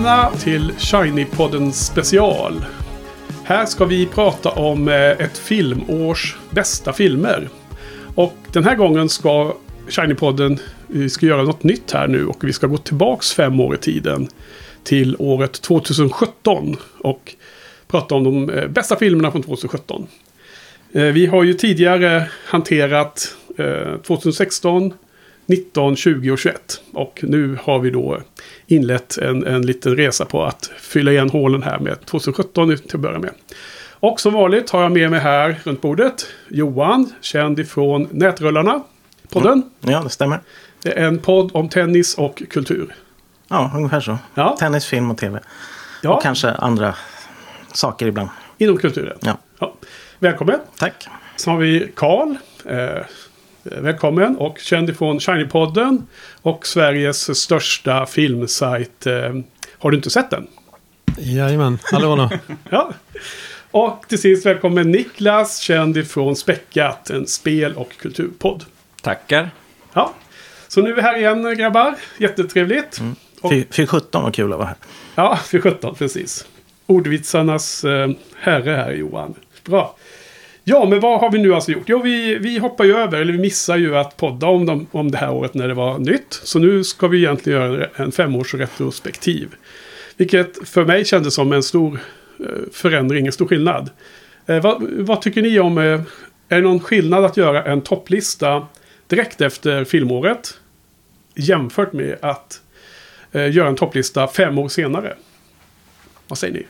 Välkomna till Shiny-podden special. Här ska vi prata om eh, ett filmårs bästa filmer. Och den här gången ska Shiny-podden, vi ska göra något nytt här nu och vi ska gå tillbaks fem år i tiden. Till året 2017 och prata om de eh, bästa filmerna från 2017. Eh, vi har ju tidigare hanterat 2016, 19, 20 och 21. Och nu har vi då inlett en, en liten resa på att fylla igen hålen här med 2017 till att börja med. Och som vanligt har jag med mig här runt bordet Johan, känd ifrån Nätrullarna. Podden. Mm. Ja, det stämmer. Det är en podd om tennis och kultur. Ja, ungefär så. Ja. Tennis, film och tv. Ja. Och kanske andra saker ibland. Inom kulturen. Ja. ja. Välkommen. Tack. Så har vi Karl. Eh, välkommen och känd ifrån Shiny-podden och Sveriges största filmsajt. Eh, har du inte sett den? Jajamän, hallå då. ja. Och till sist välkommen Niklas, känd ifrån Späckat, en spel och kulturpodd. Tackar. Ja, så nu är vi här igen grabbar. Jättetrevligt. Mm. Fy 17 var kul att vara här. Ja, fy 17 precis. Ordvitsarnas eh, herre här Johan. Bra. Ja, men vad har vi nu alltså gjort? Jo, vi, vi hoppar ju över, eller vi missar ju att podda om, dem, om det här året när det var nytt. Så nu ska vi egentligen göra en femårsretrospektiv. Vilket för mig kändes som en stor eh, förändring, en stor skillnad. Eh, vad, vad, tycker ni om, eh, är det någon skillnad att göra en topplista direkt efter filmåret? Jämfört med att eh, göra en topplista fem år senare. Vad säger ni?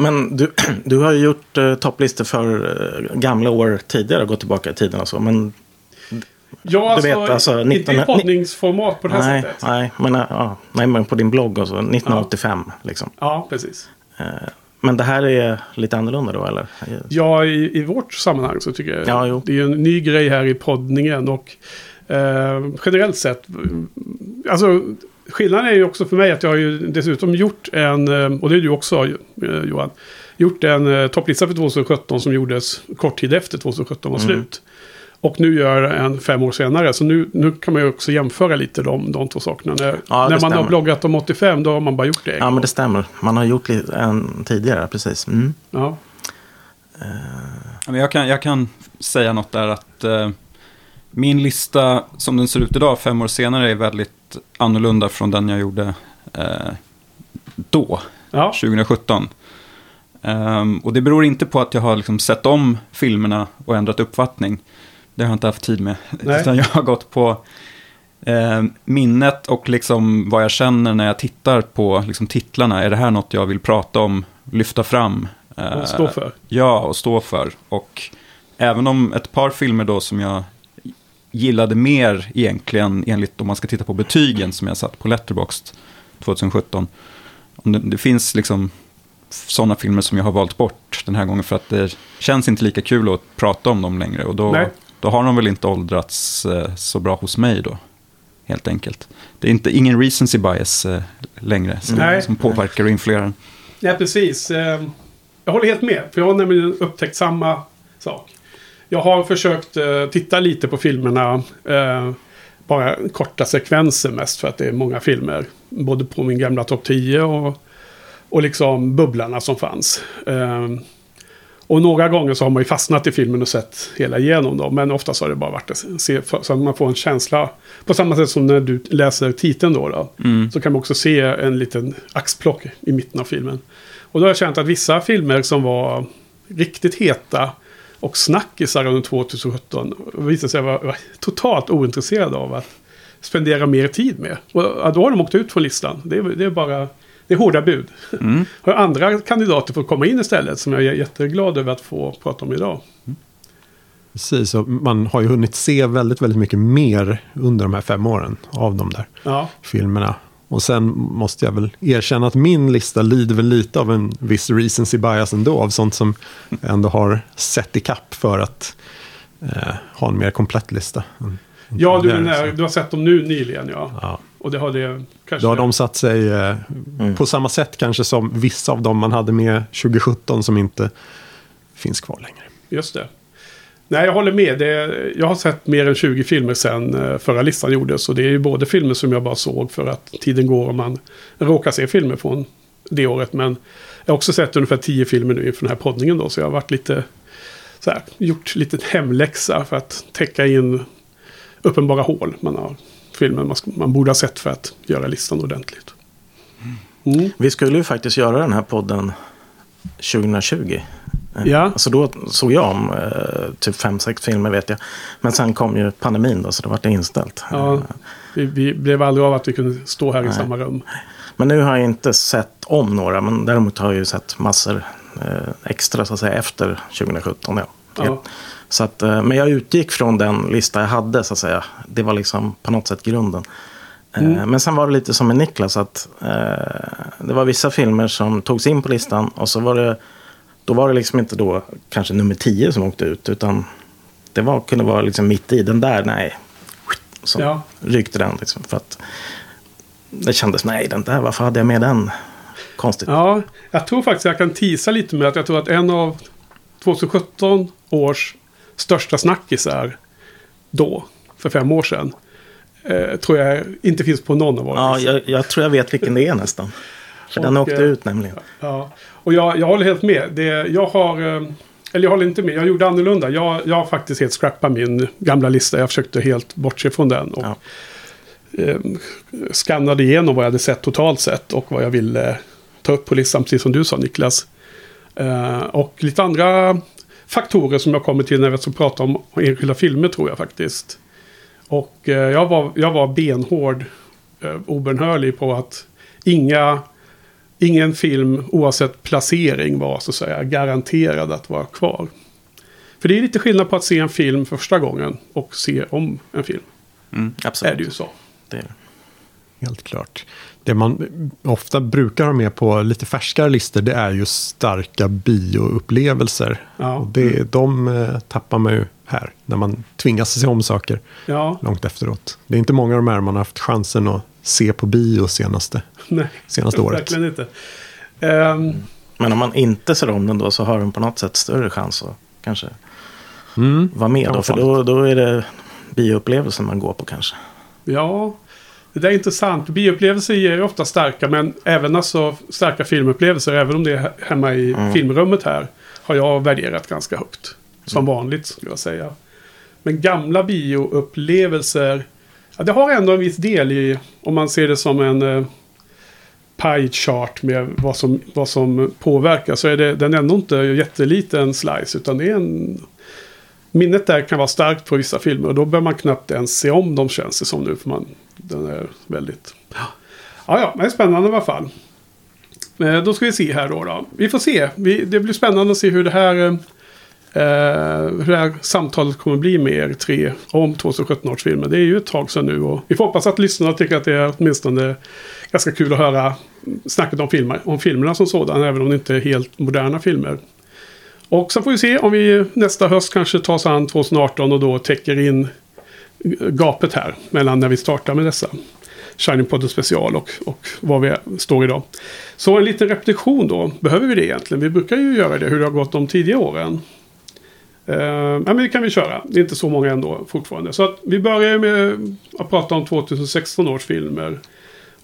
Men du, du har ju gjort uh, topplistor för uh, gamla år tidigare, gått tillbaka i tiden och så. Men Ja, alltså, vet, alltså 19... inte i poddningsformat på det här nej, sättet. Nej, men, ja, nej, men på din blogg och så, 1985. Ja, liksom. ja precis. Uh, men det här är lite annorlunda då, eller? Ja, i, i vårt sammanhang så tycker jag ja, jo. det är en ny grej här i poddningen. Och eh, generellt sett, alltså skillnaden är ju också för mig att jag har ju dessutom gjort en, eh, och det är du också eh, Johan, gjort en eh, topplista för 2017 som gjordes kort tid efter 2017 var mm. slut. Och nu gör en fem år senare. Så nu, nu kan man ju också jämföra lite de, de två sakerna. När, ja, när man stämmer. har bloggat om 85 då har man bara gjort det Ja gång. men det stämmer. Man har gjort en tidigare, precis. Mm. Ja. Uh. Jag, kan, jag kan säga något där att uh, min lista som den ser ut idag, fem år senare, är väldigt annorlunda från den jag gjorde eh, då, ja. 2017. Um, ehm, och det beror inte på att jag har liksom sett om filmerna och ändrat uppfattning. Det har jag inte haft tid med. Nej. Utan jag har gått på eh, minnet och liksom vad jag känner när jag tittar på liksom, titlarna. Är det här något jag vill prata om, lyfta fram? Eh, och stå för. Ja, och stå för. Och även om ett par filmer då som jag gillade mer egentligen enligt om man ska titta på betygen som jag satt på Letterboxd 2017. Det, det finns liksom sådana filmer som jag har valt bort den här gången för att det känns inte lika kul att prata om dem längre. Och då, då har de väl inte åldrats eh, så bra hos mig då. Helt enkelt. Det är inte, ingen recency bias eh, längre som, som påverkar och influerar. Ja, precis. Eh, jag håller helt med. För jag har nämligen upptäckt samma sak. Jag har försökt uh, titta lite på filmerna. Uh, bara korta sekvenser mest för att det är många filmer. Både på min gamla topp 10 och, och liksom bubblarna som fanns. Uh, och några gånger så har man ju fastnat i filmen och sett hela igenom dem. Men oftast har det bara varit att se så att man får en känsla. På samma sätt som när du läser titeln då. då mm. Så kan man också se en liten axplock i mitten av filmen. Och då har jag känt att vissa filmer som var riktigt heta och snackisar under 2017 visade sig vara totalt ointresserade av att spendera mer tid med. Och då har de åkt ut från listan. Det är, det är bara det är hårda bud. Mm. Har andra kandidater fått komma in istället som jag är jätteglad över att få prata om idag. Precis, och man har ju hunnit se väldigt, väldigt mycket mer under de här fem åren av de där ja. filmerna. Och sen måste jag väl erkänna att min lista lider väl lite av en viss recency bias ändå. Av sånt som jag ändå har sett i kapp för att eh, ha en mer komplett lista. Ja, du, menar, du har sett dem nu nyligen ja. ja. Och det har det kanske... Då har de satt sig eh, mm. på samma sätt kanske som vissa av dem man hade med 2017 som inte finns kvar längre. Just det. Nej, jag håller med. Det, jag har sett mer än 20 filmer sedan eh, förra listan gjordes. Och det är ju både filmer som jag bara såg för att tiden går och man råkar se filmer från det året. Men jag har också sett ungefär 10 filmer nu inför den här poddningen då. Så jag har varit lite så här, gjort lite hemläxa för att täcka in uppenbara hål man har filmer man, man borde ha sett för att göra listan ordentligt. Mm. Vi skulle ju faktiskt göra den här podden 2020. Ja. Alltså då såg jag om eh, typ fem, sex filmer vet jag. Men sen kom ju pandemin då så det var det inställt. Ja, vi, vi blev aldrig av att vi kunde stå här Nej. i samma rum. Men nu har jag inte sett om några. Men däremot har jag ju sett massor eh, extra så att säga efter 2017. Ja. ja. Så att, eh, men jag utgick från den lista jag hade så att säga. Det var liksom på något sätt grunden. Eh, mm. Men sen var det lite som med Niklas. att eh, Det var vissa filmer som togs in på listan. Och så var det då var det liksom inte då kanske nummer tio som åkte ut. Utan det var, kunde vara liksom mitt i. Den där, nej. Så ja. ryckte den liksom. För att det kändes, nej den där, varför hade jag med den? Konstigt. Ja, jag tror faktiskt jag kan tisa lite med att jag tror att en av 2017 års största snackisar då, för fem år sedan, eh, tror jag inte finns på någon av våra Ja, jag, jag, tror jag vet vilken det är nästan. För och, den åkte eh, ut nämligen. Ja, och jag, jag håller helt med. Det, jag har... Eh, eller jag håller inte med, jag gjorde annorlunda. Jag, jag har faktiskt helt scrappat min gamla lista. Jag försökte helt bortse från den. Och, ja. eh, skannade igenom vad jag hade sett totalt sett och vad jag ville ta upp på listan, precis som du sa Niklas. Eh, och lite andra faktorer som jag kommer till när vi ska prata om enskilda filmer tror jag faktiskt. Och eh, jag, var, jag var benhård, eh, obenhörlig på att inga ingen film oavsett placering var så att säga garanterad att vara kvar. För det är lite skillnad på att se en film första gången och se om en film. Mm, absolut. Är det ju så. Det är det. Helt klart. Det man ofta brukar ha med på lite färskare listor det är ju starka bioupplevelser. Ja. Och det, mm. De eh, tappar man ju här när man tvingas se om saker ja. långt efteråt. Det är inte många av de här man har haft chansen att se på bio senaste, Nej, senaste året. Verkligen inte. Um, Men om man inte ser om den då så har den på något sätt större chans att kanske mm, vara med. Då, för då, då är det bioupplevelsen man går på kanske. Ja, det är intressant. Bioupplevelser ger ofta starka, men även alltså starka filmupplevelser, även om det är hemma i mm. filmrummet här, har jag värderat ganska högt. Som mm. vanligt skulle jag säga. Men gamla bioupplevelser Ja, det har ändå en viss del i, om man ser det som en eh, pie chart med vad som, vad som påverkar. Så är det, den är ändå inte jätteliten slice. Utan det är en... Minnet där kan vara starkt på vissa filmer. Och då bör man knappt ens se om dem känns det som nu. För man, den är väldigt... Ja, ja, men spännande i alla fall. Eh, då ska vi se här då. då. Vi får se. Vi, det blir spännande att se hur det här Eh, Eh, hur det här samtalet kommer bli med er tre om 2017 års filmer. Det är ju ett tag sedan nu och vi får hoppas att lyssnarna tycker att det är åtminstone ganska kul att höra snacket om, filmer, om filmerna som sådana. Även om det inte är helt moderna filmer. Och så får vi se om vi nästa höst kanske tar oss an 2018 och då täcker in gapet här mellan när vi startar med dessa. Shining Podden special och, och var vi står idag. Så en liten repetition då. Behöver vi det egentligen? Vi brukar ju göra det hur det har gått de tidiga åren. Ja, men det kan vi köra. Det är inte så många ändå fortfarande. Så att vi börjar med att prata om 2016 års filmer.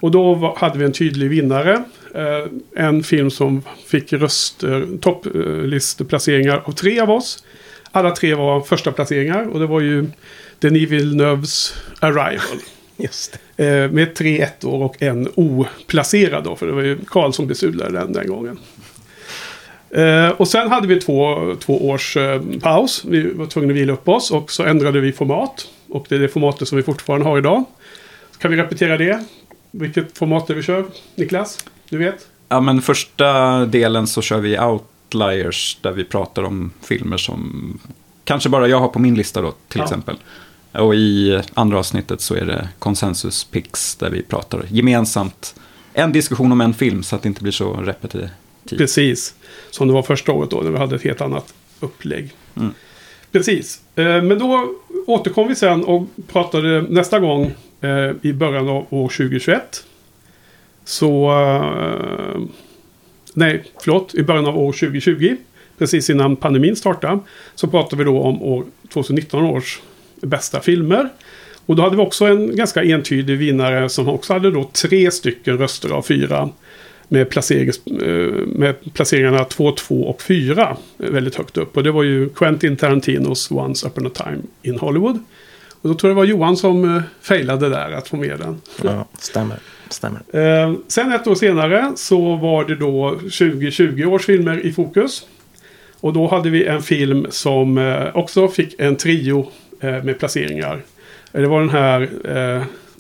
Och då hade vi en tydlig vinnare. Uh, en film som fick röster, topplisteplaceringar av tre av oss. Alla tre var första placeringar och det var ju Denis Villeneuves Arrival. Just det. Uh, med tre ettor och en oplacerad då. För det var ju Karl som besudlade den den gången. Eh, och sen hade vi två, två års eh, paus. Vi var tvungna att vila upp oss och så ändrade vi format. Och det är det formatet som vi fortfarande har idag. Kan vi repetera det? Vilket format är vi kör? Niklas, du vet? Ja, men första delen så kör vi Outliers där vi pratar om filmer som kanske bara jag har på min lista då, till ja. exempel. Och i andra avsnittet så är det Consensus Picks där vi pratar gemensamt en diskussion om en film så att det inte blir så repetitivt. Precis, som det var första året då när vi hade ett helt annat upplägg. Mm. Precis, eh, men då återkom vi sen och pratade nästa gång eh, i början av år 2021. Så... Eh, nej, förlåt, i början av år 2020. Precis innan pandemin startade. Så pratade vi då om år 2019 års bästa filmer. Och då hade vi också en ganska entydig vinnare som också hade då tre stycken röster av fyra. Med, placerings, eh, med placeringarna 2, 2 och 4 väldigt högt upp. Och det var ju Quentin Tarantinos Once Upon a Time in Hollywood. Och då tror jag det var Johan som eh, failade där att få med den. Ja, stämmer. stämmer. Eh, sen ett år senare så var det då 2020 års filmer i fokus. Och då hade vi en film som också fick en trio med placeringar. Det var den här,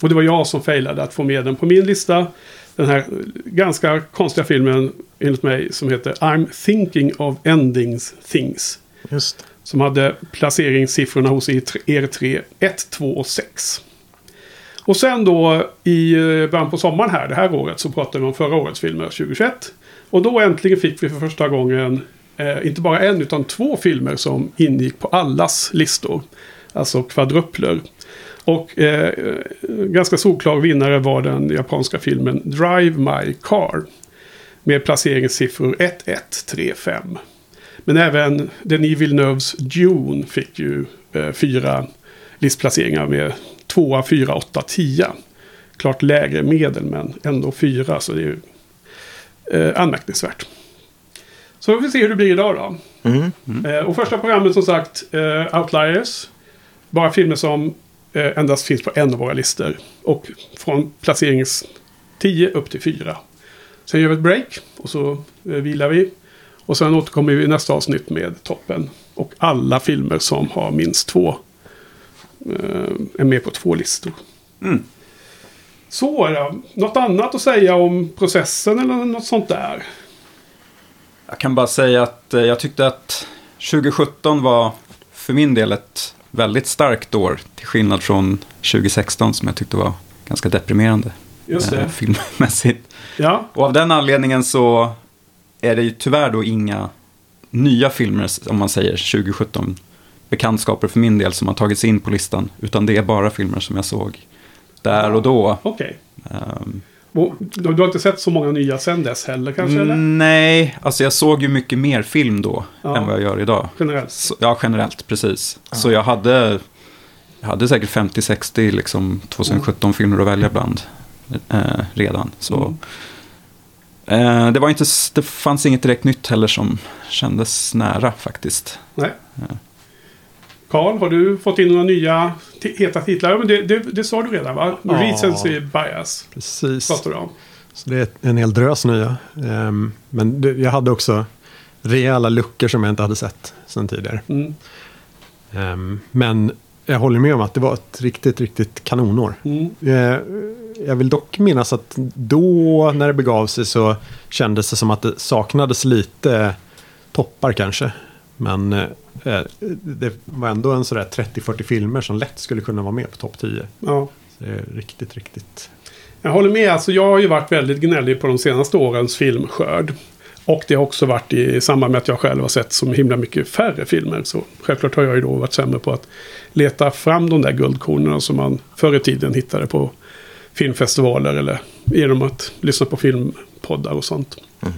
och det var jag som failade att få med den på min lista. Den här ganska konstiga filmen enligt mig som heter I'm thinking of endings things. Just. Som hade placeringssiffrorna hos er tre 1, 2 och 6. Och sen då i början på sommaren här, det här året, så pratade vi om förra årets filmer 2021. Och då äntligen fick vi för första gången eh, inte bara en utan två filmer som ingick på allas listor. Alltså kvadrupler. Och eh, ganska solklar vinnare var den japanska filmen Drive My Car. Med placeringssiffror 1, 1, 3, 5. Men även Denis Villeneuves Dune fick ju eh, fyra listplaceringar med 2, 4, 8, 10. Klart lägre medel men ändå fyra så det är ju eh, anmärkningsvärt. Så vi får se hur det blir idag då. Mm. Mm. Eh, och första programmet som sagt, eh, Outliers. Bara filmer som endast finns på en av våra listor. Och från placerings 10 upp till 4. Sen gör vi ett break och så eh, vilar vi. Och sen återkommer vi i nästa avsnitt med toppen. Och alla filmer som har minst två eh, är med på två listor. Mm. Så, då. något annat att säga om processen eller något sånt där? Jag kan bara säga att eh, jag tyckte att 2017 var för min del ett väldigt starkt år. Till skillnad från 2016 som jag tyckte var ganska deprimerande. Just det. Eh, filmmässigt. Ja. Och av den anledningen så är det ju tyvärr då inga nya filmer, om man säger 2017, bekantskaper för min del som har tagits in på listan. Utan det är bara filmer som jag såg där och då. Okej. Okay. Um, du har inte sett så många nya sen dess heller kanske? Eller? Nej, alltså jag såg ju mycket mer film då ja. än vad jag gör idag. Generellt? Så, ja, generellt, precis. Ja. Så jag hade, jag hade säkert 50-60 liksom 2017-filmer att välja bland eh, redan. Så, mm. eh, det, var inte, det fanns inget direkt nytt heller som kändes nära faktiskt. Nej. Ja. Karl, har du fått in några nya heta titlar? Men det, det, det sa du redan va? Ja, Recency bias. Precis. Pratar du om. Så det är en hel drös nya. Um, men det, jag hade också rejäla luckor som jag inte hade sett sedan tidigare. Mm. Um, men jag håller med om att det var ett riktigt, riktigt kanonår. Mm. Uh, jag vill dock minnas att då när det begav sig så kändes det som att det saknades lite toppar kanske. Men Eh, det var ändå en sådär 30-40 filmer som lätt skulle kunna vara med på topp 10. Ja. Så det är riktigt, riktigt. Jag håller med. Alltså, jag har ju varit väldigt gnällig på de senaste årens filmskörd. Och det har också varit i samband med att jag själv har sett så himla mycket färre filmer. Så självklart har jag ju då varit sämre på att leta fram de där guldkornen som man förr i tiden hittade på filmfestivaler eller genom att lyssna på filmpoddar och sånt. Mm.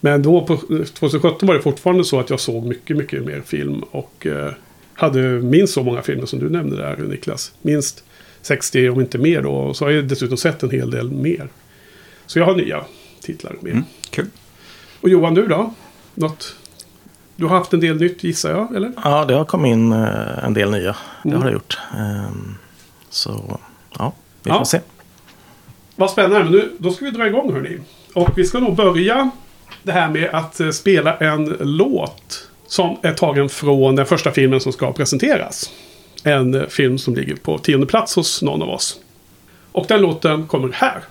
Men då på 2017 var det fortfarande så att jag såg mycket, mycket mer film. Och eh, hade minst så många filmer som du nämnde där Niklas. Minst 60 om inte mer då. Och så har jag dessutom sett en hel del mer. Så jag har nya titlar med. Mm, kul. Och Johan du då? Något? Du har haft en del nytt gissar jag, eller? Ja, det har kommit in uh, en del nya. Det mm. har det gjort. Um, så ja, vi får ja. se. Vad spännande. Men nu, då ska vi dra igång hörni. Och vi ska nog börja det här med att eh, spela en låt som är tagen från den första filmen som ska presenteras. En eh, film som ligger på tionde plats hos någon av oss. Och den låten kommer här.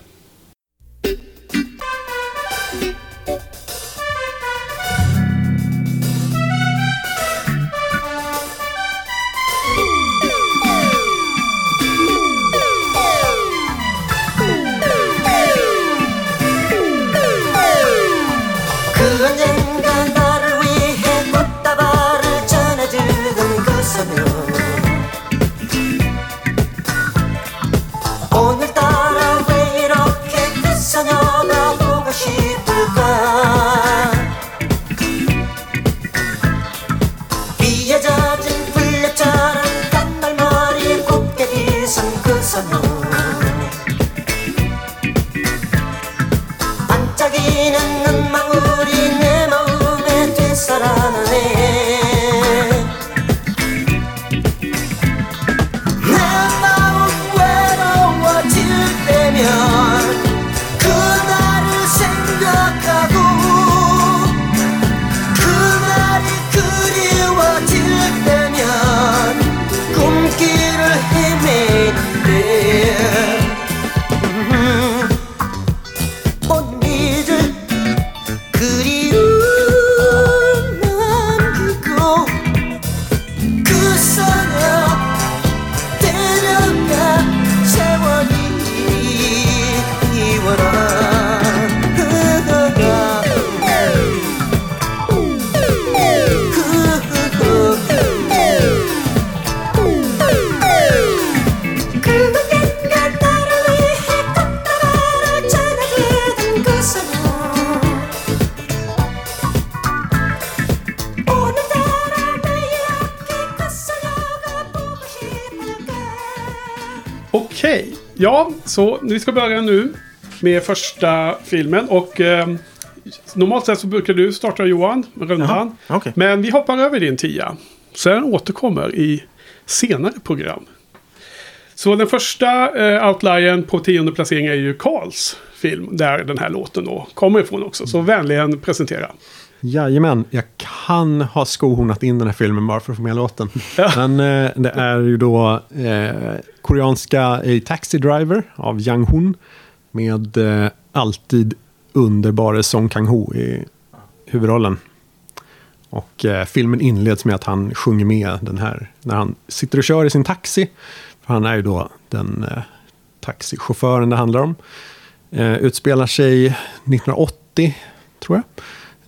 Vi ska börja nu med första filmen. Och eh, normalt sett så brukar du starta Johan, rundan. okay. Men vi hoppar över din tia. Så den återkommer i senare program. Så den första eh, outliern på tionde placering är ju Karls film. Där den här låten då kommer ifrån också. Så vänligen presentera. Jajamän, jag kan ha skohornat in den här filmen bara för att få med låten. Ja. Men eh, det är ju då eh, koreanska A Taxi Driver av Yang Hun. Med eh, alltid underbara Song Kang-ho i huvudrollen. Och eh, filmen inleds med att han sjunger med den här när han sitter och kör i sin taxi. För han är ju då den eh, taxichauffören det handlar om. Eh, utspelar sig 1980, tror jag.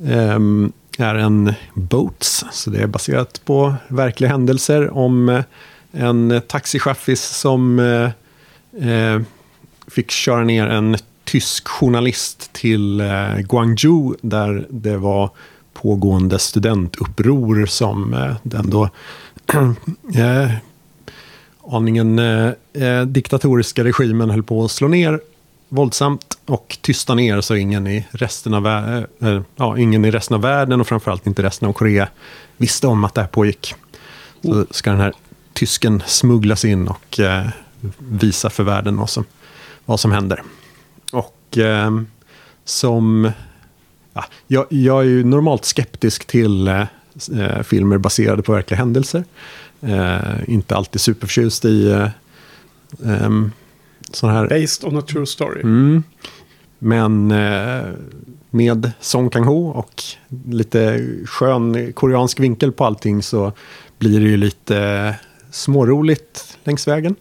Ehm, är en Boats, så det är baserat på verkliga händelser om eh, en taxichaffis som eh, eh, fick köra ner en tysk journalist till Guangzhou där det var pågående studentuppror som den då aningen eh, diktatoriska regimen höll på att slå ner våldsamt och tysta ner så ingen i resten av, äh, ja, ingen i resten av världen och framförallt inte resten av Korea visste om att det här pågick. Så mm. ska den här tysken smugglas in och äh, visa för världen vad som, vad som händer. Och äh, som... Ja, jag, jag, är ju normalt skeptisk till filmer baserade på verkliga händelser. inte alltid superförtjust i um, sån här... Based on a true story. Mm. Men eh, med Song Kang-ho och lite skön koreansk vinkel på allting så blir det ju lite småroligt längs vägen.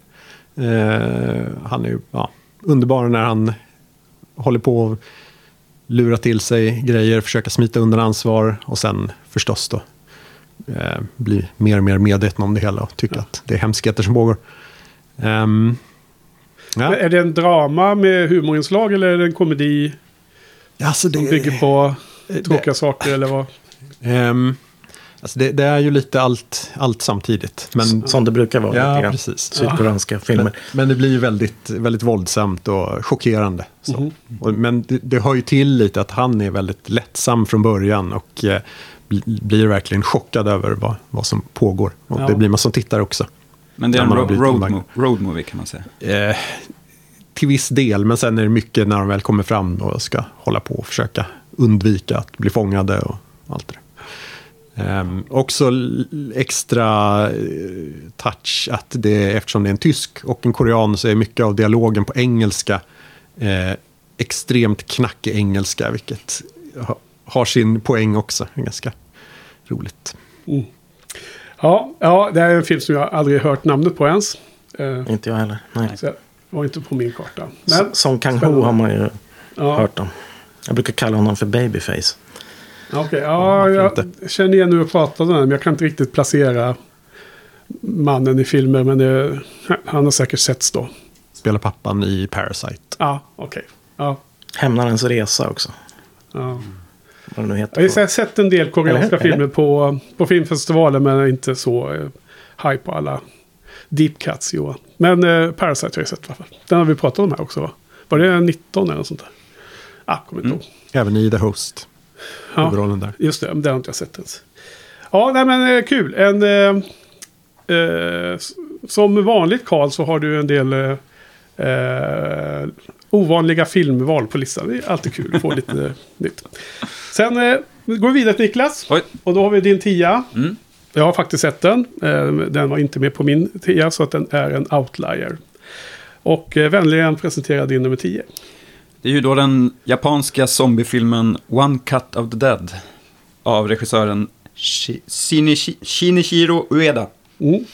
Eh, han är ju ja, underbar när han håller på att lura till sig grejer, försöka smita undan ansvar och sen förstås då eh, bli mer och mer medveten om det hela och tycka ja. att det är hemskheter som pågår. Um, Ja. Är det en drama med humorinslag eller är det en komedi? Alltså det, som bygger på tråkiga det, saker eller vad? Um, alltså det, det, är ju lite allt, allt samtidigt. Men, som det brukar vara. Ja, precis. Sydkoreanska ja. filmer. Men, men, det blir ju väldigt, väldigt våldsamt och chockerande. Mm. Och, men det, det hör ju till lite att han är väldigt lättsam från början. Och eh, blir verkligen chockad över vad, vad som pågår. Och ja. det blir man som tittar också. Men det är en ro road, mo road, movie kan man säga? Eh, till viss del, men sen är det mycket när de väl kommer fram och ska hålla på och försöka undvika att bli fångade och allt det Um, också extra uh, touch att det, eftersom det är en tysk och en korean så är mycket av dialogen på engelska uh, extremt knackig engelska, vilket ha, har sin poäng också. Ganska roligt. Mm. Ja, ja, det är en film som jag aldrig hört namnet på ens. Uh, inte jag heller. Nej. Så var inte på min karta. Men, som Kang Ho har man ju ja. hört om. Jag brukar kalla honom för Babyface. Okej, okay, ja, jag känner igen hur jag pratade om men jag kan inte riktigt placera mannen i filmer. Men det, han har säkert setts då. Spelar pappan i Parasite. Ja, okej. Okay. Ja. Hämnarens resa också. Ja. Vad det nu heter. Jag har sett en del koreanska eller, filmer eller? På, på filmfestivalen men inte så eh, high på alla deep cuts Johan. Men eh, Parasite har jag sett i alla fall. Den har vi pratat om här också va? Var det 19 eller något sånt där? Ah, kommer inte mm. ihåg. Även i The Host. Ja, där. just det. Den har inte jag sett ens. Ja, nej men eh, kul. En, eh, eh, som vanligt Karl så har du en del eh, eh ovanliga filmval på listan. Det är alltid kul att få lite nytt. Sen eh, går vi vidare till Niklas. Oj. Och då har vi din tia. Mm. Jag har faktiskt sett den. den var inte med på min tia så att den är en outlier. Och eh, vänligen presentera din nummer 10. Det är ju då den japanska zombiefilmen One Cut of the Dead. Av regissören Shinichiro Ueda. Mm.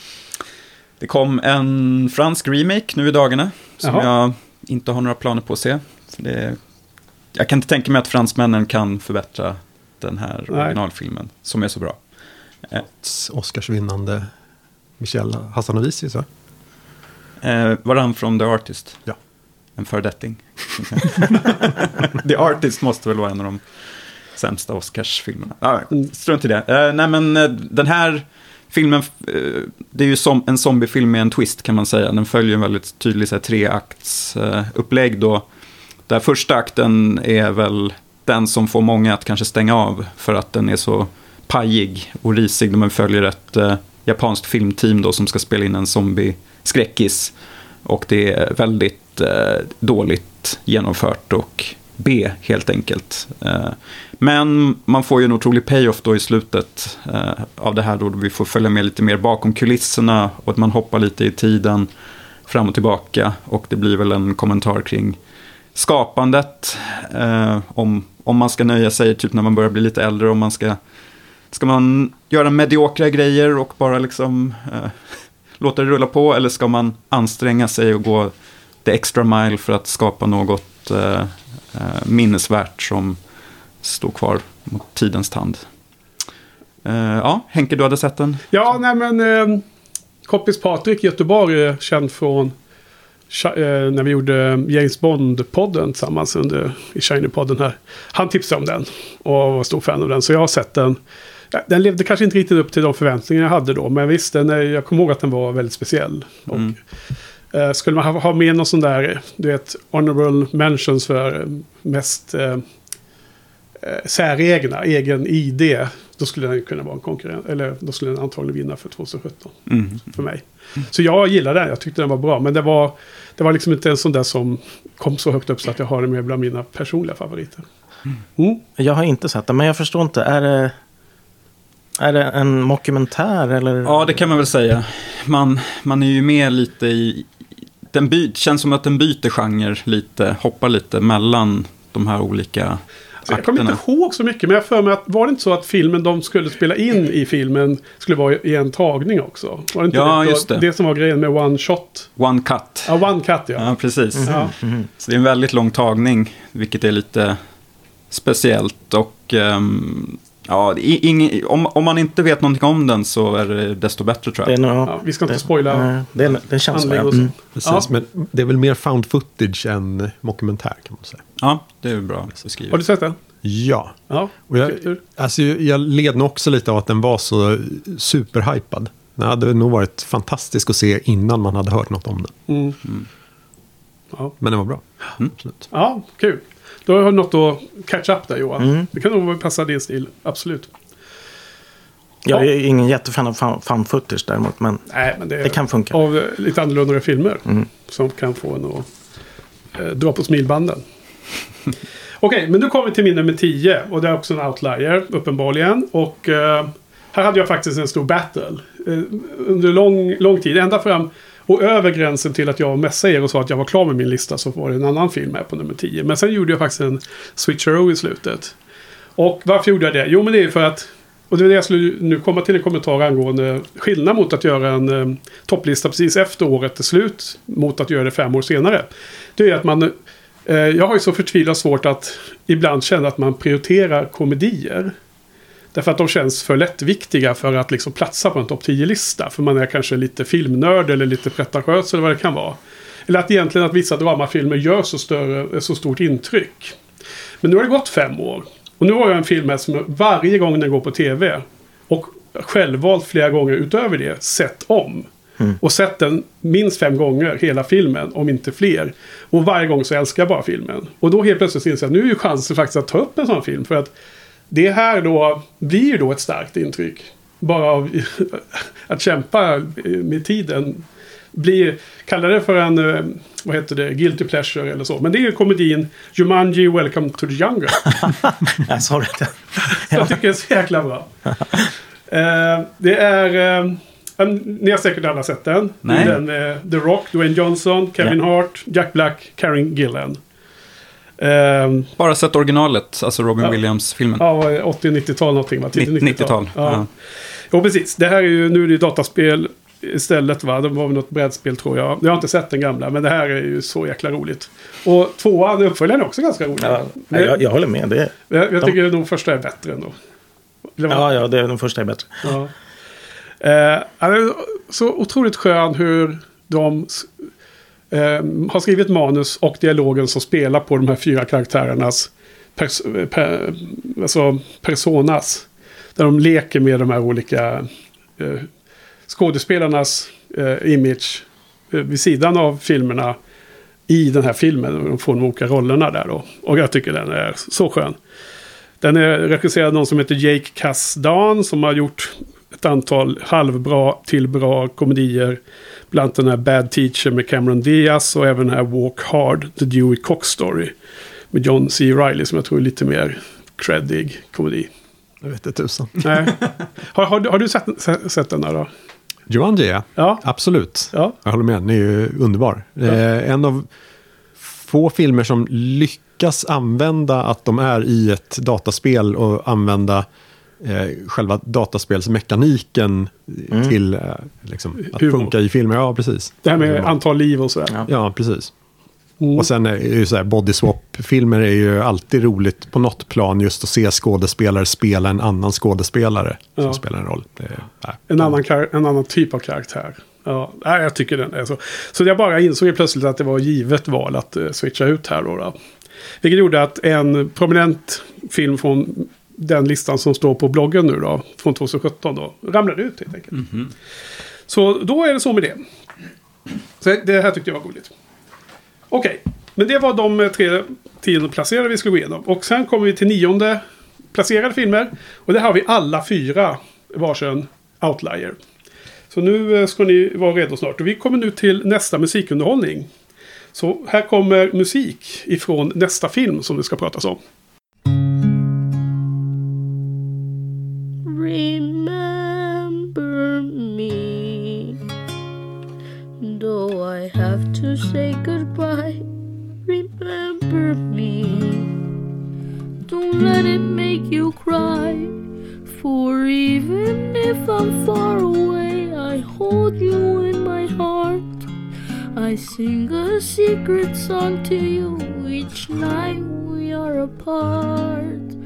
Det kom en fransk remake nu i dagarna. Som Jaha. jag inte har några planer på att se. Det, jag kan inte tänka mig att fransmännen kan förbättra den här Nej. originalfilmen. Som är så bra. Ett Oscarsvinnande Michel Hassanovicius va? Eh, var han från The Artist? Ja. En föredetting. The Artist måste väl vara en av de sämsta Oscarsfilmerna. Ah, strunt i det. Eh, nej men eh, den här filmen, eh, det är ju som en zombiefilm med en twist kan man säga. Den följer en väldigt tydlig så här, treakts upplägg då. Där första akten är väl den som får många att kanske stänga av för att den är så pajig och risig. De följer ett eh, japanskt filmteam då som ska spela in en zombie skräckis. Och det är väldigt eh, dåligt genomfört och B helt enkelt. Eh, men man får ju en otrolig payoff då i slutet eh, av det här då vi får följa med lite mer bakom kulisserna och att man hoppar lite i tiden fram och tillbaka och det blir väl en kommentar kring skapandet. Eh, om, om man ska nöja sig typ när man börjar bli lite äldre, om man ska Ska man göra mediokra grejer och bara liksom låta det rulla på eller ska man anstränga sig och gå the extra mile för att skapa något eh, minnesvärt som står kvar mot tidens tand? Eh, ja, Henke, du hade sett den? Ja, nej men eh, Koppis Patrik Göteborg känd från eh, när vi gjorde James Bond-podden tillsammans under, i Shiny-podden här. Han tipsade om den och var stor fan av den. Så jag har sett den den levde kanske inte riktigt upp till de förväntningar jag hade då. Men visst, den är, jag kommer ihåg att den var väldigt speciell. Mm. Och, eh, skulle man ha, ha med någon sån där, du vet, honorable mentions för mest eh, eh säregna, egen ID. Då skulle den kunna vara en konkurrent. Eller då skulle den antagligen vinna för 2017. Mm. För mig. Så jag gillade den. Jag tyckte den var bra. Men det var, det var liksom inte en sån där som kom så högt upp så att jag har den med bland mina personliga favoriter. Mm. Jag har inte sett den. Men jag förstår inte. Är det... Är det en mockumentär eller? Ja, det kan man väl säga. Man, man är ju med lite i... Den by, känns som att den byter genre lite, hoppar lite mellan de här olika alltså, Jag kommer inte ihåg så mycket, men jag för mig att var det inte så att filmen de skulle spela in i filmen skulle vara i en tagning också? Var det inte ja, det? just det. Det som var grejen med One Shot. One Cut. Ja, One Cut ja. Ja, precis. Mm -hmm. ja. Så det är en väldigt lång tagning, vilket är lite speciellt. Och um, Ja, ing, om, om man inte vet någonting om den så är det desto bättre tror jag. Det nog, ja, vi ska inte det, spoila. Nej, det, det känns så. Mm. Precis, ja. men det är väl mer found footage än dokumentär kan man säga. Ja, det är bra beskrivet. Har du sett den? Ja. ja. Och jag, alltså, jag led nog också lite av att den var så superhypad. Den hade nog varit fantastisk att se innan man hade hört något om den. Mm. Mm. Ja. Men den var bra. Mm. Absolut. Ja, kul. Då har du något att catch up där Johan. Mm. Det kan nog passa din stil, absolut. Jag är ingen jättefan av fan footage däremot, men, Nej, men det, det, kan funka. Av lite annorlunda filmer mm. som kan få en att eh, dra på smilbanden. Okej, okay, men nu kommer vi till min nummer 10. Och det är också en outlier, uppenbarligen. Och eh, här hade jag faktiskt en stor battle. Eh, under lång, lång tid, ända fram och över gränsen till att jag messade er och sa att jag var klar med min lista så var det en annan film här på nummer 10. Men sen gjorde jag faktiskt en switcheroo i slutet. Och varför gjorde jag det? Jo men det är för att och det är det jag skulle nu komma till en kommentar angående skillnad mot att göra en eh, topplista precis efter året är slut mot att göra det fem år senare. Det är att man eh, jag har ju så förtvivlat svårt att ibland känna att man prioriterar komedier. Därför att de känns för lättviktiga för att liksom platsa på en topp 10-lista. För man är kanske lite filmnörd eller lite pretentiös eller vad det kan vara. Eller att egentligen att vissa dramafilmer gör så, större, så stort intryck. Men nu har det gått fem år. Och nu har jag en film här som varje gång den går på tv och självvalt flera gånger utöver det sett om. Mm. Och sett den minst fem gånger hela filmen, om inte fler. Och varje gång så älskar jag bara filmen. Och då helt plötsligt inser jag att nu är ju chansen faktiskt att ta upp en sån film. För att det här då blir ju då ett starkt intryck. Bara av att kämpa med tiden. Blir, kalla det för en, eh, vad heter det, guilty pleasure eller så. Men det är komedin Jumanji Welcome to the Jungle. jag sa det. jag tycker det är så jäkla bra. Uh, det är... Uh, ni har säkert alla sett den. Nej. Den med The Rock, Dwayne Johnson, Kevin yeah. Hart, Jack Black, Karen Gillan. Um, Bara sett originalet, alltså Robin ja, Williams-filmen. Ja, 80-90-tal någonting va? 90-tal. Ja. Ja. Jo, precis. Det här är ju, nu är det dataspel istället va. Det var väl något brädspel tror jag. Jag har inte sett den gamla, men det här är ju så jäkla roligt. Och tvåan, uppföljaren är också ganska rolig. Ja, jag, jag håller med. Det, jag, jag tycker de... nog första är bättre ändå. Ja, ja, det, den första är bättre. Ja. Eh, så otroligt skön hur de eh, har skrivit manus och dialogen som spelar på de här fyra karaktärernas pers per, alltså personas. Där de leker med de här olika eh, skådespelarnas eh, image eh, vid sidan av filmerna i den här filmen. De får de olika rollerna där då. Och jag tycker den är så skön. Den är regisserad av någon som heter Jake Kasdan som har gjort ett antal halvbra till bra komedier. Bland annat den här Bad Teacher med Cameron Diaz och även den här Walk Hard, The Dewey Cox Story. Med John C. Reilly som jag tror är lite mer creddig komedi. Jag vet inte tusan. Nej. Har, har, har, du sett, sett den här då? Jumanji, ja. ja. Absolut. Ja. Jag håller med, den är ju underbar. Ja. Eh, en av få filmer som lyckas använda att de är i ett dataspel och använda eh, själva dataspelsmekaniken mm. till eh, liksom, att Humor. funka i filmer. Ja, precis. Det här med Humor. antal liv och sådär. Ja, ja precis. Mm. Och sen är ju så här, body swap-filmer är ju alltid roligt på något plan just att se skådespelare spela en annan skådespelare ja. som spelar en roll. Är, en, annan en annan typ av karaktär. Ja, jag tycker den är så. Så jag bara insåg plötsligt att det var givet val att uh, switcha ut här då, då. Vilket gjorde att en prominent film från den listan som står på bloggen nu då, från 2017 då, ramlade ut helt enkelt. Mm -hmm. Så då är det så med det. Så det här tyckte jag var roligt. Okej, okay. men det var de tre tionde placerade vi skulle gå igenom. Och sen kommer vi till nionde placerade filmer. Och där har vi alla fyra varsin outlier. Så nu eh, ska ni vara redo snart. Och vi kommer nu till nästa musikunderhållning. Så här kommer musik ifrån nästa film som det ska pratas om. remember me. Though I have to say goodbye, remember me. Don't let it make you cry, for even if I'm far away, I hold you in my heart. I sing a secret song to you each night we are apart.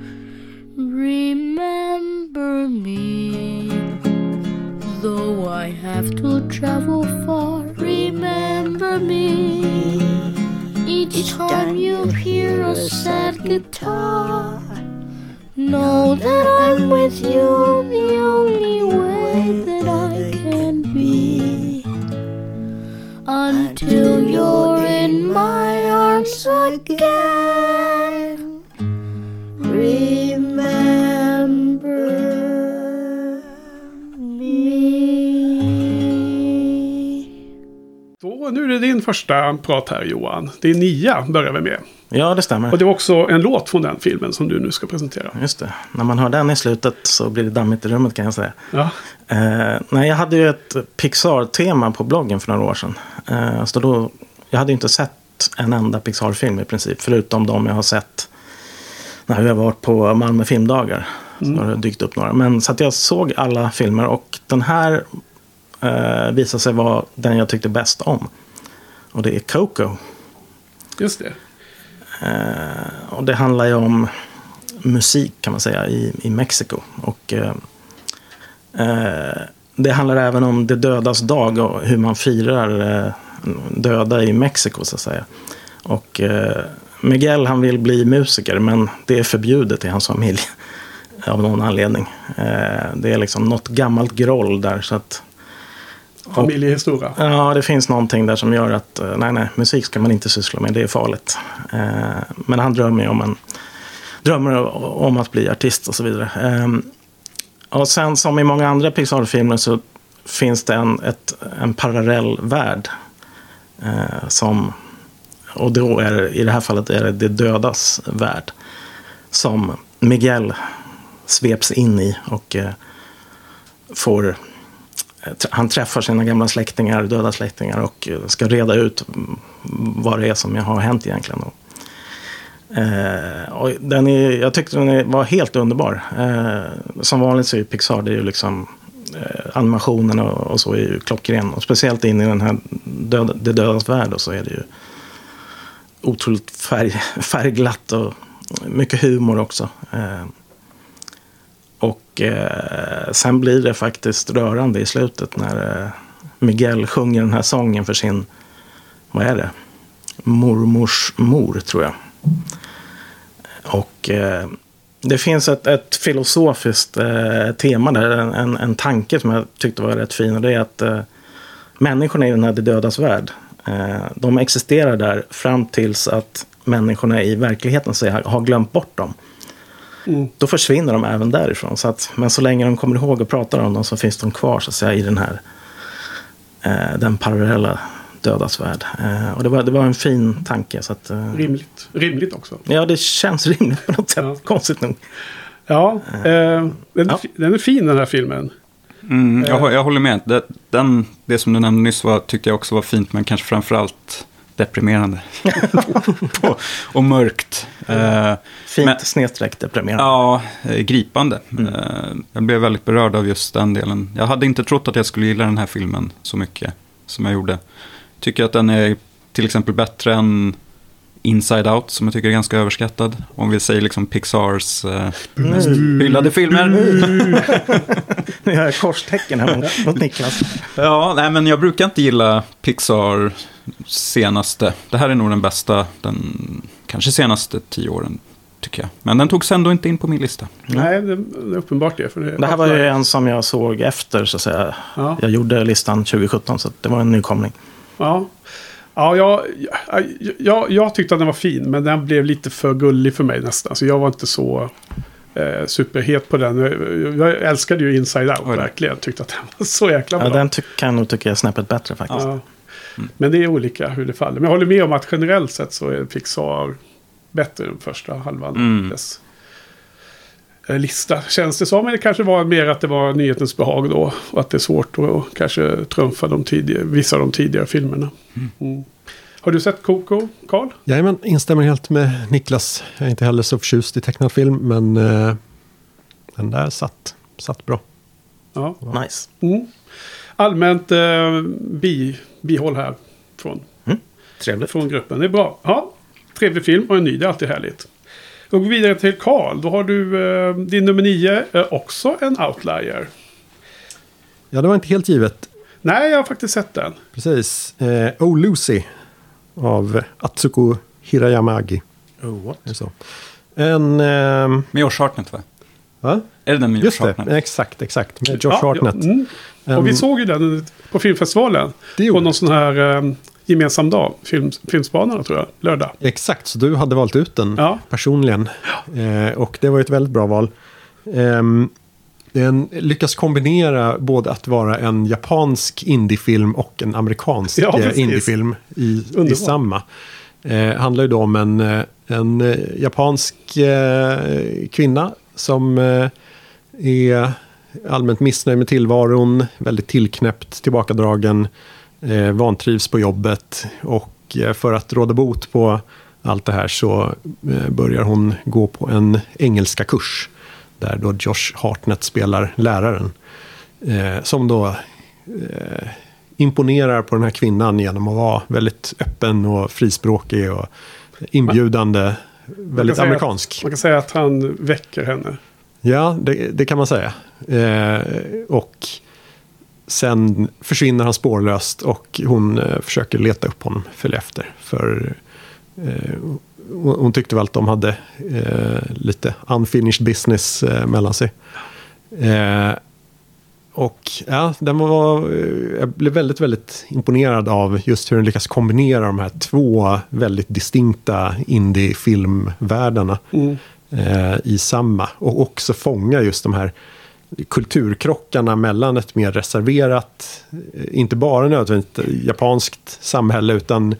Remember me, though I have to travel far. Remember me, each time you hear a sad guitar. Know that I'm with you the only way that I can be until you're in my arms again. Det din första prat här Johan. Det är nia börjar vi med. Ja, det stämmer. Och det var också en låt från den filmen som du nu ska presentera. Just det. När man hör den i slutet så blir det dammigt i rummet kan jag säga. Ja. Eh, nej, jag hade ju ett Pixar-tema på bloggen för några år sedan. Eh, så då, jag hade ju inte sett en enda Pixar-film i princip. Förutom de jag har sett när vi har varit på Malmö filmdagar. Mm. Så har det dykt upp några. Men så att jag såg alla filmer och den här eh, visade sig vara den jag tyckte bäst om. Och det är Coco. Just det. Eh, och det handlar ju om musik kan man säga i, i Mexiko. Och eh, eh det handlar även om det dödas dag och hur man firar eh, döda i Mexiko så att säga. Och eh, Miguel han vill bli musiker men det är förbjudet i hans familj. av någon anledning. Eh, det är liksom något gammalt groll där. Så att, Familjehistoria? Ja, det finns någonting där som gör att eh, nej, nej, musik ska man inte syssla med. Det är farligt. Eh, men han drömmer om, en, drömmer om att bli artist och så vidare. Eh, och sen som i många andra Pixar-filmer så finns det en, ett, en parallell värld. Eh, som, och då är det, i det här fallet är det det dödas värld. Som Miguel sveps in i och eh, får Eh, han träffar sina gamla släktingar, döda släktingar och eh, ska reda ut mm, vad det är som har hänt egentligen. Eh, och den är, jag tyckte den var helt underbar. Eh, som vanligt så är Pixar det är ju liksom eh, animationen och, och, så är ju klockren. Och speciellt in i den här död, det dödas värld och så är det ju otroligt färg, färgglatt och mycket humor också. Eh, och eh, sen blir det faktiskt rörande i slutet när eh, Miguel sjunger den här sången för sin, vad är det? Mormors mor tror jag. Och eh, det finns ett, ett filosofiskt eh, tema där, en, en, en, tanke som jag tyckte var rätt fin. Och det är att eh, människorna i den här De dödas värld, eh, de existerar där fram tills att människorna i verkligheten så har glömt bort dem. Mm. Då försvinner de även därifrån. Så att, men så länge de kommer ihåg och pratar om dem så finns de kvar så att säga, i den här eh, den parallella dödas värld. Eh, och det var, det var en fin tanke. Så att, eh, rimligt. Rimligt också. Ja, det känns rimligt på något sätt. Ja. Konstigt nog. Ja, eh, eh den, ja. den är fin den här filmen. Mm, jag, jag håller med. Det, den, det som du nämnde nyss var, tyckte jag också var fint, men kanske framförallt deprimerande. och mörkt. Mm. Fint men, snedstreck deprimerande. Ja, eh, gripande. Mm. Eh, jag blev väldigt berörd av just den delen. Jag hade inte trott att jag skulle gilla den här filmen så mycket som jag gjorde. Tycker att den är till exempel bättre än Inside Out, som jag tycker är ganska överskattad. Om vi säger liksom Pixars eh, mest mm. hyllade filmer. Nu gör jag korstecken här mot Niklas. Ja, nej, men jag brukar inte gilla Pixar senaste. Det här är nog den bästa, den kanske senaste tio åren. Tycker jag. Men den togs ändå inte in på min lista. Nej, det, det är uppenbart det. För det, det här var ju en som jag såg efter, så att säga. Ja. Jag gjorde listan 2017, så det var en nykomling. Ja, Ja, jag, jag, jag tyckte att den var fin, men den blev lite för gullig för mig nästan. Så jag var inte så eh, superhet på den. Jag älskade ju Inside Out, Oj. verkligen. Tyckte att den var så jäkla bra. Ja, den kan jag nog tycka är snäppet bättre faktiskt. Ja. Mm. Men det är olika hur det faller. Men jag håller med om att generellt sett så är Pixar bättre än första halvan. Mm. Dess lista känns det som. Men det kanske var mer att det var nyhetens behag då. Och att det är svårt att kanske trumfa de tidigare, vissa av de tidigare filmerna. Mm. mm. Har du sett Coco, Karl? Jajamän, instämmer helt med Niklas. Jag är inte heller så förtjust i tecknad film, men uh, den där satt, satt bra. Ja. Nice. Mm. Allmänt uh, bi, bihåll här från, mm. Trevligt. från gruppen. Det är bra. Ja, trevlig film och en ny, det är alltid härligt. Och går vidare till Karl. Då har du uh, din nummer nio, också en outlier. Ja, det var inte helt givet. Nej, jag har faktiskt sett den. Precis. Eh, oh Lucy av Atsuko Hirayamagi. Oh, what? Så. En... Eh, med Josh Hartnett va? Va? Är det den med Josh Hartnett? Exakt, exakt. Med Josh ja, Hartnett. Ja, mm. Och vi såg ju den på filmfestivalen. på någon sån här um, gemensam dag. Film, filmspanarna tror jag. Lördag. Exakt, så du hade valt ut den ja. personligen. Eh, och det var ett väldigt bra val. Um, den lyckas kombinera både att vara en japansk indiefilm och en amerikansk ja, indiefilm i, i samma. Eh, handlar ju då om en, eh, en eh, japansk eh, kvinna som eh, är allmänt missnöjd med tillvaron, väldigt tillknäppt, tillbakadragen, eh, vantrivs på jobbet och eh, för att råda bot på allt det här så eh, börjar hon gå på en engelska kurs där då Josh Hartnett spelar läraren. Eh, som då eh, imponerar på den här kvinnan genom att vara väldigt öppen och frispråkig och inbjudande. väldigt amerikansk. Att, man kan säga att han väcker henne. Ja, det, det kan man säga. Eh, och sen försvinner han spårlöst och hon eh, försöker leta upp honom, följa efter. För eh, hon tyckte väl att de hade eh, lite unfinished business mellan sig. Och ja, den var, jag blev väldigt, väldigt imponerad av just hur den lyckas kombinera de här två väldigt distinkta indie-filmvärldarna mm. eh, i samma. Och också fånga just de här kulturkrockarna mellan ett mer reserverat, eh, inte bara nödvändigt japanskt samhälle, utan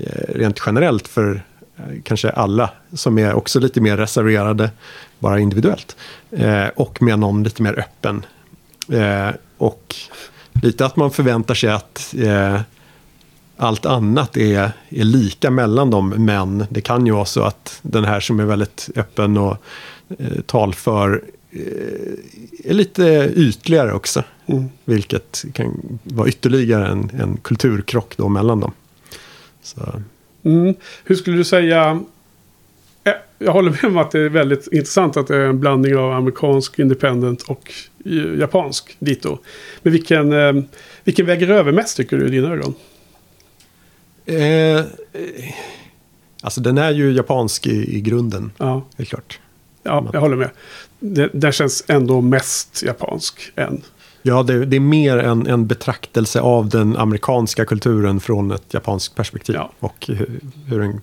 eh, rent generellt för eh, kanske alla som är också lite mer reserverade, bara individuellt. Och med någon lite mer öppen och lite att man förväntar sig att allt annat är, är lika mellan dem. Men det kan ju vara så att den här som är väldigt öppen och eh, talför är lite ytligare också. Mm. Vilket kan vara ytterligare en, en kulturkrock då mellan dem. Mm. Hur skulle du säga Eh, jag håller med om att det är väldigt intressant att det är en blandning av amerikansk independent och japansk dito. Men vilken, eh, vilken väger över mest tycker du i dina ögon? Eh, alltså den är ju japansk i, i grunden. Ja. Är klart. Ja, jag håller med. Den känns ändå mest japansk än. Ja, det, det, är mer en, en betraktelse av den amerikanska kulturen från ett japanskt perspektiv. Ja. Och hur, hur den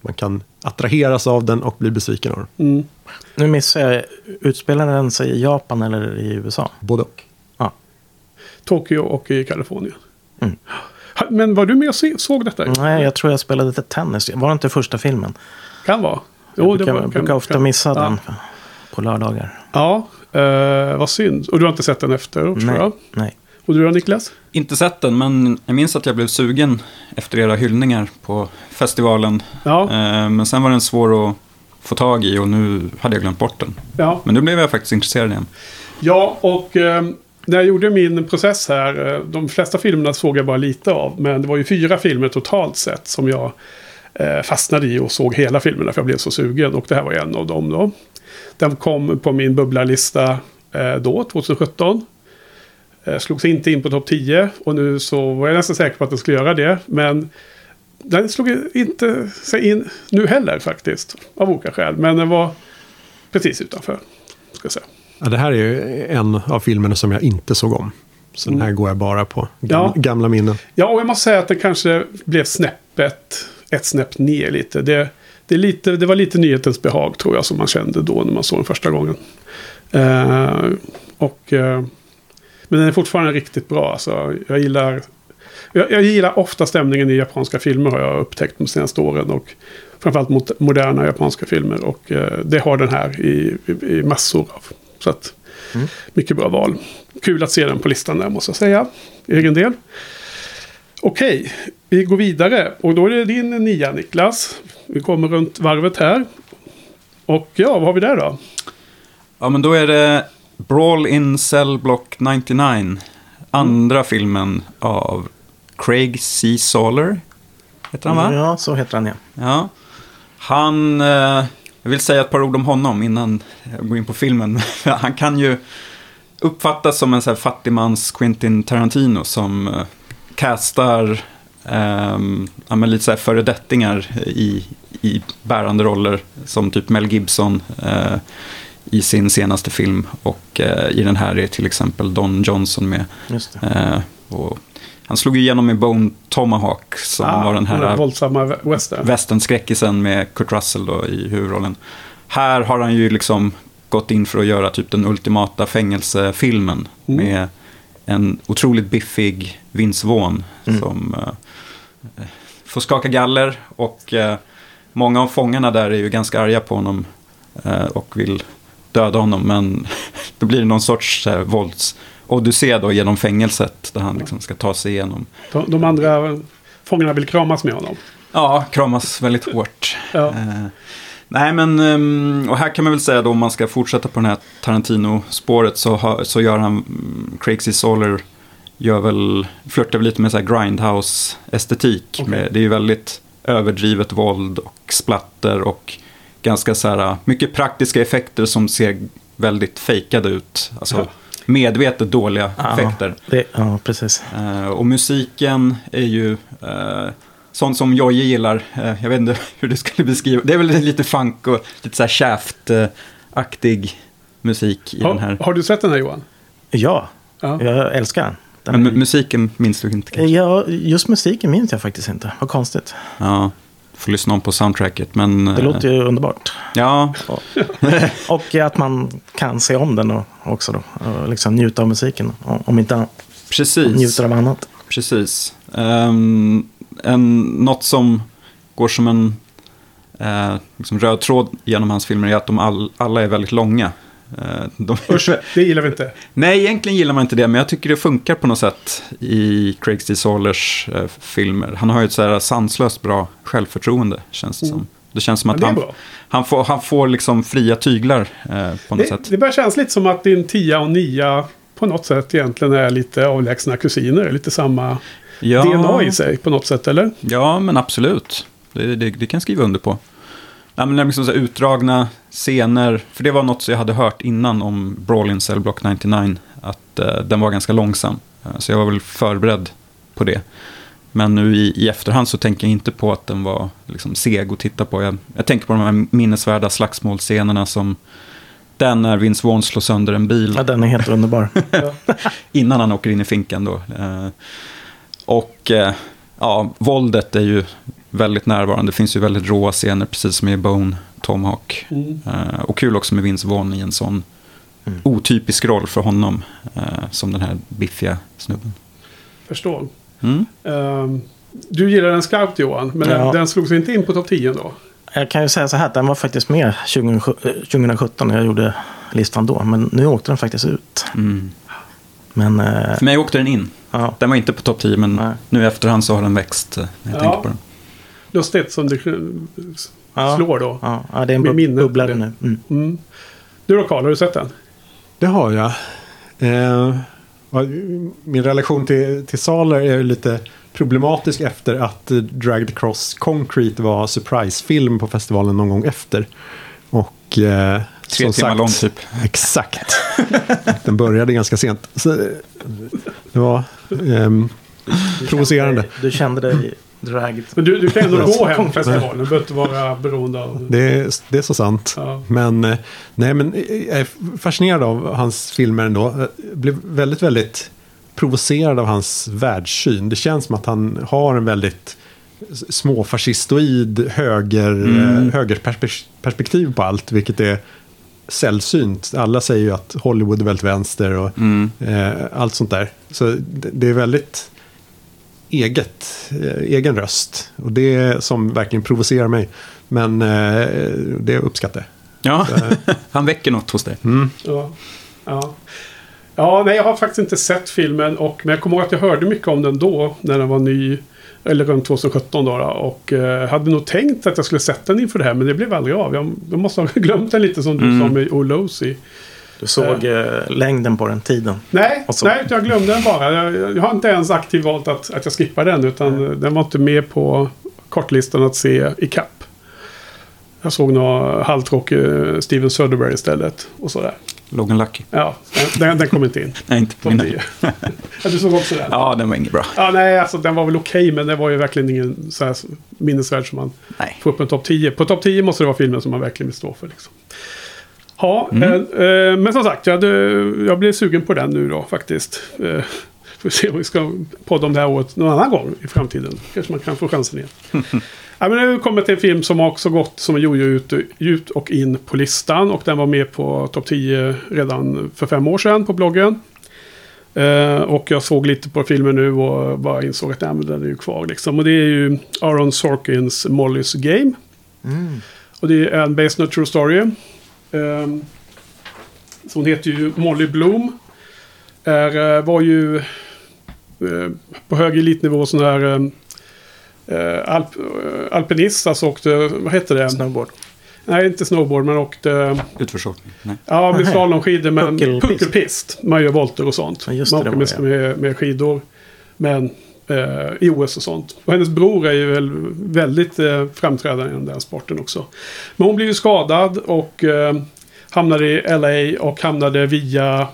man kan attraheras av den och bli besviken av den. Mm. Nu missar jag, utspelar den sig i Japan eller i USA? Både och. Ja. Tokyo och i Kalifornien. Mm. Men var du med och såg detta? Nej, jag tror jag spelade lite tennis. Var det inte första filmen? Kan vara. Jo, jag brukar, det var, brukar ofta kan. missa ja. den på lördagar. Ja, eh, vad synd. Och du har inte sett den efter? Nej. nej. Och du då Niklas? Inte sett den, men jag minns att jag blev sugen efter era hyllningar på festivalen. Ja. Eh, men sen var den svår att få tag i och nu hade jag glömt bort den. Ja. Men nu blev jag faktiskt intresserad igen. Ja, och eh, när jag gjorde min process här, eh, de flesta filmerna såg jag bara lite av. Men det var ju fyra filmer totalt sett som jag eh, fastnade i och såg hela filmerna för jag blev så sugen. Och det här var en av dem då. Den kom på min bubblarlista eh, då, 2017. Eh, slogs inte in på topp 10 och nu så var jag nästan säker på att den skulle göra det. Men den slog inte sig in nu heller faktiskt. Av olika skäl. Men den var precis utanför. Ska säga. Ja, det här är ju en av filmerna som jag inte såg om. Så den här mm. går jag bara på gamla, ja. gamla minnen. Ja, och jag måste säga att det kanske blev snäppet, ett snäpp ner lite. Det, det, lite. det var lite nyhetens behag tror jag som man kände då när man såg den första gången. Uh, och... Uh, men den är fortfarande riktigt bra. Alltså, jag, gillar, jag, jag, gillar ofta stämningen i japanska filmer har jag upptäckt de senaste åren. Och framförallt mot moderna japanska filmer. Och eh, det har den här i, i, i massor av. Så att, mm. mycket bra val. Kul att se den på listan där måste jag säga. Egen del. Okej, vi går vidare. Och då är det din nia Niklas. Vi kommer runt varvet här. Och ja, vad har vi där då? Ja, men då är det Brawl in Cell Block 99. Andra mm. filmen av Craig C. Sawler. Heter han va? Ja, så heter han ja. Ja. Han, eh, jag vill säga ett par ord om honom innan jag går in på filmen. han kan ju uppfattas som en så här fattigmans Quentin Tarantino som eh, castar eh, ja, lite så här föredettingar i, i bärande roller. Som typ Mel Gibson. Eh, i sin senaste film. Och eh, i den här är till exempel Don Johnson med. Eh, och han slog igenom i Bone Tomahawk som ah, var den här den våldsamma western. westernskräckisen med Kurt Russell då i huvudrollen. Här har han ju liksom gått in för att göra typ den ultimata fängelsefilmen mm. med en otroligt biffig Vince Vaughn mm. som eh, får skaka galler och eh, många av fångarna där är ju ganska arga på honom eh, och vill döda honom. Men då blir det någon sorts eh, vålds odyssé då genom fängelset där han liksom ska ta sig igenom. De, de andra fångarna vill kramas med honom. Ja, kramas väldigt hårt. Ja. Nej, men ehm, och här kan man väl säga då om man ska fortsätta på det här Tarantino-spåret så, så gör han, mm, Craig C. Soler gör väl, flörtar väl lite med så här grindhouse-estetik. Med, det är ju väldigt överdrivet våld och splatter och ganska så här mycket praktiska effekter som ser väldigt fejkade ut. Alltså Ja. medvetet dåliga effekter. det, ja, precis. Eh, och musiken är ju eh, sånt som Jojje gillar. Eh, jag vet inte hur det skulle beskriva. Det är väl lite funk och lite så här Shaft-aktig musik i den Har, här. har du sett den här Johan? Ja, Ja. jag älskar den. den. Men mu- musiken minns du inte kanske? ja, just musiken minns jag faktiskt inte. Vad konstigt. Ja, får lyssna om på soundtracket. Men, Det eh, låter ju underbart. Ja, Och, och att man kan se om den och, också då. Och liksom njuta av musiken. Om inte precis. njuter av annat. Precis. Ehm, en, något som går som en eh, liksom röd tråd genom hans filmer är att de all, alla är väldigt långa. Eh, de, Usch, det gillar vi inte. Nej, egentligen gillar man inte det, men jag tycker det funkar på något sätt i Craig D. Solers eh, filmer. Han har ju ett så här sanslöst bra självförtroende, känns det som. Det känns som att han, han, får, han får liksom fria tyglar eh, på något Det, sätt. det börjar kännas lite som att din tia och nia på något sätt egentligen är lite avlägsna kusiner. Lite samma Ja, DNA i sig på något sätt, eller? Ja, men absolut. Det, det, det kan jag skriva under på. Ja, men liksom så här utdragna scener, för det var något som jag hade hört innan om Brawl in Cell Block 99, att eh, den var ganska långsam. Eh, så jag var väl förberedd på det. Men nu i, i efterhand så tänker jag inte på att den var liksom seg att titta på. Jag, jag tänker på de här minnesvärda slagsmålscenerna som den när Vince Vaughn slår sönder en bil Ja, den är helt underbar. innan han åker in i finkan då. Eh, och eh, ja, våldet är ju väldigt närvarande. Det finns ju väldigt råa scener, precis som i Bone, Tomahawk. Mm. Eh, och kul också med Vince Vaughn i en sån Mm. otypisk roll för honom. Eh, som den här biffiga snubben. Förstår. Mm. Ehm, du gillar den skarpt Johan, men Ja. den, den slog sig inte in på topp 10 då? Jag kan ju säga så här, den var faktiskt med 2007 eh, 2017 när jag gjorde listan då. Men nu åkte den faktiskt ut. Mm. Men För mig åkte den in. Ja, Den var inte på topp 10, men Nej. nu i efterhand så har den växt. eh, När jag Ja. tänker på den. Lustigt som det slår då. Ja, ja, det är en bub- minnet. bubblare nu. Mm. Mm. Du då Karl, har du sett den? Det har jag. Eh, min relation till, till Saler är ju lite problematisk efter att eh, Dragged Cross Concrete var surprisefilm på festivalen någon gång efter. Och eh, Tre som timmar sagt, lång typ. Exakt. Den började ganska sent. Så, eh, det var ehm, provocerande. Du kände dig dragged. Men du, du kan ändå gå hem på festivalen. Du behöver inte vara beroende av... Det är, det är så sant. Ja. Men, eh, nej, men eh, jag är fascinerad av hans filmer ändå. Jag blev väldigt, väldigt provocerad av hans världssyn. Det känns som att han har en väldigt småfascistoid höger, Mm. eh, högerperspektiv på allt. Vilket är sällsynt. Alla säger ju att Hollywood är väldigt vänster och Mm. eh, allt sånt där. Så det, det är väldigt eget, eh, egen röst. Och det är som verkligen provocerar mig. Men eh, det uppskattar jag. Ja, han väcker något hos dig. Ja. Ja. ja, nej jag har faktiskt inte sett filmen. Och, men jag kommer ihåg att jag hörde mycket om den då. När den var ny. Eller runt 2017 då. då och eh, hade nog tänkt att jag skulle sett den inför det här. Men det blev aldrig av. Jag, jag måste ha glömt den lite som du Mm. sa med Olosi. Du såg eh, längden på den tiden. Nej, så- nej jag glömde den bara. Jag, jag har inte ens aktivt valt att, att jag skippar den. Utan den var inte med på kortlistan att se i kapp. Jag såg några halvtråkig eh, Steven Soderbergh istället. Och sådär. Logan Lucky. Ja, den, den, kom inte in. Nej, inte på mina. 10. ja, du såg också den? Ja, den var inget bra. Ja, nej, alltså den var väl okej, men det var ju verkligen ingen så här minnesvärd som man Nej. får upp en topp 10. På topp 10 måste det vara filmen som man verkligen vill stå för. Liksom. Ja, Mm. eh, eh, men som sagt, jag, hade, jag blev sugen på den nu då faktiskt. Eh, får se om vi ska podda om det här året någon annan gång i framtiden. Kanske man kan få chansen igen. ja, men nu kommer till en film som har också gått som jojo ut, ut och in på listan. Och den var med på topp 10 redan för fem år sedan på bloggen. Eh, och jag såg lite på filmen nu och bara insåg att nej, men den är ju kvar. Liksom. Och det är ju Aaron Sorkins Molly's Game. Mm. Och det är en Based on a True Story. Eh, så hon heter ju Molly Bloom. Är, eh, var ju eh, på hög elitnivå sån här eh, alp, alpinist. Alltså åkte, vad heter det? Snowboard. Nej, inte snowboard, men åkte... Utförsåkning? Nej. Ja, med slalomskidor, men Puckelpist. puckelpist. Man gör volter och sånt. Ja, just man åker det med, med, skidor. Men eh, i OS och sånt. Och hennes bror är ju väl väldigt eh, framträdande inom den sporten också. Men hon blev ju skadad och eh, hamnade i LA och hamnade via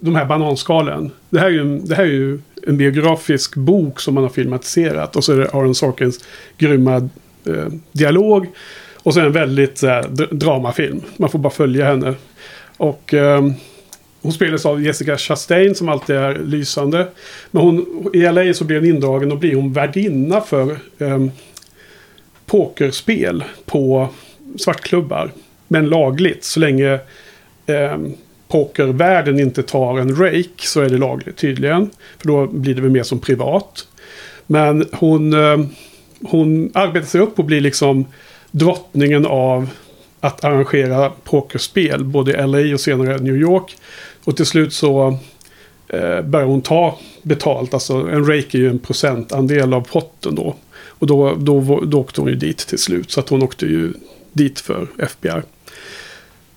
de här bananskalen. Det här är ju, det här är ju en biografisk bok som man har filmatiserat. Och så är det Aaron Sorkins grymma eh, dialog. Och så är det en väldigt eh, dr- dramafilm. Man får bara följa henne. Och eh, hon spelas av Jessica Chastain som alltid är lysande. Men hon, i LA så blir hon indragen och blir hon värdinna för eh, pokerspel på svartklubbar. Men lagligt så länge ehm, pokervärlden inte tar en rake så är det lagligt tydligen. För då blir det väl mer som privat. Men hon, eh, hon arbetar sig upp och blir liksom drottningen av att arrangera pokerspel. Både i LA och senare New York. Och till slut så eh, börjar hon ta betalt. Alltså en rake är ju en procentandel av potten då. Och då, då, då åkte hon ju dit till slut. Så att hon åkte ju dit för FBI.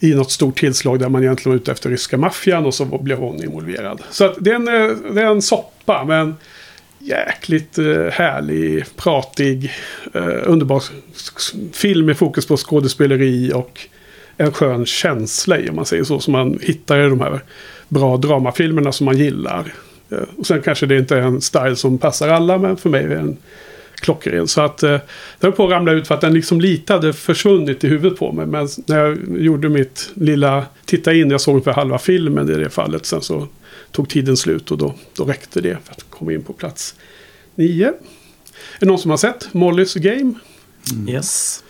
I något stort tillslag där man egentligen var ute efter ryska maffian och så blev hon involverad. Så att det är en, eh, det är en soppa men jäkligt eh, härlig, pratig, eh, underbar film med fokus på skådespeleri och en skön känsla i om man säger så. Som man hittar i de här bra dramafilmerna som man gillar. Och sen kanske det inte är en style som passar alla men för mig är den klockren. Så att eh, den höll på att ramla ut för att den liksom lite hade försvunnit i huvudet på mig. Men när jag gjorde mitt lilla titta in, jag såg ungefär halva filmen i det fallet. Sen så tog tiden slut och då, då räckte det för att komma in på plats nio. Är det någon som har sett Mollys Game? Yes.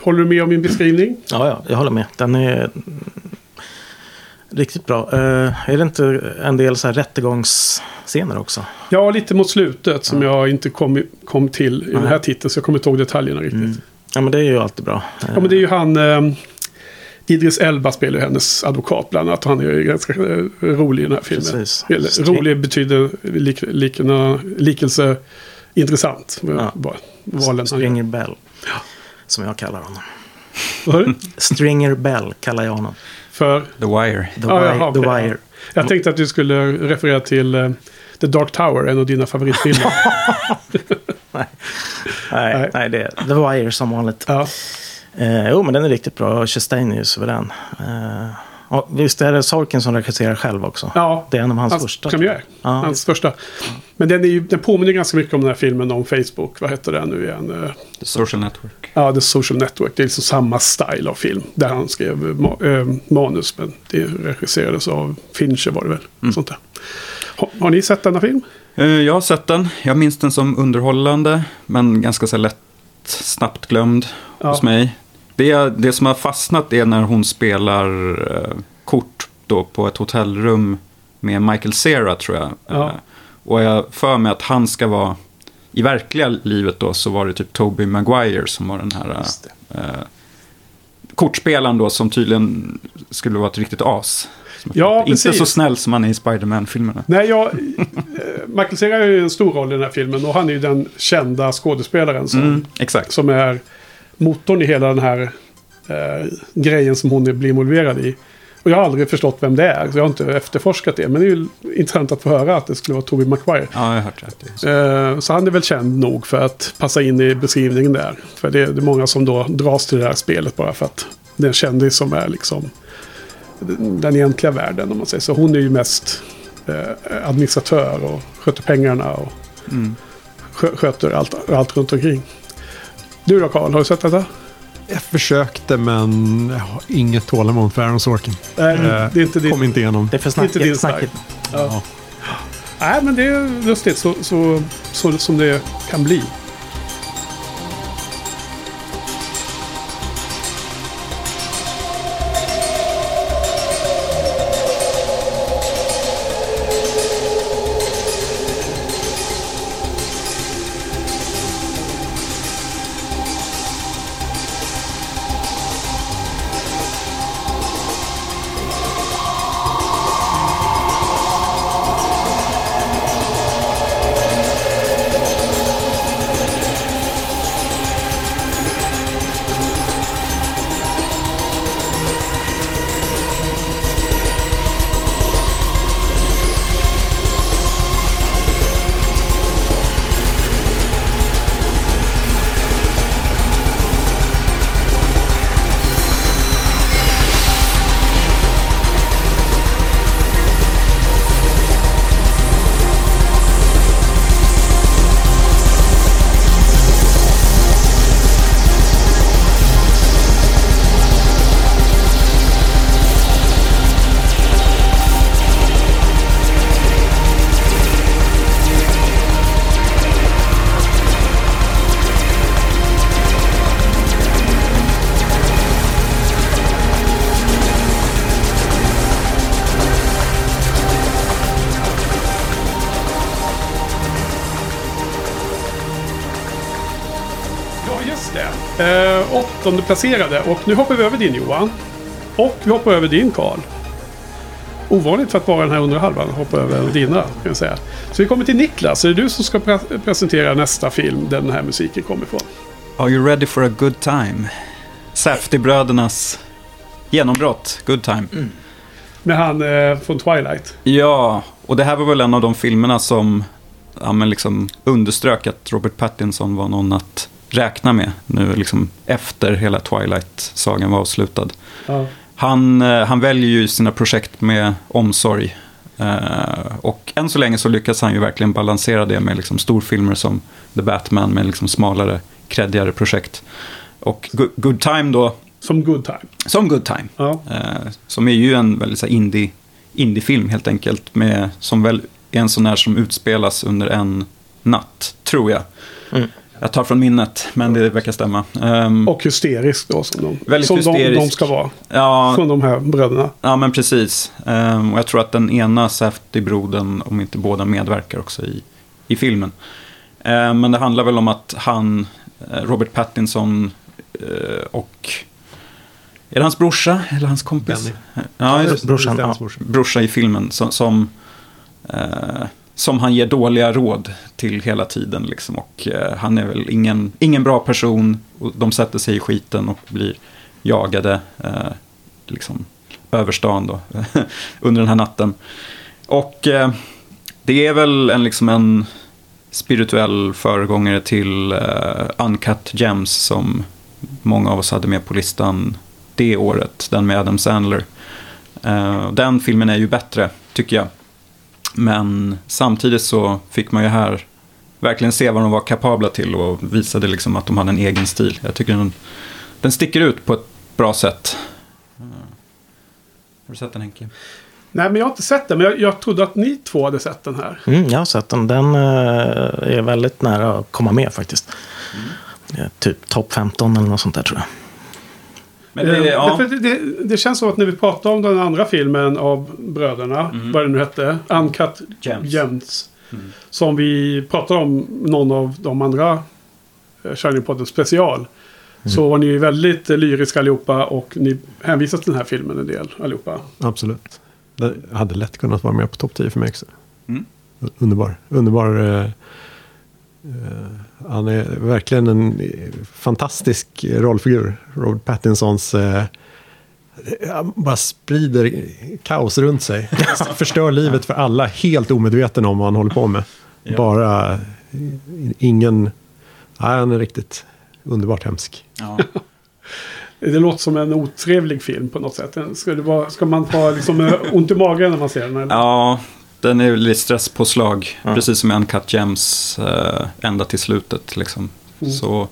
Håller du med om min beskrivning? Ja, ja, jag håller med. Den är mm, riktigt bra. Eh, är det inte en del så här rättegångsscener också? Ja, lite mot slutet som jag inte kom, kom till i den här titeln. Så jag kommer inte ihåg detaljerna riktigt. Mm. Ja, men det är ju alltid bra. Ja, men det är ju han... Eh, Idris Elba spelar ju hennes advokat bland annat. Han är ju ganska eh, rolig i den här filmen. Precis. Eller, rolig betyder lik, likna, likelse intressant. Ja. Valen. Stringer Bell. Som jag kallar honom. Stringer Bell kallar jag honom. För... The Wire. The, Ja, Wire, jaha, The okej. Wire. Jag tänkte att du skulle referera till eh, The Dark Tower, en av dina favoritfilmer. Nej, Nej. nej. det är The Wire som vanligt. ja. Eh, jo, men den är riktigt bra. Chastain är ju suverän. Eh, och visst är det Sorkin som regisserar själv också? ja, Det är en av hans, hans första. premiär. Ja, hans visst. första. Men den, är ju, den påminner ganska mycket om den här filmen om Facebook. Vad heter den nu igen? Eh, The Social Network. Ja, The Social Network. Det är liksom samma style av film. Där han skrev ma- eh, manus. Men det regisserades av Fincher var det väl. Mm. Sånt där. Har, har ni sett denna film? Eh, Jag har sett den. Jag minns den som underhållande, men ganska så lätt snabbt glömd Ja. hos mig. Det, det som har fastnat är när hon spelar eh, kort då på ett hotellrum med Michael Cera tror jag. Ja. Eh, och jag för mig att han ska vara, i verkliga livet då så var det typ Toby Maguire som var den här det. eh, kortspelaren då som tydligen skulle vara ett riktigt as. Ja. Inte precis. så snäll som han är i Spider-Man-filmerna. Nej, jag... eh, Michael Cera är ju en stor roll i den här filmen. Och han är ju den kända skådespelaren som, Mm, som är motorn i hela den här eh, grejen som hon blir involverad i. Och jag har aldrig förstått vem det är. Så jag har inte efterforskat det. Men det är ju intressant att få höra att det skulle vara Tobey Maguire. Ja, jag har hört. Det. Eh, Så han är väl känd nog för att passa in i beskrivningen där. För det är, det är många som då dras till det här spelet bara för att det är en kändis som är liksom den egentliga världen om man säger så. Hon är ju mest eh, administratör och sköter pengarna och Mm. skö- sköter allt, allt runt omkring. Du då Karl, har du sett detta? Jag förskökte men jag har inget tålamod för Aaron Sorkin. Nej, Eh, det är inte ditt. Kom inte igenom. Det är för Inte din snackigt. snackigt. Ja. Nej, men det är lustigt så, så, så som det kan bli. Eh, åttonde placerade. Och nu hoppar vi över din Johan. Och vi hoppar över din Karl. Ovanligt för att vara den här undre halvan hoppa över dina. Kan jag säga. Så vi kommer till Niklas. Är det du som ska pre presentera nästa film där den här musiken kommer ifrån? Are you ready for a good time? Safety-brödernas genombrott, Good time. Mm. Med han eh, från Twilight. Ja, och det här var väl en av de filmerna som ja, men liksom underströk att Robert Pattinson var någon att räkna med nu liksom efter hela Twilight-sagan var avslutad. Ja. Han, eh, han väljer ju sina projekt med omsorg. Uh, och än så länge så lyckas han ju verkligen balansera det med liksom storfilmer som The Batman med liksom smalare, kreddigare projekt. Och Good, Good Time då. Som Good Time. Som Good Time. Ja. Uh, som är ju en väldigt så indie, indiefilm helt enkelt. Med, som väl är en sån här som utspelas under en natt, tror jag. Mm. Jag tar från minnet, men det verkar stämma. Um, och hysterisk då, som, de, väldigt som hysterisk. De, de ska vara. Ja, från de här bröderna. Ja, men precis. Um, och jag tror att den ena Safety-brodern, om inte båda, medverkar också i, i filmen. Um, men det handlar väl om att han, eh, Robert Pattinson uh, och... Är det hans brorsa eller hans kompis? Benny. Ja, brorsan. Ja. Brorsa i filmen som... som uh, som han ger dåliga råd till hela tiden. Liksom. Och eh, han är väl ingen, ingen bra person. Och de sätter sig i skiten och blir jagade eh, liksom, över stan då, under den här natten. Och eh, det är väl en, liksom en spirituell föregångare till eh, Uncut Gems som många av oss hade med på listan det året, den med Adam Sandler. Eh, den filmen är ju bättre, tycker jag. Men samtidigt så fick man ju här verkligen se vad de var kapabla till och visade liksom att de hade en egen stil. Jag tycker den, den sticker ut på ett bra sätt. Har du sett den Henke? Nej, men jag har inte sett den. Men jag, jag trodde att ni två hade sett den här. Mm, jag har sett den. Den uh, är väldigt nära att komma med faktiskt. Mm. Typ topp 15 eller något sånt där tror jag. Men det, ja. det, det, det, känns som att när vi pratar om den andra filmen av bröderna, mm. vad det nu hette, Uncut Gems. Gems mm. Som vi pratade om någon av de andra eh, Shining-podden special. Mm. Så var ni väldigt lyriska allihopa och ni hänvisar till den här filmen en del allihopa. Absolut. Det hade lätt kunnat vara med på topp 10 för mig också. Mm. Underbar. Underbar eh, Eh, han är verkligen en fantastisk rollfigur. Robert Pattinsons eh, han bara sprider kaos runt sig. Förstör livet för alla, helt omedveten om vad han håller på med. Ja. Bara ingen... Nej, han är riktigt underbart hemsk. Ja. Det låter som en otrevlig film på något sätt. Ska, det vara, ska man få liksom eh, ont i magen när man ser den? Eller? Ja, den är lite stresspåslag, ja. precis som en Cut Gems äh, ända till slutet. Liksom. Mm. Så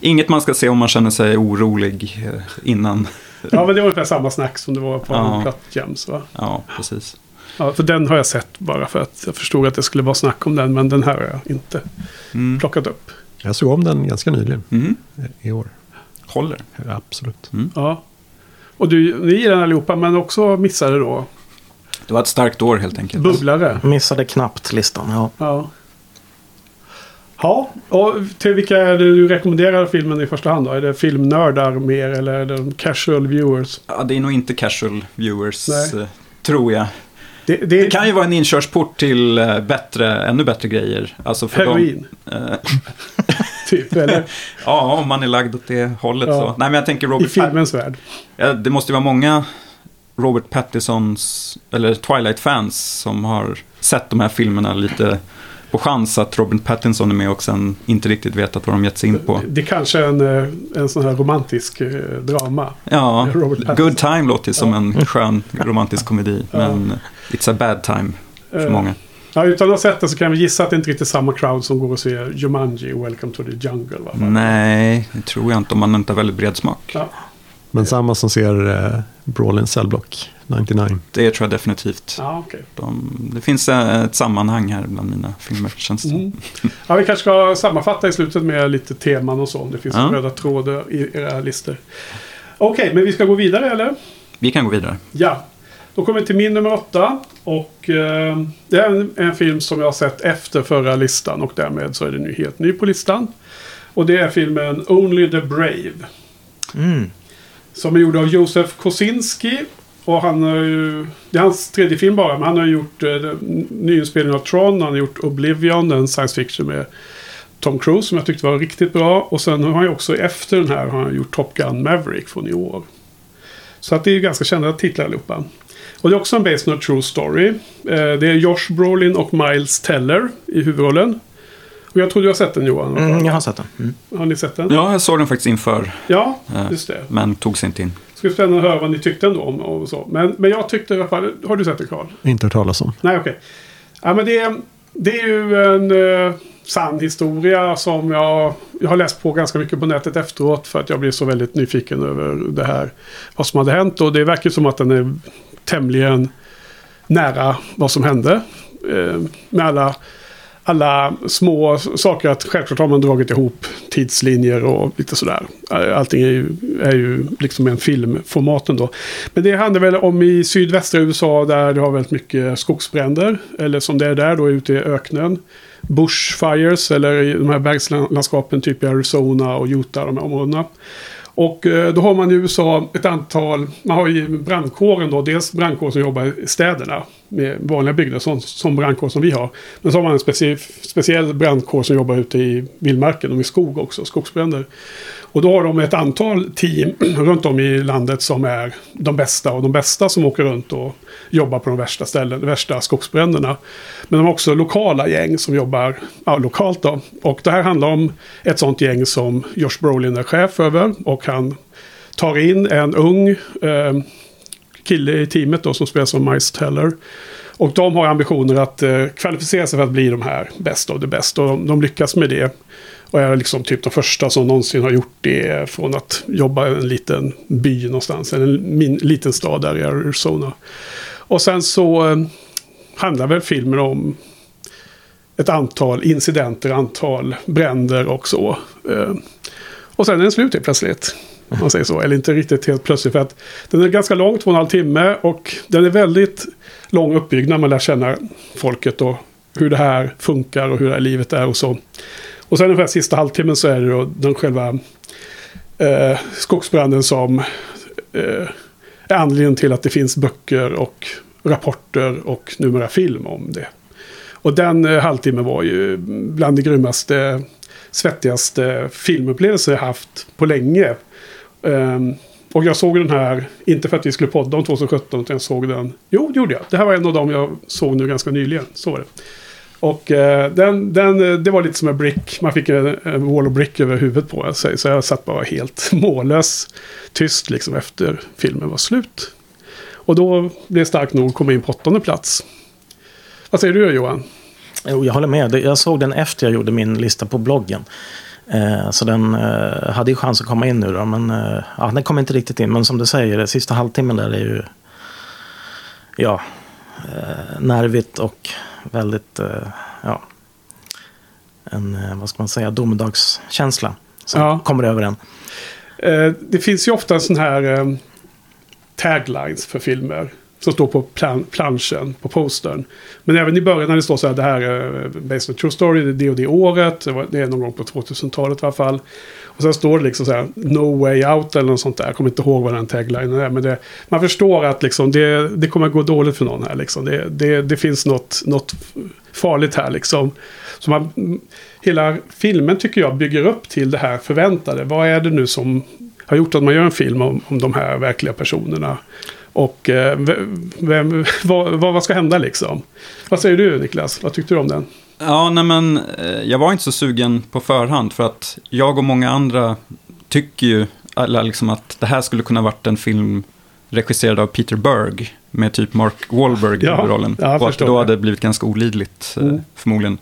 inget man ska se om man känner sig orolig äh, innan. Ja, men det var ungefär samma snack som det var på ja. Cut Gems, va? Ja, precis. Ja, för den har jag sett bara för att jag förstod att det skulle vara snack om den, men den här har jag inte mm. plockat upp. Jag såg om den ganska nyligen, mm. i år. Håller? Absolut. Mm. Ja. Och du, ni gillar den allihopa, men också missade då det var ett starkt år helt enkelt. Bubblare. Missade knappt listan, ja. Ja. Ja, och till vilka är det du rekommenderar filmen i första hand då? Är det filmnördar mer eller är det casual viewers? Ja, det är nog inte casual viewers, Nej. Eh, tror jag. Det, det... det, kan ju vara en inkörsport till eh, bättre, ännu bättre grejer. Alltså för Heroin. De, eh, typ, eller? ja, om man är lagd åt det hållet ja. så. Nej, men jag tänker Robert I filmens värld. Ja, det måste ju vara många Robert Pattisons, eller Twilight-fans som har sett de här filmerna lite på chans att Robert Pattinson är med och sen inte riktigt vetat vad de gett sig in på. Det är kanske är en, eh, en sån här romantisk eh, drama. Ja, Good Time låter ja. som en skön romantisk komedi. Men It's a bad time för uh, många. Ja, utan att ha sett det så kan vi gissa att det inte riktigt är samma crowd som går och ser Jumanji, Welcome to the Jungle. Va? Nej, det tror jag inte om man inte har väldigt bred smak. Ja. Men samma som ser uh, Brawlin Cellblock 99. Det tror jag definitivt. Ah, okay. De, det finns ett sammanhang här bland mina filmer, känns det mm. Ja, vi kanske ska sammanfatta i slutet med lite teman och så. Det finns ja. röda trådar i era listor. Okej, okay, men vi ska gå vidare eller? Vi kan gå vidare. Ja. Då kommer vi till min nummer åtta. Och eh, det är en, en, film som jag har sett efter förra listan. Och därmed så är den nu helt ny på listan. Och det är filmen Only the Brave. Mm. Som är gjord av Josef Kosinski. Och han har ju... Det är hans tredje film bara. Men han har gjort eh, nyinspelning av Tron. Han har gjort Oblivion. En science fiction med Tom Cruise. Som jag tyckte var riktigt bra. Och sen har han ju också efter den här har han gjort Top Gun Maverick från i år. Så att det är ganska kända titlar allihopa. Och det är också en based on a true story. Eh, det är Josh Brolin och Miles Teller i huvudrollen. Och jag tror du har sett den Johan? Mm, jag har sett den. Mm. Har ni sett den? Ja, jag såg den faktiskt inför. Ja, eh, just det. Men tog sig inte in. Bli spännande att höra vad ni tyckte ändå om och så. Men, men jag tyckte i alla fall... Har du sett den Karl? Inte hört talas om. Nej, okej. Ja, men det, är- det är ju en uh, sann historia som jag, jag har läst på ganska mycket på nätet efteråt. För att jag blev så väldigt nyfiken över det här. Vad som hade hänt. Och det verkar som att den är tämligen nära vad som hände. Eh, med alla, alla små saker. Att självklart har man dragit ihop tidslinjer och lite sådär. Allting är ju, är ju liksom en filmformat ändå. Men det handlar väl om i sydvästra USA där det har väldigt mycket skogsbränder. Eller som det är där då ute i öknen. Bushfires eller i de här bergslandskapen typ i Arizona och Utah, de här områdena. Och eh, då har man i USA ett antal, man har ju brandkåren då, dels brandkår som jobbar i städerna med vanliga byggnader, som, som brandkår som vi har. Men så har man en specif, speciell brandkår som jobbar ute i vildmarken och i skog också, skogsbränder. Och då har de ett antal team runt om i landet som är de bästa och de bästa som åker runt och jobbar på de värsta ställen, de värsta skogsbränderna. Men de har också lokala gäng som jobbar ja, lokalt då. Och det här handlar om ett sånt gäng som Josh Brolin är chef över. Och han tar in en ung eh, kille i teamet då som spelas av Miles Teller. Och de har ambitioner att eh, kvalificera sig för att bli de här bäst av det bästa. Och de, de lyckas med det. Och är liksom typ de första som någonsin har gjort det från att jobba i en liten by någonstans. Eller en min, liten stad där i Arizona. Och sen så eh, handlar väl filmen om ett antal incidenter, antal bränder och så. Eh, och sen är den slut helt plötsligt. Om man säger så. Eller inte riktigt helt plötsligt. För att den är ganska lång, två och en halv timme. Och den är väldigt lång uppbyggd när man lär känna folket och hur det här funkar och hur det här livet är och så. Och sen ungefär sista halvtimmen så är det då den själva eh, skogsbranden som eh, är anledningen till att det finns böcker och rapporter och numera film om det. Och den eh, halvtimmen var ju bland de grymmaste, svettigaste filmupplevelser jag haft på länge. Um, och jag såg den här, inte för att vi skulle podda om 2017, utan jag såg den. Jo, det gjorde jag. Det här var en av dem jag såg nu ganska nyligen. Så var det. Och eh, den, den, eh, det var lite som en brick. Man fick en, en wall of brick över huvudet på sig. Så jag satt bara helt mållös, tyst liksom efter filmen var slut. Och då blev det starkt nog att komma in på åttonde plats. Vad säger du Johan? Jo, jag håller med. Jag såg den efter jag gjorde min lista på bloggen. Eh, så den eh, hade ju chans att komma in nu då. Men eh, ja, den kom inte riktigt in. Men som du säger, sista halvtimmen där är ju ja, nervigt och väldigt, ja, en, vad ska man säga, domedagskänsla. Som Ja. kommer över en. Det finns ju ofta sån här taglines för filmer. Som står på plan- planschen, på postern. Men även i början när det står så här, det här är based on true story, det är det och det året. Det, är någon gång på 2000-talet i alla fall. Och sen står det liksom så här, no way out eller något sånt där. Jag kommer inte ihåg vad den taglinen är. Men det, man förstår att liksom det, det kommer gå dåligt för någon här. Liksom. Det, det, det finns något, något farligt här liksom. Så man, hela filmen tycker jag bygger upp till det här förväntade. Vad är det nu som har gjort att man gör en film om, om de här verkliga personerna? Och eh, vem, vad, vad ska hända liksom? Vad säger du Niklas? Vad tyckte du om den? Ja, nej men eh, jag var inte så sugen på förhand för att jag och många andra tycker ju liksom att det här skulle kunna varit en film regisserad av Peter Berg med typ Mark Wahlberg i Ja, huvudrollen. ja, och att det då det. hade blivit ganska olidligt eh, Mm. förmodligen.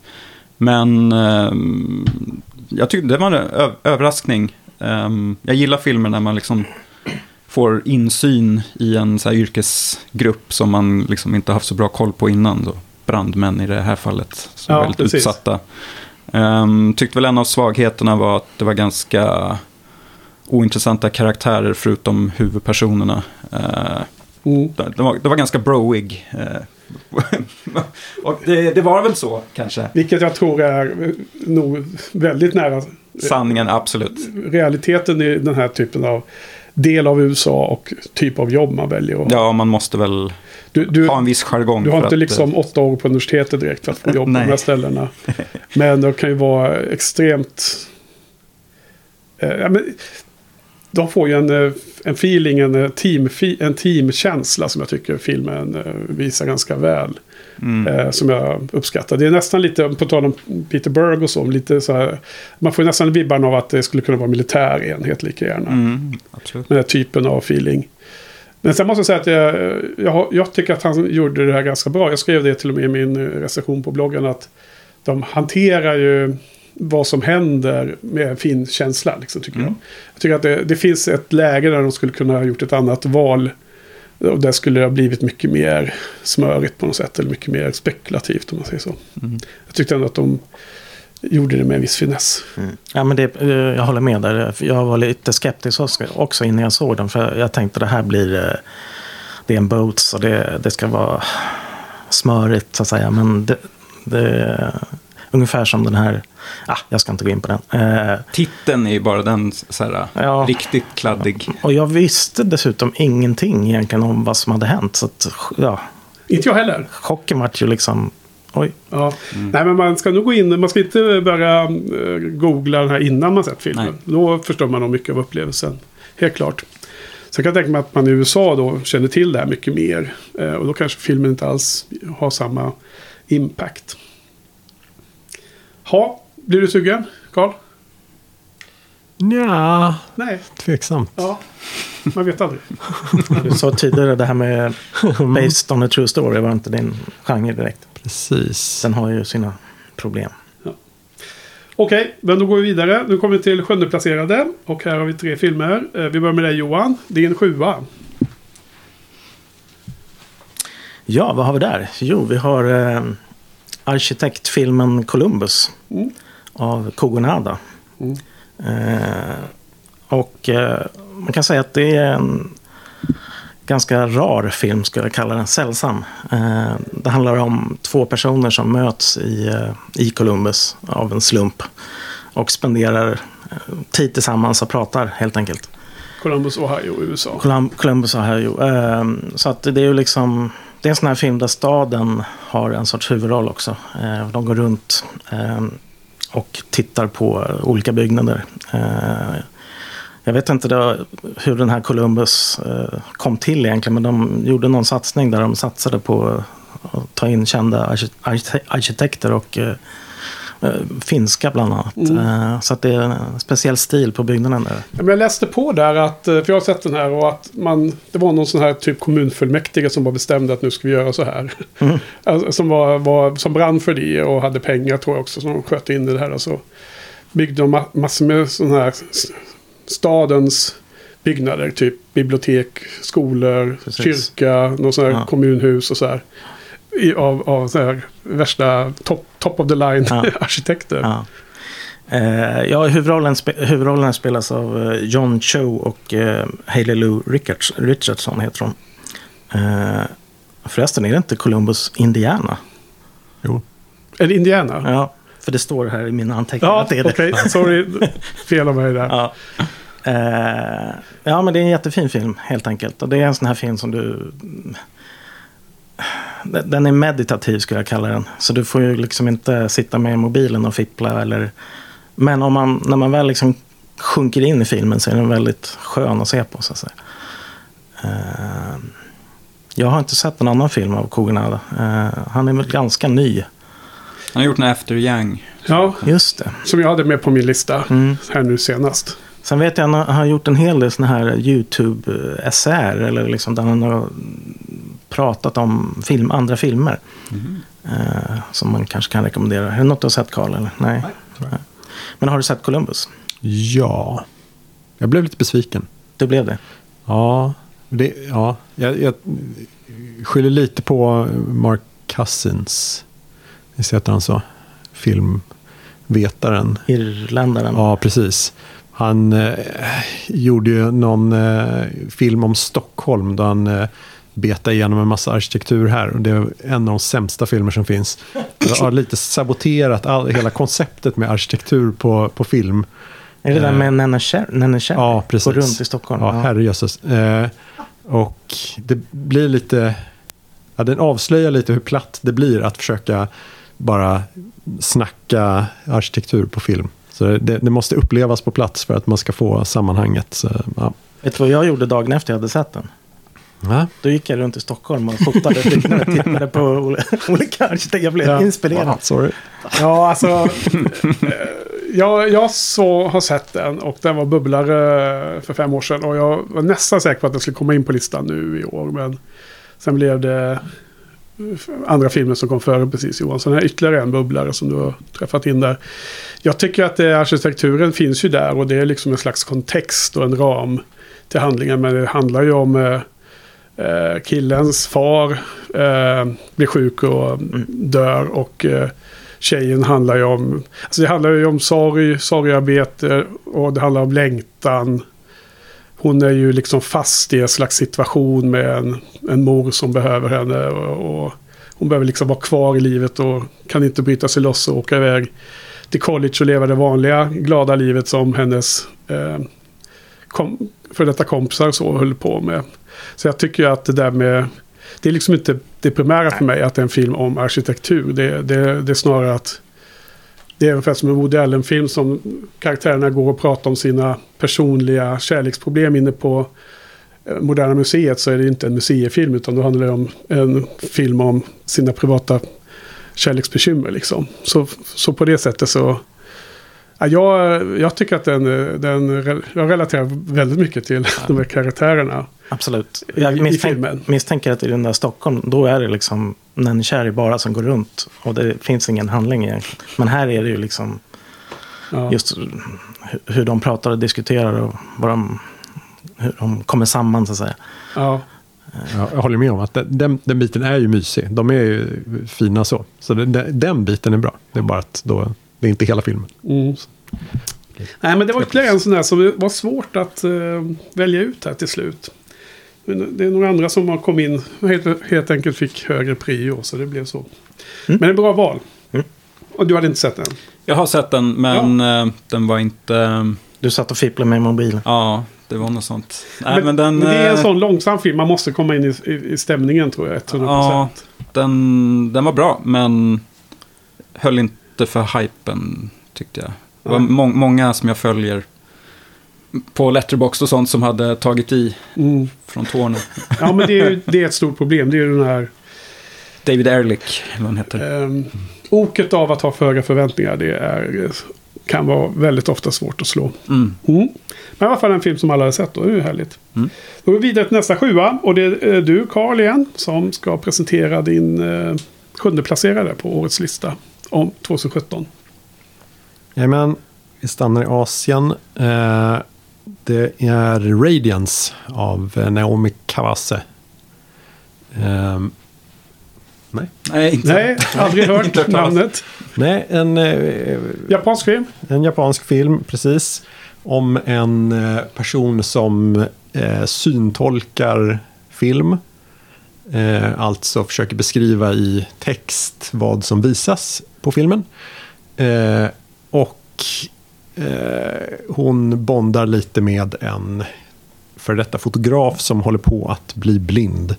Men ehm, jag tyckte det var en överraskning. Ehm, jag gillar filmer när man liksom får insyn i en så yrkesgrupp som man liksom inte haft så bra koll på innan. Då. Brandmän i det här fallet, som Ja, är väldigt precis. utsatta. Um, tyckte väl en av svagheterna var att det var ganska ointressanta karaktärer förutom huvudpersonerna. Eh, Mm. det, var, det var ganska broig. eh, och det, det var väl så kanske. Vilket jag tror är nog väldigt nära Sanningen, absolut. Realiteten i den här typen av del av USA och typ av jobb man väljer. att- Ja, man måste väl du, du, ha en viss jargong. du har inte att, liksom eh, åtta år på universitetet direkt för att få jobb på de här ställena. Men de kan ju vara extremt... Eh, ja, men, de får ju en, eh, en feeling, en, team, en teamkänsla som jag tycker filmen visar ganska väl. Mm. Eh, som jag uppskattar. Det är nästan lite, på tal om Peter Berg och så, lite så här, man får nästan vibbarna av att det skulle kunna vara militär enhet lika gärna. Mm, absolut. Den här typen av feeling. Men sen måste jag säga att jag, jag, jag tycker att han gjorde det här ganska bra. Jag skrev det till och med i min recension på bloggen att de hanterar ju vad som händer med en fin känsla. Liksom, tycker jag. jag tycker att det, det finns ett läge där de skulle kunna ha gjort ett annat val. Och där skulle det ha blivit mycket mer smörigt på något sätt. Eller mycket mer spekulativt om man säger så. Jag tyckte ändå att de gjorde det med en viss finess. Ja, men det, eh, jag håller med där. Jag var lite skeptisk också- innan jag såg den. För jag tänkte det här blir... eh, Det är en boats och det, det ska vara smörigt så att säga. Men det, det ungefär som den här... Ah, jag ska inte gå in på den. Eh, Titeln är ju bara den så här, Ja. riktigt kladdig. och jag visste dessutom ingenting egentligen om vad som hade hänt. Så att, ja, Inte jag heller. chocken vart ju liksom... Oj. Ja. Nej, men man ska nog gå in, man ska inte börja eh, googla den här innan man sett filmen. Nej. Då förstår man nog mycket av upplevelsen. Helt klart. Så jag kan tänka mig att man i USA då känner till det här mycket mer. Eh, och då kanske filmen inte alls har samma impact. Ha, blir du sugen, Karl? Ja, Nej, tveksamt. ja. Man vet aldrig. Du sa tidigare det här med based on a true story var inte din genre direkt. Precis. Den har ju sina problem. Okej, men då går vi vidare. Nu kommer vi till sjundeplacerade. Och här har vi tre filmer. Eh, Vi börjar med dig Johan. Din sjua. Ja, vad har vi där? Jo, vi har eh, arkitektfilmen Columbus Mm. av Kogonada. Mm. Eh, och eh, man kan säga att det är en ganska rar film, skulle jag kalla den. Sällsam. Eh, det handlar om två personer som möts i, eh, i Columbus av en slump. Och spenderar eh, tid tillsammans och pratar helt enkelt. Columbus, Ohio, USA. Colum- Columbus Ohio. Um, så att det är ju liksom... Det är en sån här film där staden har en sorts huvudroll också. Eh, de går runt ehm, och tittar på olika byggnader. Eh, jag vet inte då, hur den här Columbus eh, kom till egentligen. Men de gjorde någon satsning där de satsade på att ta in kända arkitekter och finska bland annat. Eh, så att det är en speciell stil på byggnaden där. Jag läste på där att, eh, för jag har sett den här och att man, det var någon sån här typ kommunfullmäktige som bara bestämde att nu ska vi göra så här. Alltså, som, var, var, som brann för det och hade pengar tror jag också som de sköt in i det här. Och så byggde de ma- massor med sådana här stadens byggnader. Typ bibliotek, skolor, Precis. kyrka, någon sån här Ja. kommunhus och så här. I, av av så här värsta top, top of the line Ja. arkitekter. Ja. Eh, ja, huvudrollen, spe- huvudrollen spelas av eh, John Cho och eh, Hailey Lou Richards, Richardson heter hon. Eh, förresten är det inte Columbus, Indiana? Jo. Eller Indiana. Ja, för det står här i mina anteckningar Ja, att det är det. okej. Sorry. Fel av mig där. Ja. Eh, ja, men det är en jättefin film helt enkelt. Och det är en sån här film som du... Den är meditativ skulle jag kalla den. Så du får ju liksom inte sitta med mobilen och fippla eller... Men om man, när man väl liksom sjunker in i filmen så är den väldigt skön att se på så att säga. Eh, jag har inte sett en annan film av Kogonada. Eh, han är väl ganska ny. Han har gjort en After Young. Ja, Just det. som jag hade med på min lista Mm. här nu senast. Sen vet jag att han har gjort en hel del såna här YouTube-SR. Eller liksom där han har pratat om film, andra filmer. Eh, som man kanske kan rekommendera. Är det något du har sett Karl? Eller? Nej. Nej. Men har du sett Columbus? Ja. Jag blev lite besviken. Det blev det. Ja, det, ja. Jag, jag skyller lite på Mark Cousins. Visst heter han så? Filmvetaren. Irländaren. Ja, precis. Han eh, gjorde ju någon eh, film om Stockholm där han eh, beta igenom en massa arkitektur här. Och det är en av de sämsta filmer som finns. Jag har lite saboterat all, hela konceptet med arkitektur på, på film. Är det där med Nenne Cherry? Ja, precis. Går runt i Stockholm. Ja, herrejösses. Eh, och det blir lite... Ja, den avslöjar lite hur platt det blir att försöka bara snacka arkitektur på film. Så det, det måste upplevas på plats för att man ska få sammanhanget. Så, ja. Vet du vad jag gjorde dagen efter jag hade sett den? Ja. Då gick jag runt i Stockholm och fotade och tittade på olika arkitekter. Jag blev ja. inspirerad. Wow, sorry. Ja, alltså. Eh, jag, jag så har sett den och den var bubblare för fem år sedan. Och jag var nästan säker på att den skulle komma in på listan nu i år. Men sen blev det andra filmer som kom före precis Johan. Sen är ytterligare en bubblare som du har träffat in där. Jag tycker att det, arkitekturen finns ju där och det är liksom en slags kontext och en ram till handlingen. Men det handlar ju om eh, killens far eh, blir sjuk och mm. dör och eh, tjejen handlar ju om, alltså det handlar ju om sorg, sorgarbete och det handlar om längtan. Hon är ju liksom fast i en slags situation med en, en mor som behöver henne. Och, och hon behöver liksom vara kvar i livet och kan inte bryta sig loss och åka iväg till college och leva det vanliga glada livet som hennes eh, kom, för detta kompisar så höll på med. Så jag tycker att det där med det är liksom inte det primära för mig att det är en film om arkitektur. Det, det, det är snarare att det är ungefär som en Woody Allen-film som karaktärerna går och pratar om sina personliga kärleksproblem inne på eh, Moderna Museet så är det inte en museifilm utan då handlar det om en film om sina privata kärleksbekymmer. Liksom. Så, så på det sättet så Ja, jag, jag tycker att den, den, jag relaterar väldigt mycket till ja. de här karaktärerna. Absolut. Jag misstänk, misstänker att i den där Stockholm, då är det liksom Cherry bara som går runt. Och det finns ingen handling egentligen. Men här är det ju liksom ja. just hur de pratar och diskuterar och vad de, hur de kommer samman så att säga. Ja. Ja, jag håller med om att den, den biten är ju mysig. De är ju fina så. Så den, den biten är bra. Det är bara att då det är inte hela filmen. Mm. Nej, men det var ytterligare en sån där som var svårt att uh, välja ut här till slut. Men det är några andra som har kommit in helt, helt enkelt fick högre prio. Så det blev så. Mm. Men en bra val. Mm. Och du hade inte sett den? Jag har sett den, men ja. uh, den var inte... Du satt och fipplade med mobilen. Ja, det var något sånt. Nej, men, men den, men det är en uh, sån långsam film. Man måste komma in i, i, i stämningen tror jag. 100%. Ja, den, den var bra, men höll inte för hypen, tyckte jag. Det var må många som jag följer på Letterboxd och sånt som hade tagit i mm. från tårna. Ja, men det är, det är ett stort problem. Det är den här... David Ehrlich, eller vad han heter. Um, oket av att ha för höga förväntningar, det är, kan vara väldigt ofta svårt att slå. Mm. Mm. Men i alla fall en film som alla har sett, då. det är ju härligt. Mm. Då går vi vidare till nästa sjua. Och det är du, Carl, igen, som ska presentera din eh, sjunde placerare på årets lista om 2017. Jajamän, vi stannar i Asien. Eh, det är Radiance av eh, Naomi Kawase. Eh, nej. Nej, inte. nej, aldrig hört namnet. Nej, en... Eh, japansk film. En japansk film, precis. Om en eh, person som eh, syntolkar film. Eh, alltså försöker beskriva i text vad som visas på filmen. Eh, och Eh, hon bondar lite med en för detta fotograf som håller på att bli blind.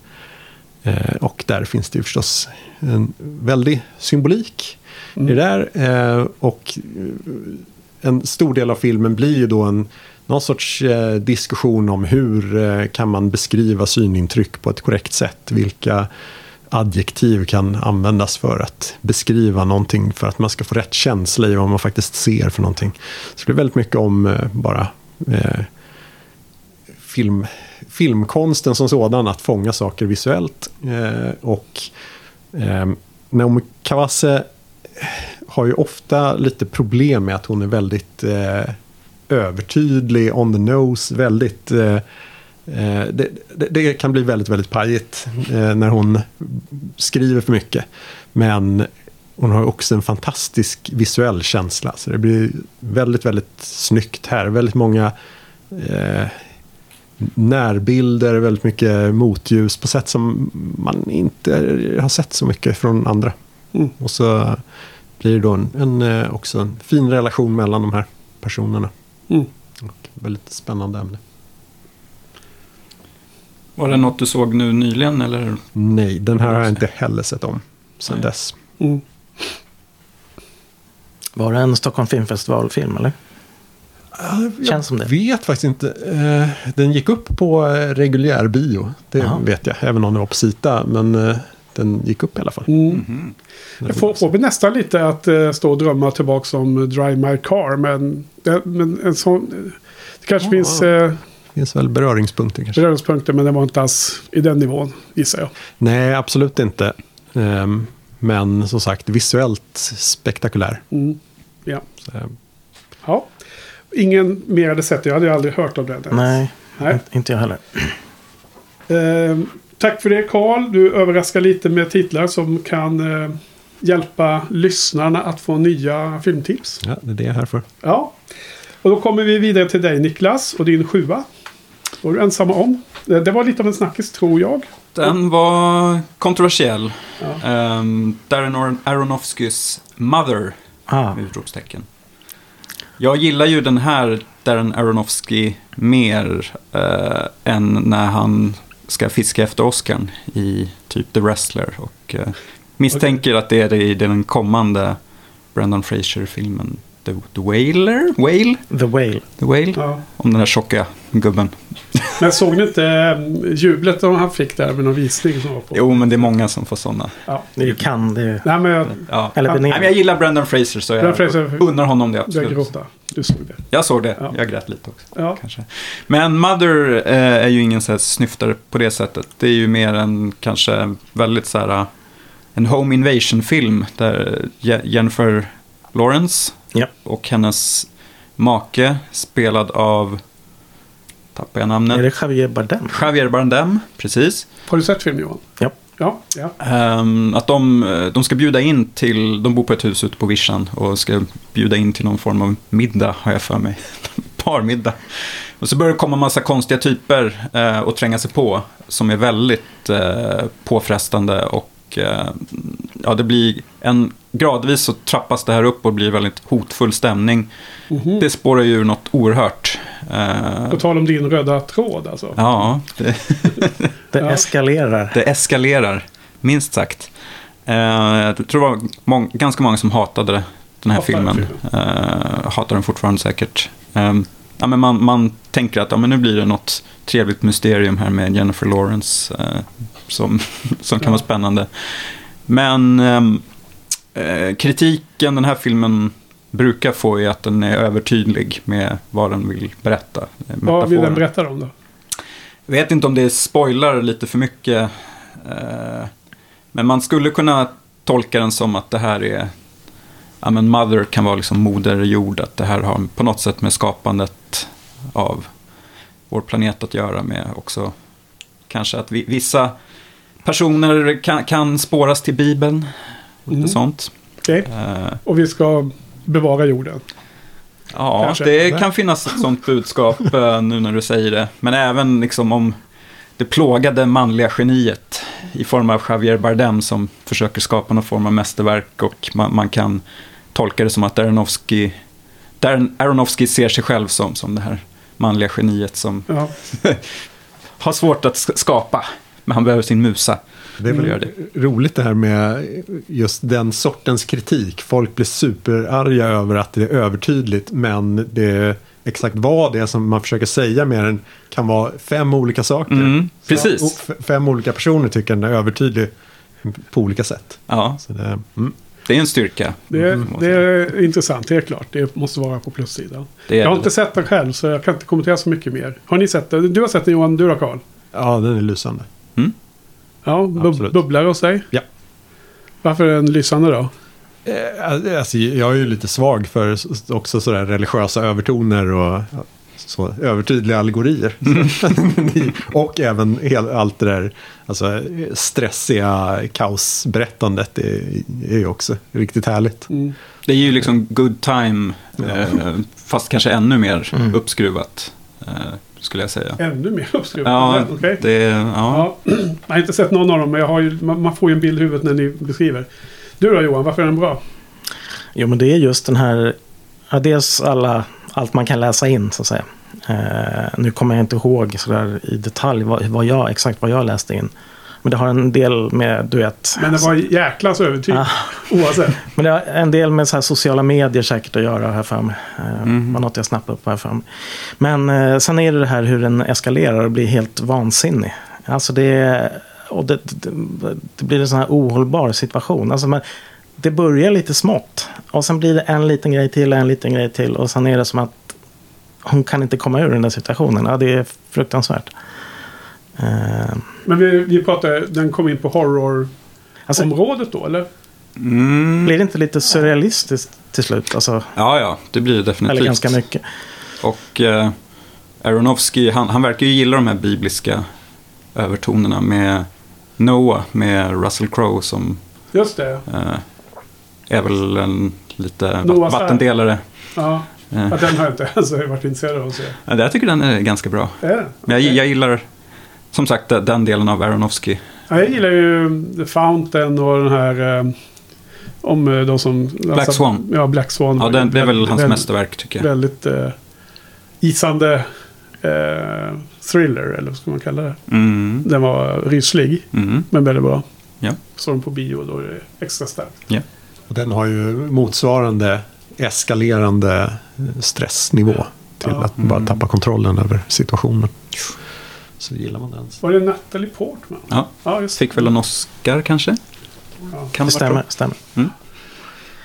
Eh, och där finns det ju förstås en väldig symbolik mm. i det där. Eh, och eh, en stor del av filmen blir ju då en någon sorts eh, diskussion om hur eh, kan man beskriva synintryck på ett korrekt sätt. Vilka adjektiv kan användas för att beskriva någonting för att man ska få rätt känsla i vad man faktiskt ser för någonting. Så det är väldigt mycket om eh, bara eh, film, filmkonsten som sådan, att fånga saker visuellt. Eh, och eh, Naomi Kawase eh, har ju ofta lite problem med att hon är väldigt eh, övertydlig, on the nose, väldigt Eh, det, det, det, kan bli väldigt, väldigt pajigt eh, när hon skriver för mycket. Men hon har också en fantastisk visuell känsla. Så det blir väldigt, väldigt snyggt här. Väldigt många eh, närbilder, väldigt mycket motljus på sätt som man inte har sett så mycket från andra. Mm. Och så blir det då en, en, eh, också en fin relation mellan de här personerna. Mm. Och väldigt spännande ämne. Var det något du såg nu nyligen eller? Nej, den här har jag inte heller sett om sedan Nej. dess. Mm. Var det en Stockholm Filmfestival-film eller? Jag Känns som det. vet faktiskt inte. Eh, den gick upp på eh, reguljär bio. Det Aha. vet jag. Även om det var på Sita. Men eh, den gick upp i alla fall. Mm. Mm. Jag får, får vi nästan lite att stå och drömma tillbaka om Drive My Car. Men, men en sån... Det kanske ja, finns... Det finns väl beröringspunkter kanske. Beröringspunkter men det var inte alls i den nivån gissar jag. Nej, absolut inte. Um, men som sagt visuellt spektakulär. Mm. Ja. Så. ja. Ingen mer hade sett det. Jag hade aldrig hört om det. Nej, Nej. inte jag heller. Eh, tack för det Karl. Du överraskar lite med titlar som kan eh, hjälpa lyssnarna att få nya filmtips. Ja, det är det jag är här för. Ja. Och då kommer vi vidare till dig Niklas och din sjua. Var du ensamma om. Det var lite av en snackis tror jag. Den var kontroversiell. Ja. Um, Darren Aronofskys Mother. Ah. Utropstecken. Jag gillar ju den här Darren Aronofsky mer eh, än när han ska fiska efter Oscar i typ The Wrestler. Och eh, misstänker okay. att det är det i den kommande Brandon Fraser-filmen The, The Whaler? Whale? The Whale. The Whale. Ja. Om den här tjocka gubben. Men såg ni inte eh, jublet han fick där med någon visning? Som var på? Jo, men det är många som får sådana. Ja. Det kan det. Nej, men jag, ja. Eller Nej, men jag gillar Brandon Fraser så jag Fraser, unnar honom det absolut. Gråta. Du såg det. Jag såg det. Ja. Jag grät lite också. Ja. Kanske. Men Mother eh, är ju ingen så här snyftare på det sättet. Det är ju mer en kanske väldigt så här en home invasion-film där Jennifer Lawrence ja. och hennes make spelad av Tappar jag namnet? Är det Javier Bardem? Javier Bardem, precis. Har du sett filmen Johan? Ja. Ja, ja. Um, att de, de ska bjuda in till, de bor på ett hus ute på vischan och ska bjuda in till någon form av middag har jag för mig. Parmiddag. Och så börjar det komma massa konstiga typer uh, och tränga sig på som är väldigt uh, påfrestande och uh, ja, det blir en, gradvis så trappas det här upp och blir väldigt hotfull stämning. Mm -hmm. Det spårar ju något oerhört. Uh, På tal om din röda tråd alltså. Ja. Det, det eskalerar. Det eskalerar, minst sagt. Uh, jag tror det var mång ganska många som hatade den här hatar filmen. filmen. Hatar den fortfarande säkert. Ja, men man, man tänker att ja, men nu blir det något trevligt mysterium här med Jennifer Lawrence uh, som, som kan ja. vara spännande. Men um, kritiken den här filmen brukar få är att den är övertydlig med vad den vill berätta. Vad vill den berätta om då? Jag vet inte om det spoilar lite för mycket. Eh, men man skulle kunna tolka den som att det här är ja, men Mother kan vara liksom moder jord. Att det här har på något sätt med skapandet av vår planet att göra med också. Kanske att vi, vissa personer kan, kan spåras till Bibeln. Lite mm. sånt. Okay. Uh, eh. och vi ska bevara jorden. Ja, Kanske. det kan finnas ett sånt budskap eh, nu när du säger det. Men även liksom om det plågade manliga geniet i form av Javier Bardem som försöker skapa någon form av mästerverk och man, man kan tolka det som att Aronofsky, Darren Aronofsky ser sig själv som, som det här manliga geniet som ja. har svårt att skapa, men han behöver sin musa. Det är väl mm. roligt det här med just den sortens kritik. Folk blir superarga över att det är övertydligt men det är exakt vad det är som man försöker säga med den kan vara fem olika saker. Mm, precis. Så, fem olika personer tycker den är övertydlig på olika sätt. Ja. Det, mm. Det, är en styrka. Det är, mm. det är intressant, helt klart. Det måste vara på plussidan. Jag har inte sett den själv så jag kan inte kommentera så mycket mer. Har ni sett den? Du har sett den Johan, du då Karl? Ja, den är lysande. Mm. Ja, bub bubblar hos dig? Ja. Varför är den lysande då? Eh, alltså, jag är ju lite svag för också sådär religiösa övertoner och så, övertydliga allegorier. Mm. och även hel, allt det där alltså, stressiga kaosberättandet är, är ju också riktigt härligt. Mm. Det är ju liksom good time, ja. eh, fast kanske ännu mer mm. uppskruvat. Eh, skulle jag säga. Ännu mer uppskruvad? Ja, okay. det, ja. ja. Jag har inte sett någon av dem, men jag har ju, man får ju en bild i huvudet när ni beskriver. Du då Johan, varför är den bra? Jo, men det är just den här... Ja, dels alla, allt man kan läsa in, så att säga. Eh, nu kommer jag inte ihåg så där i detalj vad, vad jag, exakt vad jag läste in. Men det har en del med, du vet... Men det var jäkla så övertygd. Ah. Oavsett. Men det har en del med så sociala medier säkert att göra här för mig. Eh, mm. var något jag snappade upp här för mig. Men eh, sen är det det här hur den eskalerar och blir helt vansinnig. Alltså det... Och det, det, det blir en sån här ohållbar situation. Alltså man, det börjar lite smått. Och sen blir det en liten grej till, en liten grej till. Och sen är det som att hon kan inte komma ur den där situationen. Ja, det är fruktansvärt. Uh, Men vi, vi pratade, den kom in på horror-området alltså, då, eller? Mm. Blir det inte lite surrealistiskt till slut? Alltså, ja, ja, det blir det definitivt. Eller ganska mycket. Och eh, Aronofsky, han, han verkar ju gilla de här bibliska övertonerna med Noah, med Russell Crowe som Just det. Eh, är väl en lite Noahs vattendelare. Ja. Eh. ja, den har jag inte ens varit intresserad av att se. Ja, jag tycker den är ganska bra. Är Men jag, jag gillar som sagt den delen av Aronofsky. Ja, jag gillar ju The Fountain och den här eh, om eh, de som... Black alltså, Swan. Ja, Black Swan. Ja, den, det är väl hans väldigt, mästerverk tycker jag. Väldigt eh, isande eh, thriller, eller vad ska man kalla det? Mm. Den var ryslig, mm. men väldigt bra. Ja. Såg den på bio, då är det extra starkt. Ja. Och den har ju motsvarande eskalerande stressnivå till ja. att bara tappa kontrollen över situationen. Så gillar man den. Var det Natalie Portman? Ja, ja just Fick väl en Oscar kanske? Ja. Kan det stämmer. stämmer. Mm.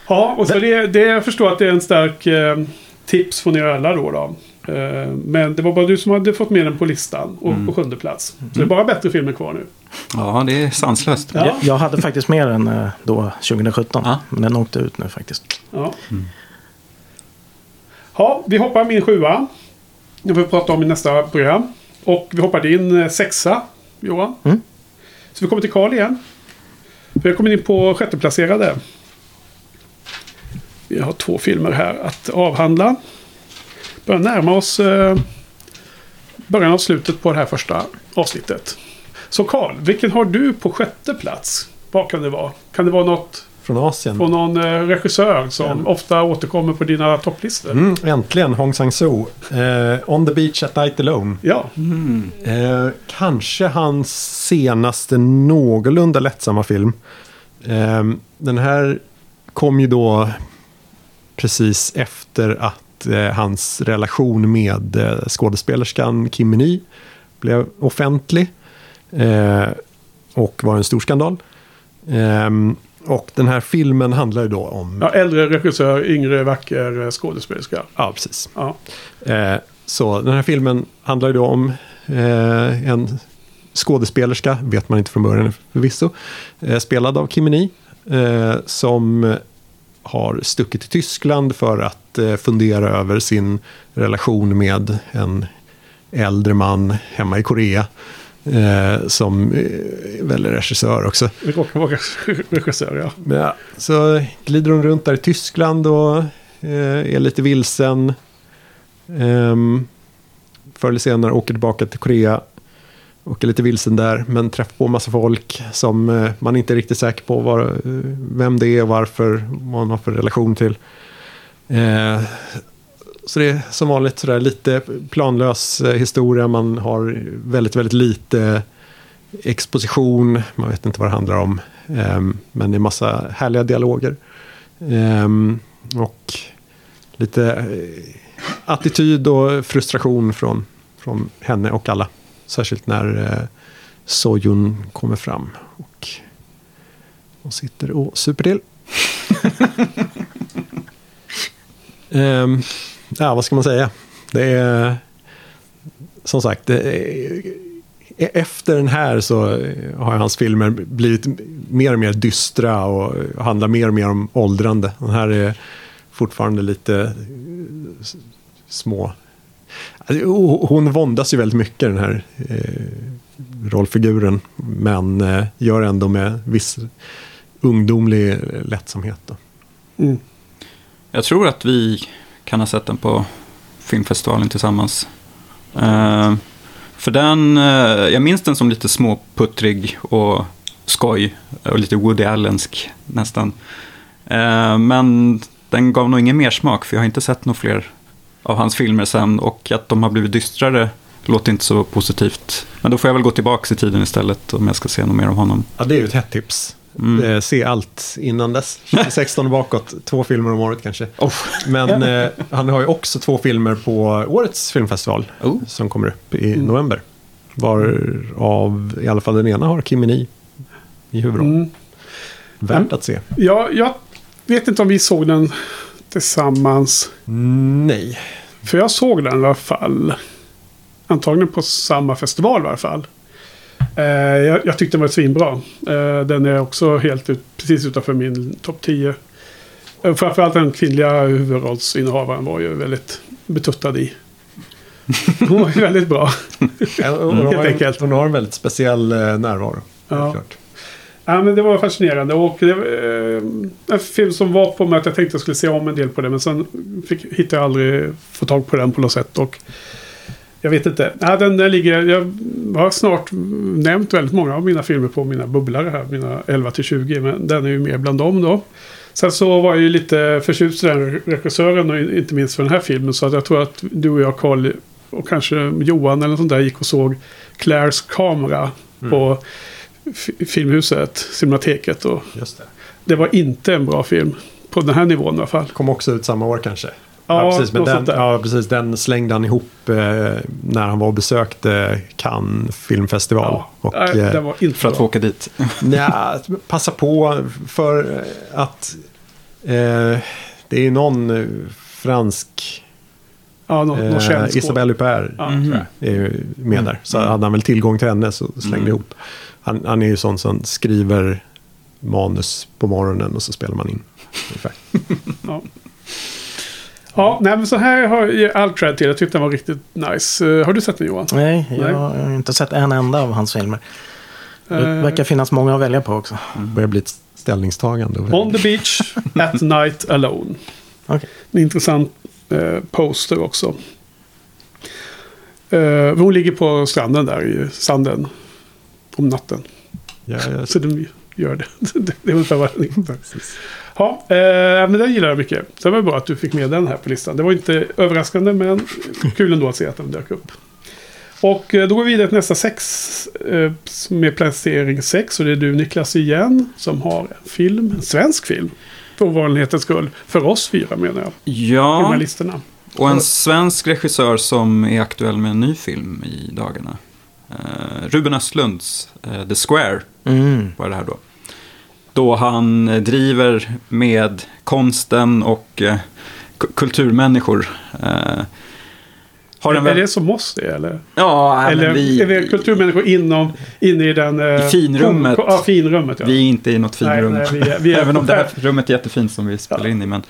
Ja, och så det, det, jag förstår att det är en stark eh, tips från er alla då. då. Eh, men det var bara du som hade fått med den på listan och mm. på sjunde plats. Så det är bara bättre filmer kvar nu. Ja, det är sanslöst. Ja. Jag, jag, hade faktiskt med den eh, då 2017. Ja. Men den åkte ut nu faktiskt. Ja. Mm. ja, vi hoppar min sjua. Det får vi prata om i nästa program. Och vi hoppar din eh, sexa, Johan. Mm. Så vi kommer till Karl igen. Vi har kommit in på sjätteplacerade. Vi har två filmer här att avhandla. Börjar närma oss eh, början av slutet på det här första avsnittet. Så Karl, vilken har du på sjätte plats? Vad kan det vara? Kan det vara något från Asien? Från någon eh, regissör som mm. ofta återkommer på dina topplistor. Mm, äntligen Hong Sang-soo. Eh, On the beach at night alone. Ja. Mm. Eh, kanske hans senaste någorlunda lättsamma film. Eh, den här kom ju då precis efter att eh, hans relation med eh, skådespelerskan Kim Min blev offentlig. Eh, och var en stor skandal. Um, och den här filmen handlar ju då om... Ja, äldre regissör, yngre vacker skådespelerska. Ja, precis. Ja. Eh, så den här filmen handlar ju då om eh, en skådespelerska, vet man inte från början förvisso, eh, spelad av Kim Min eh, som har stuckit till Tyskland för att eh, fundera över sin relation med en äldre man hemma i Korea. Eh, som eh, väl är regissör också. Råkar vara regissör, ja. ja. Så glider hon runt där i Tyskland och eh, är lite vilsen. Eh, förr eller senare åker tillbaka till Korea. Och är lite vilsen där, men träffar på massa folk som eh, man inte är riktigt säker på var, eh, vem det är och varför, vad man har för relation till. Eh, så det är som vanligt sådär lite planlös eh, historia. Man har väldigt, väldigt lite exposition. Man vet inte vad det handlar om. eh, men det är massa härliga dialoger. Eh, och lite attityd och frustration från, från henne och alla. Särskilt när uh, Sojun kommer fram. Och, och sitter och super till. um, ja, vad ska man säga? Det är som sagt, är, efter den här så har hans filmer blivit mer och mer dystra och handlar mer och mer om åldrande. Den här är fortfarande lite små... Alltså, hon våndas ju väldigt mycket den här eh, rollfiguren. Men eh, gör ändå med viss ungdomlig lättsamhet. Mm. Jag tror att vi kan ha sett den på filmfestivalen tillsammans. Uh, för den, uh, jag minns den som lite småputtrig och skoj och lite Woody Allensk nästan. Uh, men den gav nog ingen mer smak för jag har inte sett några fler av hans filmer sen och att de har blivit dystrare låter inte så positivt. Men då får jag väl gå tillbaka i tiden istället om jag ska se något mer av honom. Ja, det är ju ett hett tips. Mm. Eh, se allt innan dess. 2016 och bakåt, två filmer om året kanske. Oh. Men eh, han har ju också två filmer på årets filmfestival oh. som kommer upp i mm. november. Varav i alla fall den ena har Kimini i huvudrollen. Mm. Värt att se. Ja, jag vet inte om vi såg den tillsammans. Nej. För jag såg den i alla fall. Antagligen på samma festival i alla fall. Eh, jag, jag, tyckte den var svinbra. Eh, den är också helt ut, precis utanför min topp 10. Eh, framförallt den kvinnliga huvudrollsinnehavaren var ju väldigt betuttad i. Hon var ju väldigt bra. Ja, hon, helt har, enkelt. hon har en väldigt speciell eh, närvaro. Ja. Ja, men det var fascinerande. Och det, eh, en film som var på mig att jag tänkte att jag skulle se om en del på det. Men sen fick, hittade jag aldrig få tag på den på något sätt. Och jag vet inte. Ja, den, den ligger, jag har snart nämnt väldigt många av mina filmer på mina bubblare här. Mina 11 till 20. Men den är ju med bland dem då. Sen så var jag ju lite förtjust i den regissören och inte minst för den här filmen. Så att jag tror att du och jag Carl och kanske Johan eller sånt där gick och såg Claires kamera mm. på Filmhuset, Cinemateket. Och Just det. det var inte en bra film. På den här nivån i alla fall. Kom också ut samma år kanske. Ja, ja, precis, men den, ja, precis. Den slängde han ihop eh, när han var och besökte Cannes filmfestival. Ja, och, nej, eh, var inte för att få åka dit. ja, passa på för att eh, det är någon eh, fransk Ja, någon eh, Isabelle Huppert ja. är ju med där. Så mm. hade han väl tillgång till henne så slängde mm. ihop. Han, han, är ju sån som skriver manus på morgonen och så spelar man in. ja. Ja, nej, men så här har jag all cred till. Jag tyckte den var riktigt nice. Uh, har du sett den Johan? Nej, jag, nej. har inte sett en enda av hans filmer. Det uh, verkar finnas många att välja på också. Mm. börjar bli ett ställningstagande. On the beach, at night alone. Okay. En intressant uh, poster också. Uh, hon ligger på stranden där i sanden. Om natten. Ja, jag... Så de gör det. det är ungefär vad den Ja, eh, men den gillar jag mycket. Så det var bra att du fick med den här på listan. Det var inte överraskande men kul ändå att se att den dök upp. Och eh, då går vi vidare till nästa sex. Eh, med placering sex. Och det är du Niklas igen. Som har en film. En svensk film. För ovanlighetens skull. För oss fyra menar jag. Ja. De här listorna. Och en svensk regissör som är aktuell med en ny film i dagarna. Uh, Ruben Östlunds uh, The Square mm. var det här då. Då han driver med konsten och uh, kulturmänniskor. Har är, väl... är det som är eller? Ja, eller vi... är vi kulturmänniskor inom, inne i den... I finrummet. Kom, ja, finrummet ja. Vi är inte i något finrum. Nej, nej, vi är, vi är Även om det här rummet är jättefint som vi spelar ja. in i. Men...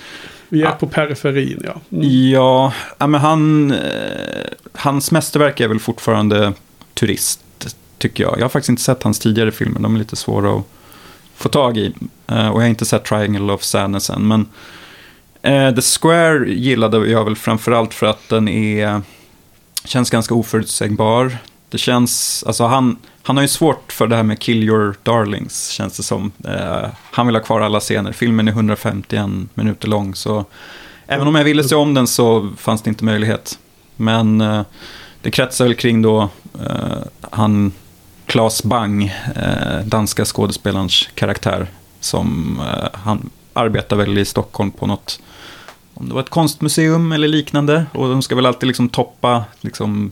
Vi är ja. på periferin, ja. Mm. Ja, men han, hans mästerverk är väl fortfarande Turist tycker jag. Jag har faktiskt inte sett hans tidigare filmer, de är lite svåra att få tag i. Uh, och jag har inte sett Triangle of Sadness än, men The Square gillade jag väl framförallt för att den är, känns ganska oförutsägbar. Det känns, alltså han, han har ju svårt för det här med kill your darlings, känns det som. Eh, han vill ha kvar alla scener. Filmen är 151 minuter lång, så även om jag ville se om den så fanns det inte möjlighet. Men eh, det kretsar väl kring då eh, han Claes Bang, eh, danska skådespelarens karaktär. Som eh, han arbetar väl i Stockholm på något, om det var ett konstmuseum eller liknande. Och de ska väl alltid liksom toppa liksom,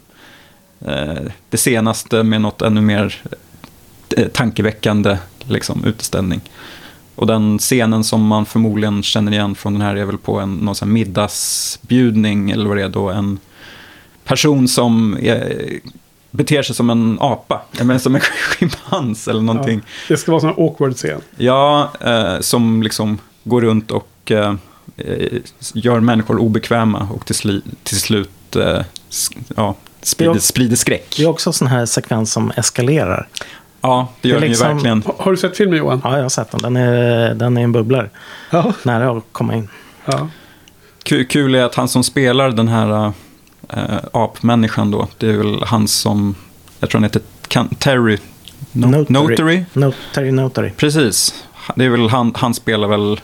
eh, det senaste med något ännu mer tankeväckande liksom, utställning. Och den scenen som man förmodligen känner igen från den här är väl på en någon sån middagsbjudning eller vad det är då. En person som är, beter sig som en apa. Eller som en schimpans eller någonting. Ja, det ska vara sån awkward scen. Ja, eh, som liksom går runt och eh, eh gör människor obekväma och till, sli, till slut eh, ja, sprider, sprider skräck. Det är också en sån här sekvens som eskalerar. Ja, det gör det liksom, den ju verkligen. Har du sett filmen Johan? Ja, jag har sett den. Den är, den är en bubblare. Ja. Nära att komma in. Ja. Kul, kul är att han som spelar den här eh, apmänniskan då. Det är väl han som, jag tror han heter kan, Terry No- Notary. Notary. Notary, notary. Precis. Det är väl han, han spelar väl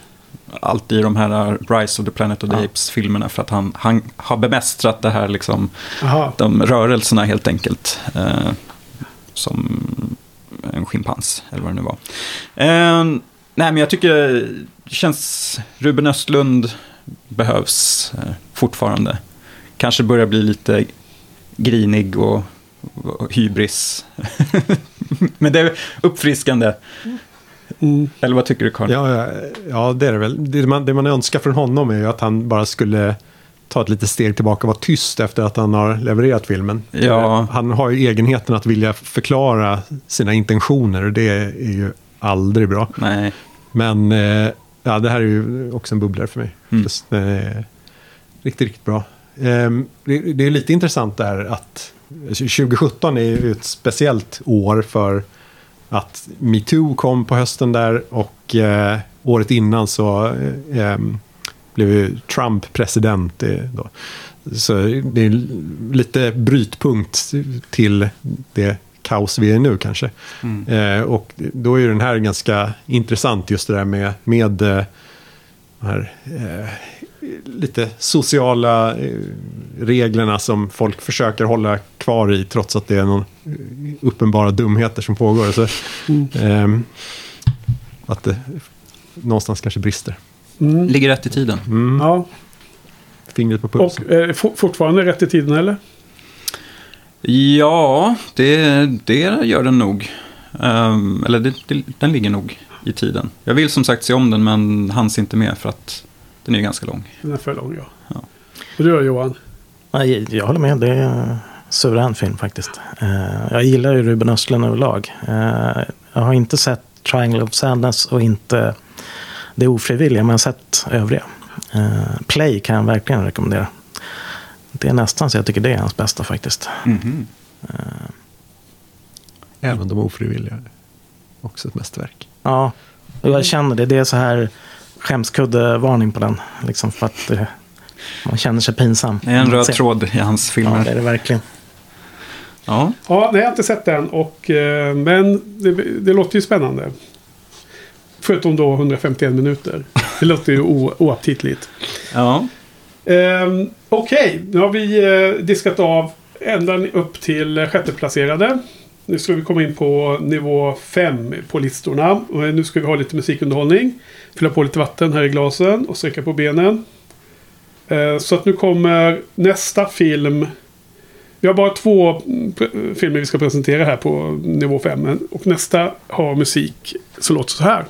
alltid i de här Rise of the Planet of the Ja. Apes-filmerna för att han, han har bemästrat det här liksom, de rörelserna helt enkelt. Eh, som en schimpans, eller vad det nu var. Eh, nej, men jag tycker det känns, Ruben Östlund behövs eh, fortfarande. Kanske börjar bli lite grinig och, och hybris. men det är uppfriskande. Mm. Eller vad tycker du, Carl? Ja, ja, ja, det är det väl. Det man, det man önskar från honom är ju att han bara skulle ta ett litet steg tillbaka och vara tyst efter att han har levererat filmen. Ja. Eh, Han har ju egenheten att vilja förklara sina intentioner och det är ju aldrig bra. Nej. Men eh, ja, det här är ju också en bubblare för mig. Mm. Just, eh, riktigt, riktigt bra. Ehm, det, det är lite intressant där att 2017 är ju ett speciellt år för att metoo kom på hösten där och eh, året innan så eh, blev ju Trump president. eh, Då. Så det är lite brytpunkt till det kaos vi är nu kanske. Eh, och då är ju den här ganska intressant just det där med, med eh, här eh, lite sociala eh, reglerna som folk försöker hålla kvar i trots att det är någon eh, uppenbara dumheter som pågår. Så, ehm, att det någonstans kanske brister. Mm. Ligger rätt i tiden. Ja. Fingret på pulsen. Och eh, for, fortfarande rätt i tiden eller? Ja, det, det gör den nog. Ehm, eller det, det, den ligger nog i tiden. Jag vill som sagt se om den, men hanns inte med för att den är ganska lång. Den är för lång ja. Ja. Och du då Johan? Nej, jag håller med. Det är en suverän film faktiskt. Eh, jag gillar ju Ruben Östlund överlag. Eh, jag har inte sett Triangle of Sadness och inte Det ofrivilliga, men jag har sett övriga. Eh, Play kan jag verkligen rekommendera. Det är nästan så jag tycker det är hans bästa faktiskt. Mhm. Även de ofrivilliga. Också ett mästerverk. Ja, och jag känner det. Det är så här skämskudde-varning på den. Liksom för att eh, man känner sig pinsam. Det är en röd tråd i hans Ja, filmer. det är det verkligen. Ja, Ja, nej jag har inte sett den. Och, eh, men det, det låter ju spännande. Förutom då 151 minuter. Det låter ju o- oaptitligt. ja. Ehm, Okej, nu har vi eh, diskat av ända upp till sjätteplacerade. Nu ska vi komma in på nivå 5 på listorna. Och nu ska vi ha lite musikunderhållning. Fylla på lite vatten här i glasen och sträcka på benen. Eh, så att nu kommer nästa film. Vi har bara två eh, filmer vi ska presentera här på nivå 5. Och nästa har musik som låter så här.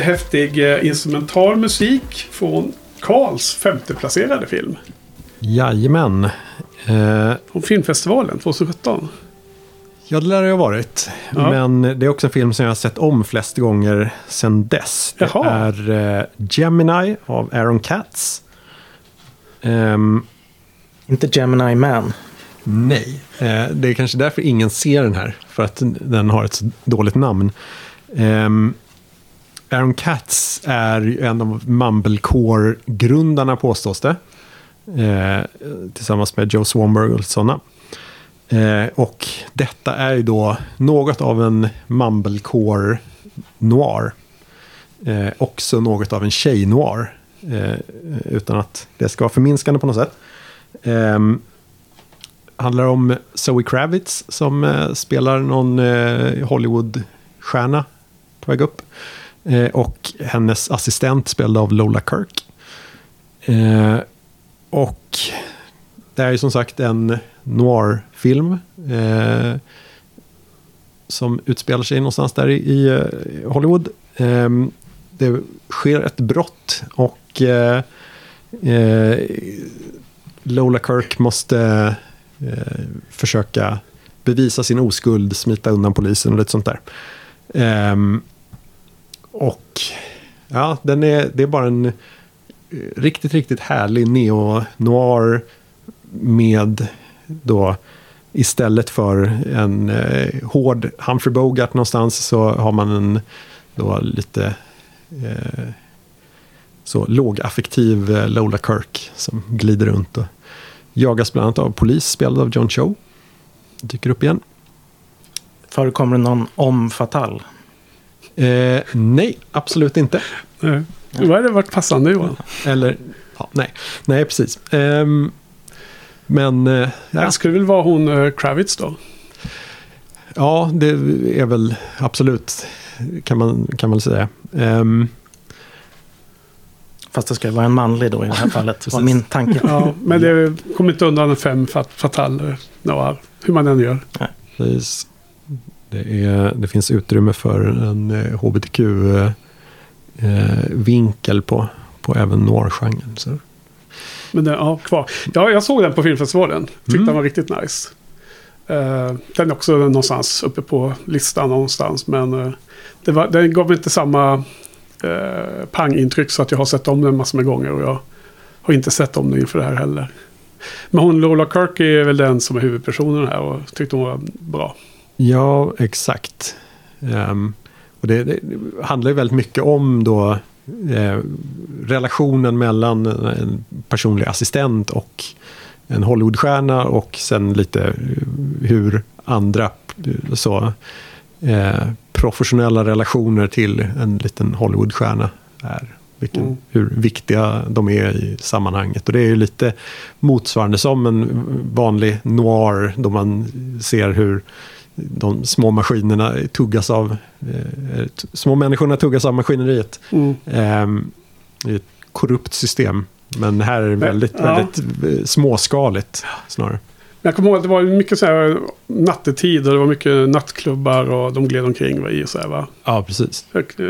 Häftig eh, instrumental musik från Karls femteplacerade film. Jajamän. Eh, Från filmfestivalen 2017. ja, det lär det ha varit. Ja. Men det är också en film som jag har sett om flest gånger sedan dess. Det Jaha. är eh, Gemini av Aaron Katz. Ehm, Inte Gemini Man. Nej. Eh, det är kanske därför ingen ser den här. För att den har ett så dåligt namn. Ehm, Aaron Katz är en av Mumblecore-grundarna påstås det. Eh, tillsammans med Joe Swanberg och sådana. Eh, och detta är ju då något av en mumblecore noir. Eh, också något av en tjej-noir. Eh, utan att det ska vara förminskande på något sätt. Eh, handlar om Zoe Kravitz som eh, spelar någon eh, Hollywood-stjärna på väg upp. Eh, och hennes assistent spelad av Lola Kirk. Eh, och det är ju som sagt en noir-film. Eh, som utspelar sig någonstans där i, i eh, Hollywood. Eh, det sker ett brott och eh, eh, Lola Kirk måste eh, försöka bevisa sin oskuld, smita undan polisen och lite sånt där. Um, och ja, den är, det är bara en eh, riktigt, riktigt härlig neo-noir med då istället för en eh, hård Humphrey Bogart någonstans så har man en då lite eh, så lågaffektiv eh, Lola Kirk som glider runt och jagas bland annat av polis spelad av John Cho. Dyker upp igen. Förekommer det någon om fatal? Eh, nej, absolut inte. Nej. Då hade det varit passande Johan. Eller, ja, nej. Nej, precis. Um, men... Uh, ja. Det skulle väl vara hon uh, Kravitz då? Ja, det är väl absolut, kan man, kan man säga. Um, Fast det ska vara en manlig då i det här fallet, var min tanke. Ja, men det kommer inte undan en fem fatal noir, hur man än gör. Nej. Precis. Det, är, det finns utrymme för en hbtq-vinkel eh, eh på, på även noir-genren. Men den, ja, kvar. Ja, jag såg den på filmfestivalen. Tyckte mm. den var riktigt nice. Uh, den är också någonstans uppe på listan någonstans. Men uh, det var, den gav inte samma uh, pangintryck så att jag har sett om den massor med gånger. Och jag har inte sett om den inför det här heller. Men hon Lola Kirk är väl den som är huvudpersonen här och tyckte hon var bra. Ja, exakt. Um, och det, det, handlar ju väldigt mycket om då eh, relationen mellan en personlig assistent och en Hollywoodstjärna och sen lite hur andra så, eh, professionella relationer till en liten Hollywoodstjärna är. Vilken, mm. Hur viktiga de är i sammanhanget. Och det är ju lite motsvarande som en vanlig noir då man ser hur de små maskinerna tuggas av, eh, små människorna tuggas av maskineriet. Mm. Eh, ett korrupt system. Men här är det väldigt, ja. väldigt eh, småskaligt snarare. Jag kommer ihåg att det var mycket så här nattetid och det var mycket nattklubbar och de gled omkring i så här va? Ja, precis.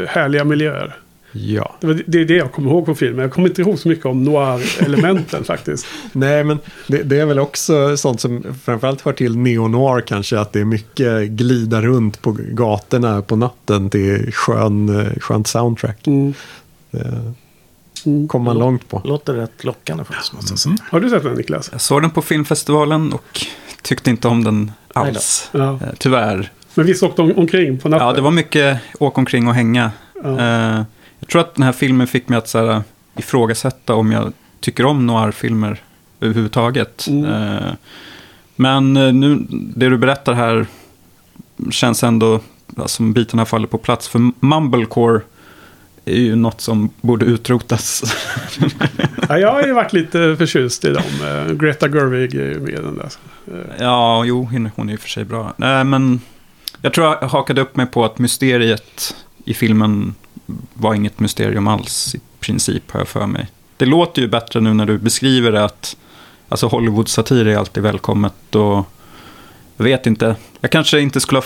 Härliga miljöer. Ja. Det, var, det är det jag kommer ihåg från filmen. Jag kommer inte ihåg så mycket om noir-elementen faktiskt. Nej, men det, det, är väl också sånt som framförallt hör till neo-noir kanske. Att det är mycket glida runt på gatorna på natten till skön, skönt soundtrack. Mm. Det kommer man långt på. Låter rätt lockande faktiskt. Måste jag säga. Mm. Har du sett den Niklas? Jag såg den på filmfestivalen och tyckte inte om den alls. Ja. Eh, tyvärr. Men visst åkte omkring på natten? Ja, det var mycket åka omkring och hänga. Ja. Jag tror att den här filmen fick mig att så här, ifrågasätta om jag tycker om noir-filmer överhuvudtaget. Mm. Eh, men eh, nu, det du berättar här känns ändå som bitarna faller på plats. För mumblecore är ju något som borde utrotas. ja, jag har ju varit lite förtjust i dem. Eh, Greta Gerwig är ju med i den där. Ja, jo, hon är ju för sig bra. men jag tror jag hakade upp mig på att mysteriet i filmen var inget mysterium alls i princip, har jag för mig. Det låter ju bättre nu när du beskriver det att alltså Hollywood-satir är alltid välkommet och jag vet inte. Jag kanske inte skulle ha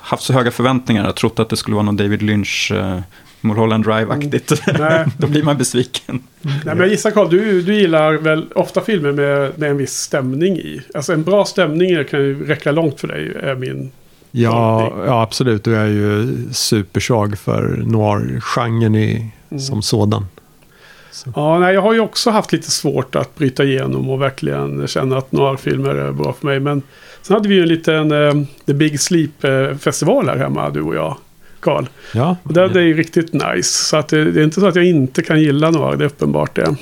haft så höga förväntningar. Jag trott att det skulle vara någon David Lynch uh, Mulholland Drive-aktigt. Mm. Då blir man besviken. Nej, men jag gissar Carl, du, du gillar väl ofta filmer med, med en viss stämning i. Alltså en bra stämning kan ju räcka långt för dig, är min Ja, ja, absolut. Och jag är ju supersvag för noir-genren i, mm. som sådan. Så. Ja, nej, jag har ju också haft lite svårt att bryta igenom och verkligen känna att noir-filmer är bra för mig. Men sen hade vi ju en liten uh, The Big Sleep-festival här hemma, du och jag. Karl. Ja. Och det, det är ju riktigt nice. Så att det, det, är inte så att jag inte kan gilla noir, det är uppenbart det.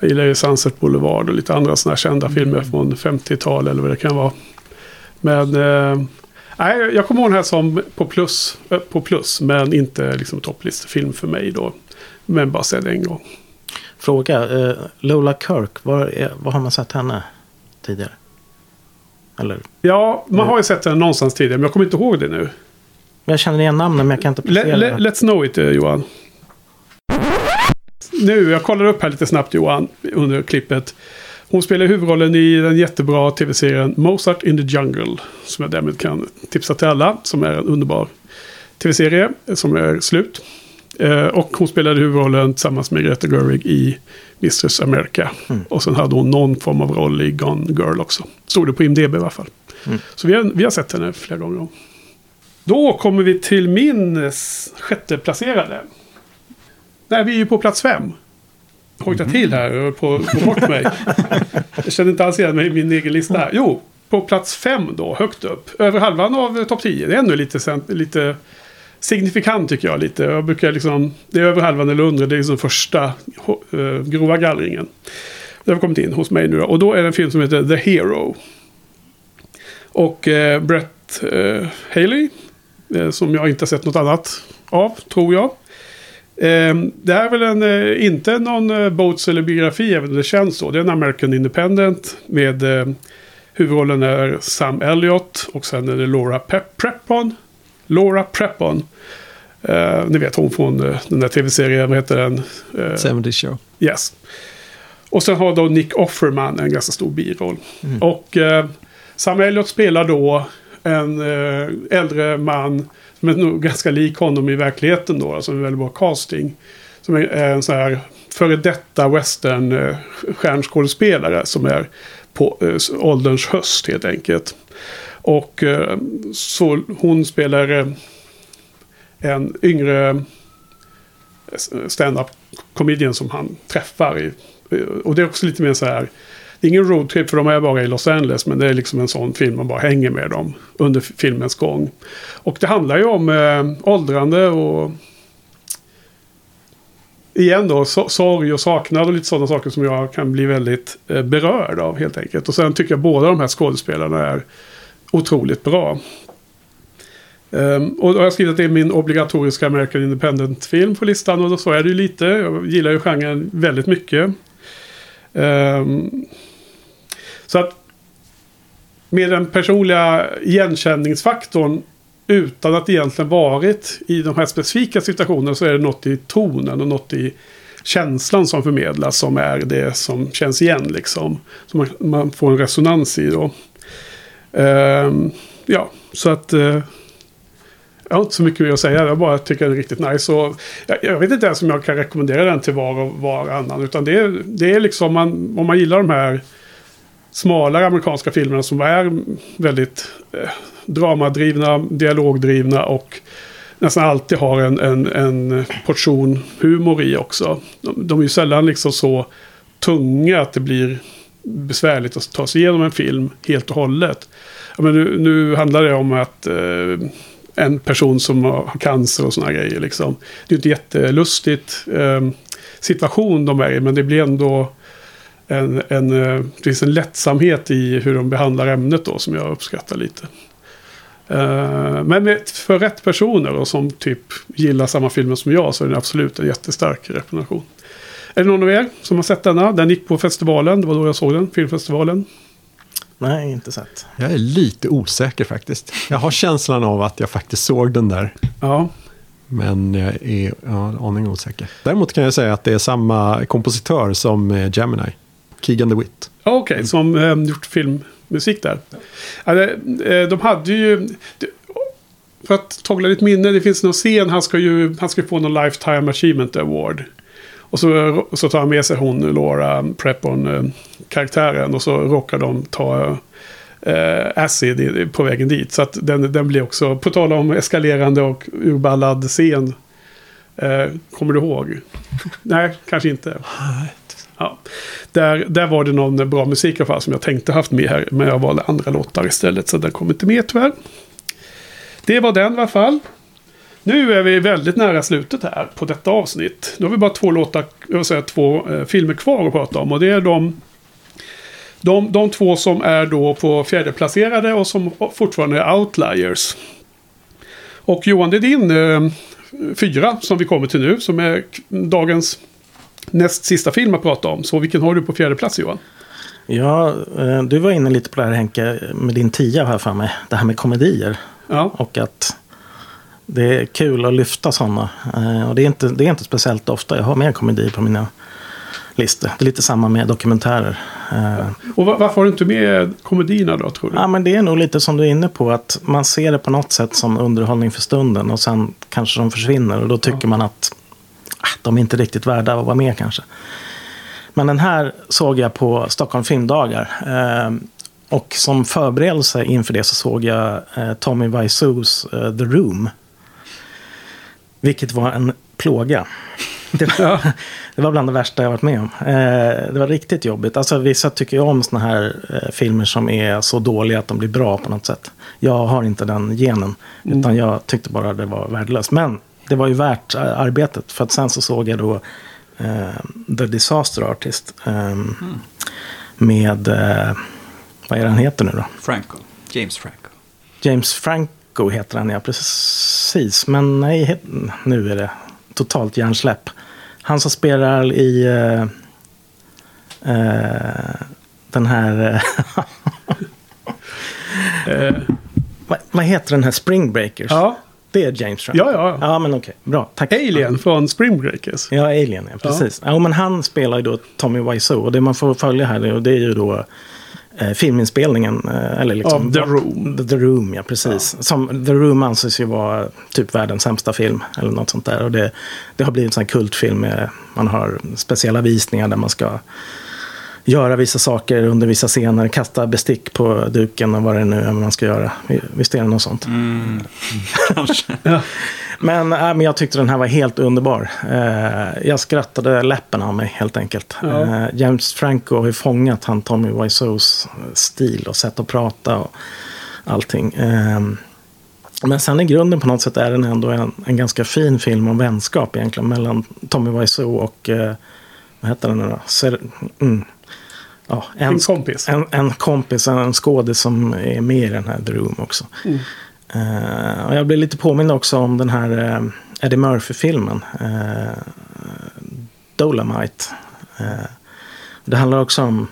Jag gillar ju Sunset Boulevard och lite andra sådana här kända mm. filmer från 50-tal eller vad det kan vara. Men eh, nej, jag kommer ihåg den här som på plus, eh, på plus men inte liksom topplistefilm för mig då. Men bara se det en gång. Fråga, eh, Lola Kirk, var, är, var har man sett henne tidigare? Eller? Ja, man har ju sett henne någonstans tidigare men jag kommer inte ihåg det nu. Jag känner igen namnet men jag kan inte placera le, le, Let's know it eh, Johan. Nu, jag kollar upp här lite snabbt Johan under klippet. Hon spelar huvudrollen i den jättebra tv-serien Mozart in the Jungle. Som jag därmed kan tipsa till alla. Som är en underbar tv-serie som är slut. Eh, och hon spelade huvudrollen tillsammans med Greta Gerwig i Mistress America. Mm. Och sen hade hon någon form av roll i Gone Girl också. Stod det på IMDB i alla fall. Mm. Så vi har, vi har sett henne flera gånger. Då kommer vi till min sjätte placerade. Nej, vi är ju på plats fem. Hojta till här och på att gå bort mig. Jag känner inte alls igen mig i min egen lista. Jo, på plats fem då, högt upp. Över halvan av topp 10. Det är ändå lite, lite signifikant tycker jag. Lite. Jag brukar liksom, det är över halvan eller under. Det är liksom första uh, grova gallringen. Det har kommit in hos mig nu då. Och då är det en film som heter The Hero. Och uh, Brett uh, Haley. som jag inte har sett något annat av, tror jag. Det här är väl en, inte någon Boats eller biografi, även om det känns så. Det är en American Independent med huvudrollen är Sam Elliott och sen är det Laura Pep Prepon. Laura Prepon. Uh, ni vet hon från uh, den där tv-serien, vad heter den? Uh, 70 Show. Yes. Och sen har då Nick Offerman en ganska stor biroll. Mm. Och uh, Sam Elliott spelar då en äldre man men nog ganska lik honom i verkligheten då. Alltså en väldigt bra casting. Som är en sån här före detta western eh, stjärnskådespelare som är på eh, ålderns höst helt enkelt. Och eh, så hon spelar eh, en yngre eh, stand-up comedian som han träffar. I, och det är också lite mer så här. Det är ingen roadtrip för de är bara i Los Angeles. Men det är liksom en sån film man bara hänger med dem under filmens gång. Och det handlar ju om eh, åldrande och igen då sorg och saknad och lite sådana saker som jag kan bli väldigt eh, berörd av helt enkelt. Och sen tycker jag båda de här skådespelarna är otroligt bra. Um, och jag har skrivit att det är min obligatoriska American Independent-film på listan. Och då så är det ju lite. Jag gillar ju genren väldigt mycket. Um, så att med den personliga igenkänningsfaktorn utan att egentligen varit i de här specifika situationerna så är det något i tonen och något i känslan som förmedlas som är det som känns igen liksom. Som man, man får en resonans i då. Ehm, ja, så att... Eh, jag har inte så mycket mer att säga. Jag bara tycker den är riktigt nice. Och jag, jag, vet inte ens om jag kan rekommendera den till var och varannan. Utan det är, det är liksom man, om man gillar de här smalare amerikanska filmerna som är väldigt eh, dramadrivna, dialogdrivna och nästan alltid har en, en, en portion humor i också. De, de är ju sällan liksom så tunga att det blir besvärligt att ta sig igenom en film helt och hållet. men nu, nu handlar det om att eh, en person som har cancer och sådana grejer. Liksom. Det är inte jättelustigt eh, situation de är i, men det blir ändå en, en, eh, det finns en lättsamhet i hur de behandlar ämnet då som jag uppskattar lite. Uh, men för rätt personer och som typ gillar samma filmer som jag så är det absolut en jättestark rekommendation. Är det någon av er som har sett denna? Den gick på festivalen. Det var då jag såg den. Filmfestivalen. Nej, inte sett. Jag är lite osäker faktiskt. Jag har känslan av att jag faktiskt såg den där. Ja. Men jag är ja, aning osäker. Däremot kan jag säga att det är samma kompositör som eh, Gemini. Keegan DeWitt. Okej, okay, som eh, gjort filmmusik där. Alltså, de hade ju... För att tågla ditt minne, det finns någon scen, han ska ju han ska få någon Lifetime Achievement Award. Och så, så tar han med sig hon, Laura Prepon-karaktären. Och så råkar de ta eh, acid på vägen dit. Så att den, den blir också, på tal om eskalerande och urballad scen. Eh, kommer du ihåg? Nej, kanske inte. Ja. Där, där var det någon bra musik i alla fall som jag tänkte haft med här. Men jag valde andra låtar istället. Så den kom inte med tyvärr. Det var den i alla fall. Nu är vi väldigt nära slutet här på detta avsnitt. Nu har vi bara två låtar, jag säga, två eh, filmer kvar att prata om. Och det är de De, de två som är då på fjärdeplacerade och som fortfarande är outliers. Och Johan, det är din eh, fyra som vi kommer till nu. Som är dagens näst sista film att prata om. Så vilken har du på fjärde plats Johan? Ja, eh, du var inne lite på det här Henke, med din tia här för mig. Det här med komedier. Ja. Och att det är kul att lyfta sådana. Eh, och det är, inte, det är inte speciellt ofta jag har med komedier på mina listor. Det är lite samma med dokumentärer. Eh, Och va- varför har du inte med komedierna då tror du? Ja, men det är nog lite som du är inne på. Att man ser det på något sätt som underhållning för stunden. Och sen kanske de försvinner. Och då tycker man att de är inte riktigt värda att vara med kanske. Men den här såg jag på Stockholm filmdagar. Eh, och som förberedelse inför det så såg jag eh, Tommy Wiseaus eh, The Room. Vilket var en plåga. Det var, det var bland det värsta jag varit med om. Eh, det var riktigt jobbigt. Alltså, vissa tycker ju om såna här eh, filmer som är så dåliga att de blir bra på något sätt. Jag har inte den genen. Utan jag tyckte bara det var värdelöst. Men det var ju värt eh, arbetet. För att sen så såg jag då eh, The Disaster Artist. eh, Med, eh, vad är han heter nu då? Franco. James Franco. James Franco heter han, ja precis. Men nej, nu är det totalt hjärnsläpp. Han som spelar i eh, eh, den här... Eh, vad, vad heter den här Spring Breakers? ja. Det är James Franco. Ja, ja. Ja, men okej. Bra. Tack. Alien från Spring Breakers. Ja, Alien, ja. Precis. Ja. men han spelar ju då Tommy Wiseau. Och det man får följa här det- är ju då eh, filminspelningen. Eh, eller liksom, Av The Room. The, Room, ja precis. Som, The Room anses ju vara typ världens sämsta film. Eller något sånt där. Och det, det har blivit en sån kultfilm. Med, man har speciella visningar där man ska göra vissa saker under vissa scener. Kasta bestick på duken och vad det nu är man ska göra. Visst är det något sånt? Kanske. Men, äh, men jag tyckte den här var helt underbar. Eh, jag skrattade läppen av mig helt enkelt. Ja. Eh, James Franco har ju fångat han Tommy Wiseaus stil och sätt att prata och allting. Eh, men sen i grunden på något sätt är den ändå en, en ganska fin film om vänskap egentligen mellan Tommy Wiseau och eh, vad heter den nu då? Ser, mm, ja, En kompis. en, en kompis, en skådis som är med i den här The Room också. Eh, och jag blev lite påmind också om den här uh, Eddie Murphy-filmen. Uh, Dolomite. Det handlar också om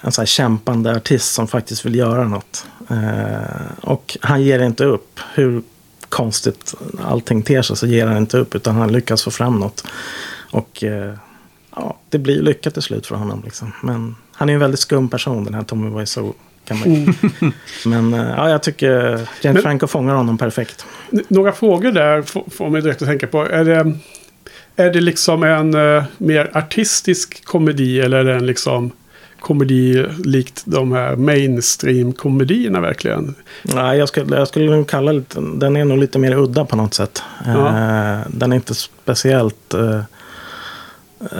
en sån här kämpande artist som faktiskt vill göra något. Och han ger inte upp. Hur konstigt allting ter sig så ger han inte upp. Utan han lyckas få fram något. Och ja, det blir lyckat till slut för honom. Liksom. Men han är en väldigt skum person den här Tommy Wiseau. Kan man... Men eh, ja, jag tycker James Franco fångar honom perfekt. Några frågor där får mig direkt att tänka på. Är det, är det liksom en eh, mer artistisk komedi eller är det en liksom komedi likt de här mainstream-komedierna verkligen? Nej, jag skulle, jag skulle nog kalla lite, den är nog lite mer udda på något sätt. Ja. Eh, den är inte speciellt eh,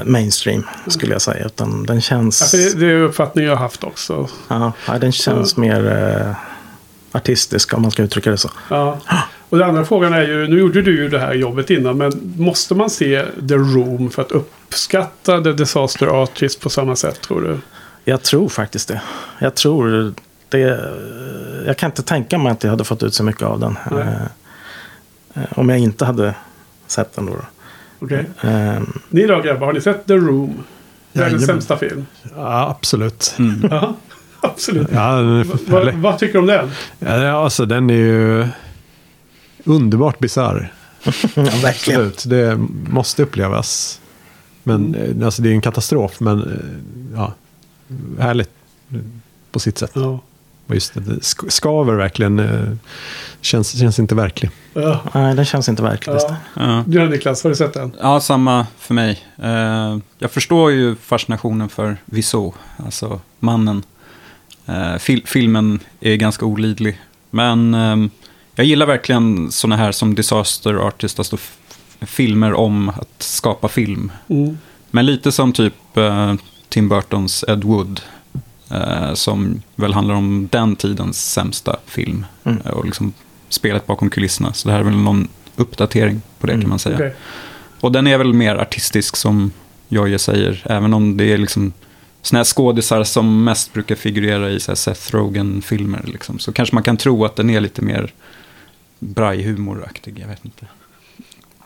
mainstream skulle jag säga. Utan den Ja, känns, för det, det är uppfattningen jag har haft också. ja, ja, den känns mer eh, artistisk om man ska uttrycka det så. Ja. Och den andra frågan är ju, nu gjorde du ju det här jobbet innan, men måste man se The Room för att uppskatta The Disaster Artist på samma sätt tror du? Jag tror faktiskt det. Jag tror det. Jag kan inte tänka mig att jag hade fått ut så mycket av den. Eh, eh, om jag inte hade sett den då. Okej. Eh, Ni då grabbar, har ni sett The Room? Världens sämsta film. Ja, absolut. Ja, absolut. Ja, är Va, vad tycker du om den? ja, alltså den är ju underbart bisarr. ja, verkligen. Absolut, det måste upplevas. Men eh, alltså, det är en katastrof, men eh, ja, härligt på sitt sätt. Ja. Och just det, det sk- skaver verkligen. eh, Känns, känns inte verklig. Ja. Nej, den känns inte verklig. Ja. Ja. Du Niklas, har du sett den? Ja, samma för mig. Eh, jag förstår ju fascinationen för Wiseau, alltså mannen. Eh, fil- filmen är ganska olidlig. Men ehm, jag gillar verkligen sådana här som Disaster Artist, alltså filmer om att skapa film. Mm. Men lite som typ Tim Burtons Ed Wood. Eh, som väl handlar om den tidens sämsta film. Mm. Eh, och liksom spelet bakom kulisserna. Så det här är väl någon uppdatering på det Mm, kan man säga. Okej. Och den är väl mer artistisk som Jojje säger. Även om det är liksom såna här skådisar som mest brukar figurera i så Seth Rogen-filmer. Liksom. Så kanske man kan tro att den är lite mer brajhumoraktig, jag vet inte.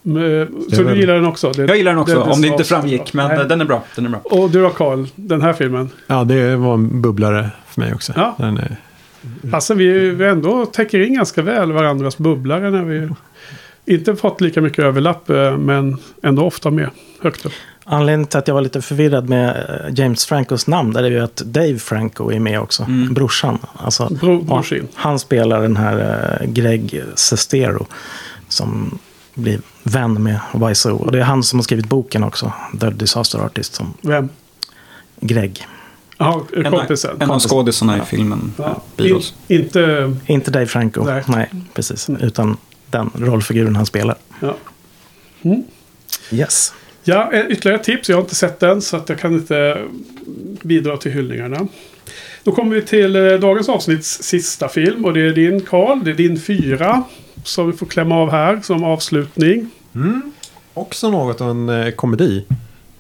Så du gillar den också? Det, jag gillar den också, det, det om det inte framgick. Men Nej. den är bra. Den är bra. Och du då Carl, den här filmen? Ja, det var en bubblare för mig också. Ja. Den är... Alltså vi, vi ändå täcker in ganska väl varandras bubblare när vi inte fått lika mycket överlapp eh, men ändå ofta med högt upp. Anledningen till att jag var lite förvirrad med eh, James Francos namn där är ju att Dave Franco är med också. Mm. Brorsan. Alltså, Bro, brorsin. Han spelar den här Greg Sestero. Som blir vän med YSO. Och det är han som har skrivit boken också. The Disaster Artist. Som Vem? Greg. Ja, kompisen. En av skådisarna i filmen. Ja. In, inte... Inte Dave Franco. Nej, Nej precis. Mm. Utan den rollfiguren han spelar. Ja. Mm. Yes. Ja, ytterligare ett tips. Jag har inte sett den så att jag kan inte bidra till hyllningarna. Då kommer vi till eh, dagens avsnitts sista film. Och det är din Karl. Det är din fyra. Som vi får klämma av här som avslutning. Mm. Också något av en eh, komedi.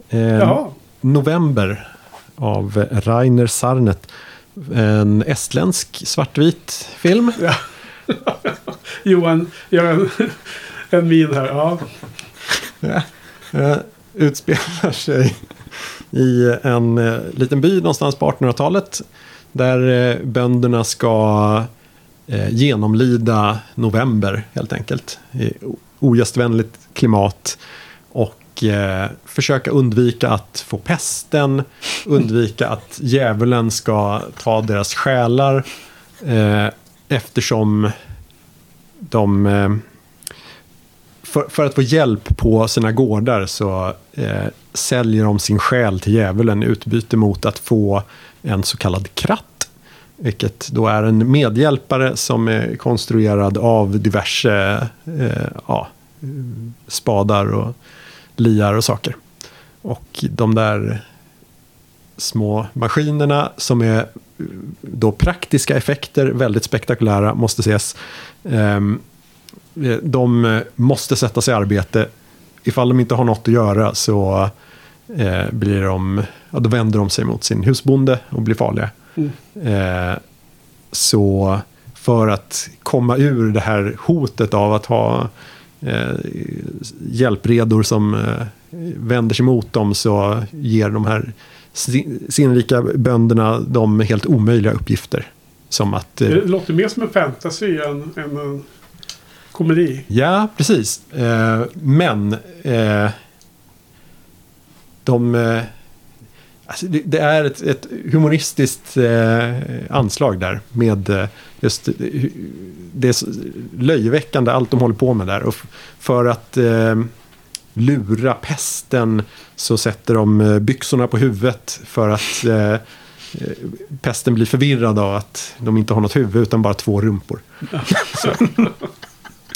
Eh. November av Rainer Sarnet. En estländsk svartvit film. Ja. Johan gör en, en min här. Ja. ja. Uh, utspelar sig i en uh, liten by någonstans på 1800-talet. Där uh, bönderna ska genomlida november helt enkelt. I ogästvänligt klimat. Och försöka undvika att få pesten. Undvika att djävulen ska ta deras själar. eftersom de... Eh, för, för, att få hjälp på sina gårdar så eh, säljer de sin själ till djävulen i utbyte mot att få en så kallad kratt. Vilket då är en medhjälpare som är konstruerad av diverse eh, ja, spadar och liar och saker. Och de där små maskinerna som är eh, då praktiska effekter, väldigt spektakulära, måste ses. Ehm, de måste sättas i arbete. Ifall de inte har något att göra så eh, blir de, ja, då vänder de sig mot sin husbonde och blir farliga. Mm. Eh, så för att komma ur det här hotet av att ha eh, hjälpredor som eh, vänder sig mot dem så ger de här sinnrika bönderna de helt omöjliga uppgifter. Som att, det eh, låter mer som en fantasy än, än en komedi. Ja, precis. Eh, men eh, de... Eh, alltså det, det, är ett, ett humoristiskt eh, anslag där. Med eh, just det är löjeväckande allt de håller på med där. Och för att lura pesten så sätter de byxorna på huvudet för att Eh, pesten blir förvirrad av att de inte har något huvud utan bara två rumpor. så.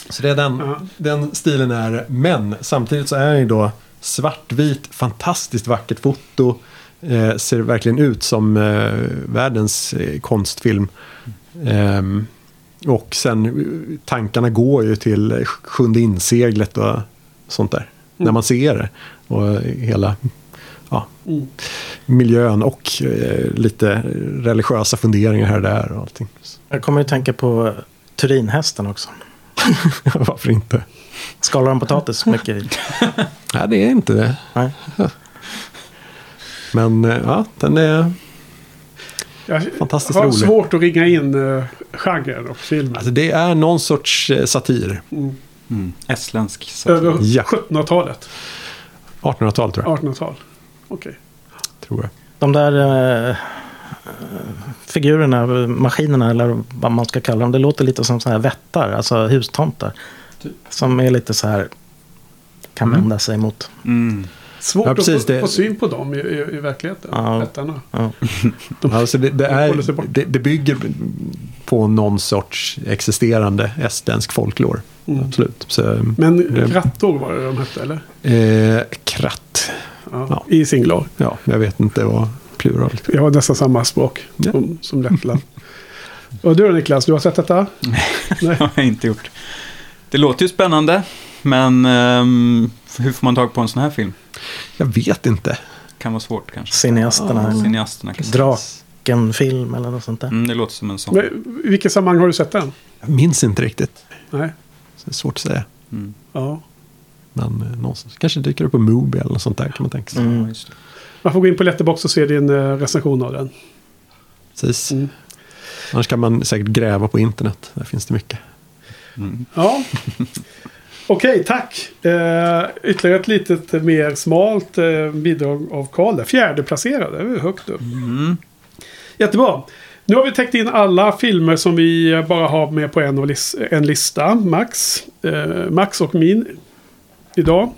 så det är den, uh -huh. den stilen är. Men samtidigt så är det då svartvit, fantastiskt vackert foto. Eh, ser verkligen ut som eh, världens eh, konstfilm. Eh, och sen eh, tankarna går ju till sjunde inseglet och sånt där. Mm. När man ser det. Och hela ja, mm. miljön och eh, lite religiösa funderingar här och där. Och allting. Jag kommer att tänka på Turinhästen också. Varför inte? Skalar de potatis mycket? Nej, det är inte det. Nej. Men eh, ja, den är jag fantastiskt rolig. Jag har svårt att ringa in uh, genren och filmen. Alltså, det är någon sorts uh, satir. Mm. Mm. Estländsk satir. Över ja. 1700-talet? 1800-tal tror jag. 1800-tal. Okej. Okay. Tror jag. De där eh, figurerna, maskinerna eller vad man ska kalla dem. Det låter lite som så här vättar, alltså hustomtar. Typ. Som är lite så här, kan mm. vända sig mot. Mm. Svårt ja, precis, att få, det... få syn på dem i, i, i verkligheten. Ja. Ja. De, alltså det, det, är, det, det, bygger på någon sorts existerande estländsk folklore. Mm. Absolut. Så, Men krattor var det de hette eller? Eh, kratt. Ja, ja. I singular. Ja, jag vet inte vad plural. Jag har nästan samma språk ja. som, som Lettland. Och du då Niklas, du har sett detta? Nej, det har jag inte gjort. Det låter ju spännande, men um, hur får man tag på en sån här film? Jag vet inte. kan vara svårt kanske. Cineasterna. Ja, cineasterna Draken-film eller något sånt där. Mm, det låter som en sån. Men, I vilket sammanhang har du sett den? Jag minns inte riktigt. Nej. Så det är svårt att säga. Mm. Ja. Men eh, någonstans. kanske dyker upp på Mubi eller något sånt där kan man tänka sig. Mm. Man får gå in på Letterbox och se din eh, recension av den. Precis. Mm. Annars kan man säkert gräva på internet. Där finns det mycket. Mm. Ja. Okej, tack. Eh, ytterligare ett litet mer smalt eh, bidrag av Karl. Fjärde placerade, det är högt upp. Mm. Jättebra. Nu har vi täckt in alla filmer som vi bara har med på en, lis en lista. Max. Eh, Max och min. Idag.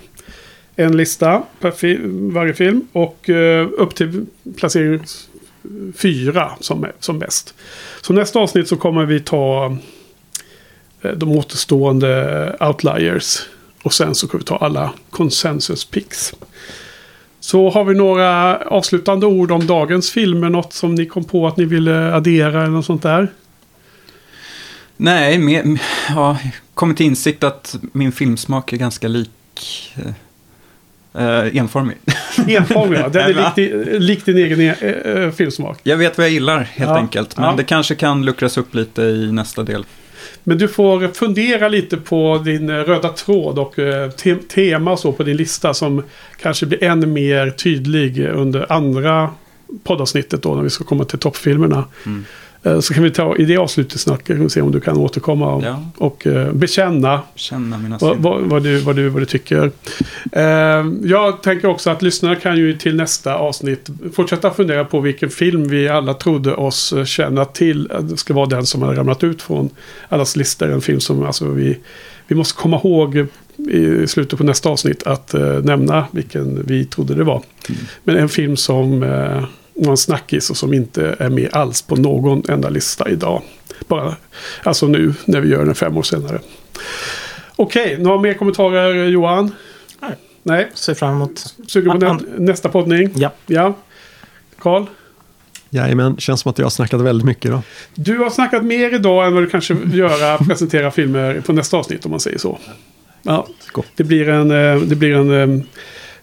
En lista per fi varje film. Och eh, upp till placering fyra som, som bäst. Så nästa avsnitt så kommer vi ta de återstående outliers. Och sen så kommer vi ta alla consensus picks. Så har vi några avslutande ord om dagens filmer. Något som ni kom på att ni ville addera eller något sånt där. Nej, med, ja, kommit till insikt att min filmsmak är ganska lik eh, eh, enformig. Enformig, ja. Den är lik, lik din egen eh, filmsmak. Jag vet vad jag gillar helt Ja, enkelt. Men ja. det kanske kan luckras upp lite i nästa del. Men du får fundera lite på din eh, röda tråd och eh, te tema och så på din lista som kanske blir än mer tydlig under andra poddavsnittet då när vi ska komma till toppfilmerna. Mm. Eh, Så kan vi ta i det avslutet snacka och se om du kan återkomma och, Ja. och eh, bekänna vad, vad, vad, du, vad, du, vad du tycker. Eh, jag tänker också att lyssnarna kan ju till nästa avsnitt fortsätta fundera på vilken film vi alla trodde oss känna till. Det ska vara den som har ramlat ut från allas listor. En film som alltså, vi, vi måste komma ihåg i slutet på nästa avsnitt att eh, nämna vilken vi trodde det var. Men en film som en snackis och som inte är med alls på någon enda lista idag. Bara, alltså nu när vi gör den fem år senare. Okej, några mer kommentarer Johan? Nej. Nej, Ser fram emot. sugen på nä An- nästa poddning? Ja. Ja. Karl? Jajamän, känns som att jag har snackat väldigt mycket idag. Du har snackat mer idag än vad du kanske vill göra presentera filmer på nästa avsnitt om man säger så. Ja, det blir en, eh, det blir en eh,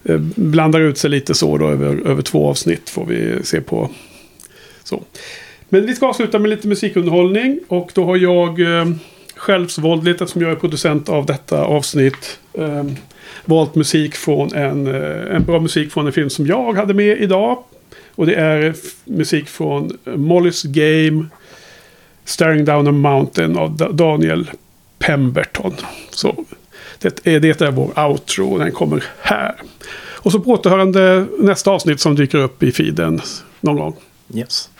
Eh, blandar ut sig lite så då över, över två avsnitt får vi se på. Så. Men vi ska avsluta med lite musikunderhållning och då har jag eh, självsvåldigt eftersom jag är producent av detta avsnitt eh, valt musik från en, eh, en bra musik från en film som jag hade med idag. Och det är musik från Molly's Game Staring Down a Mountain av Daniel Pemberton. Så det är, det är vår outro, den kommer här. Och så på återhörande nästa avsnitt som dyker upp i feeden någon gång. Yes.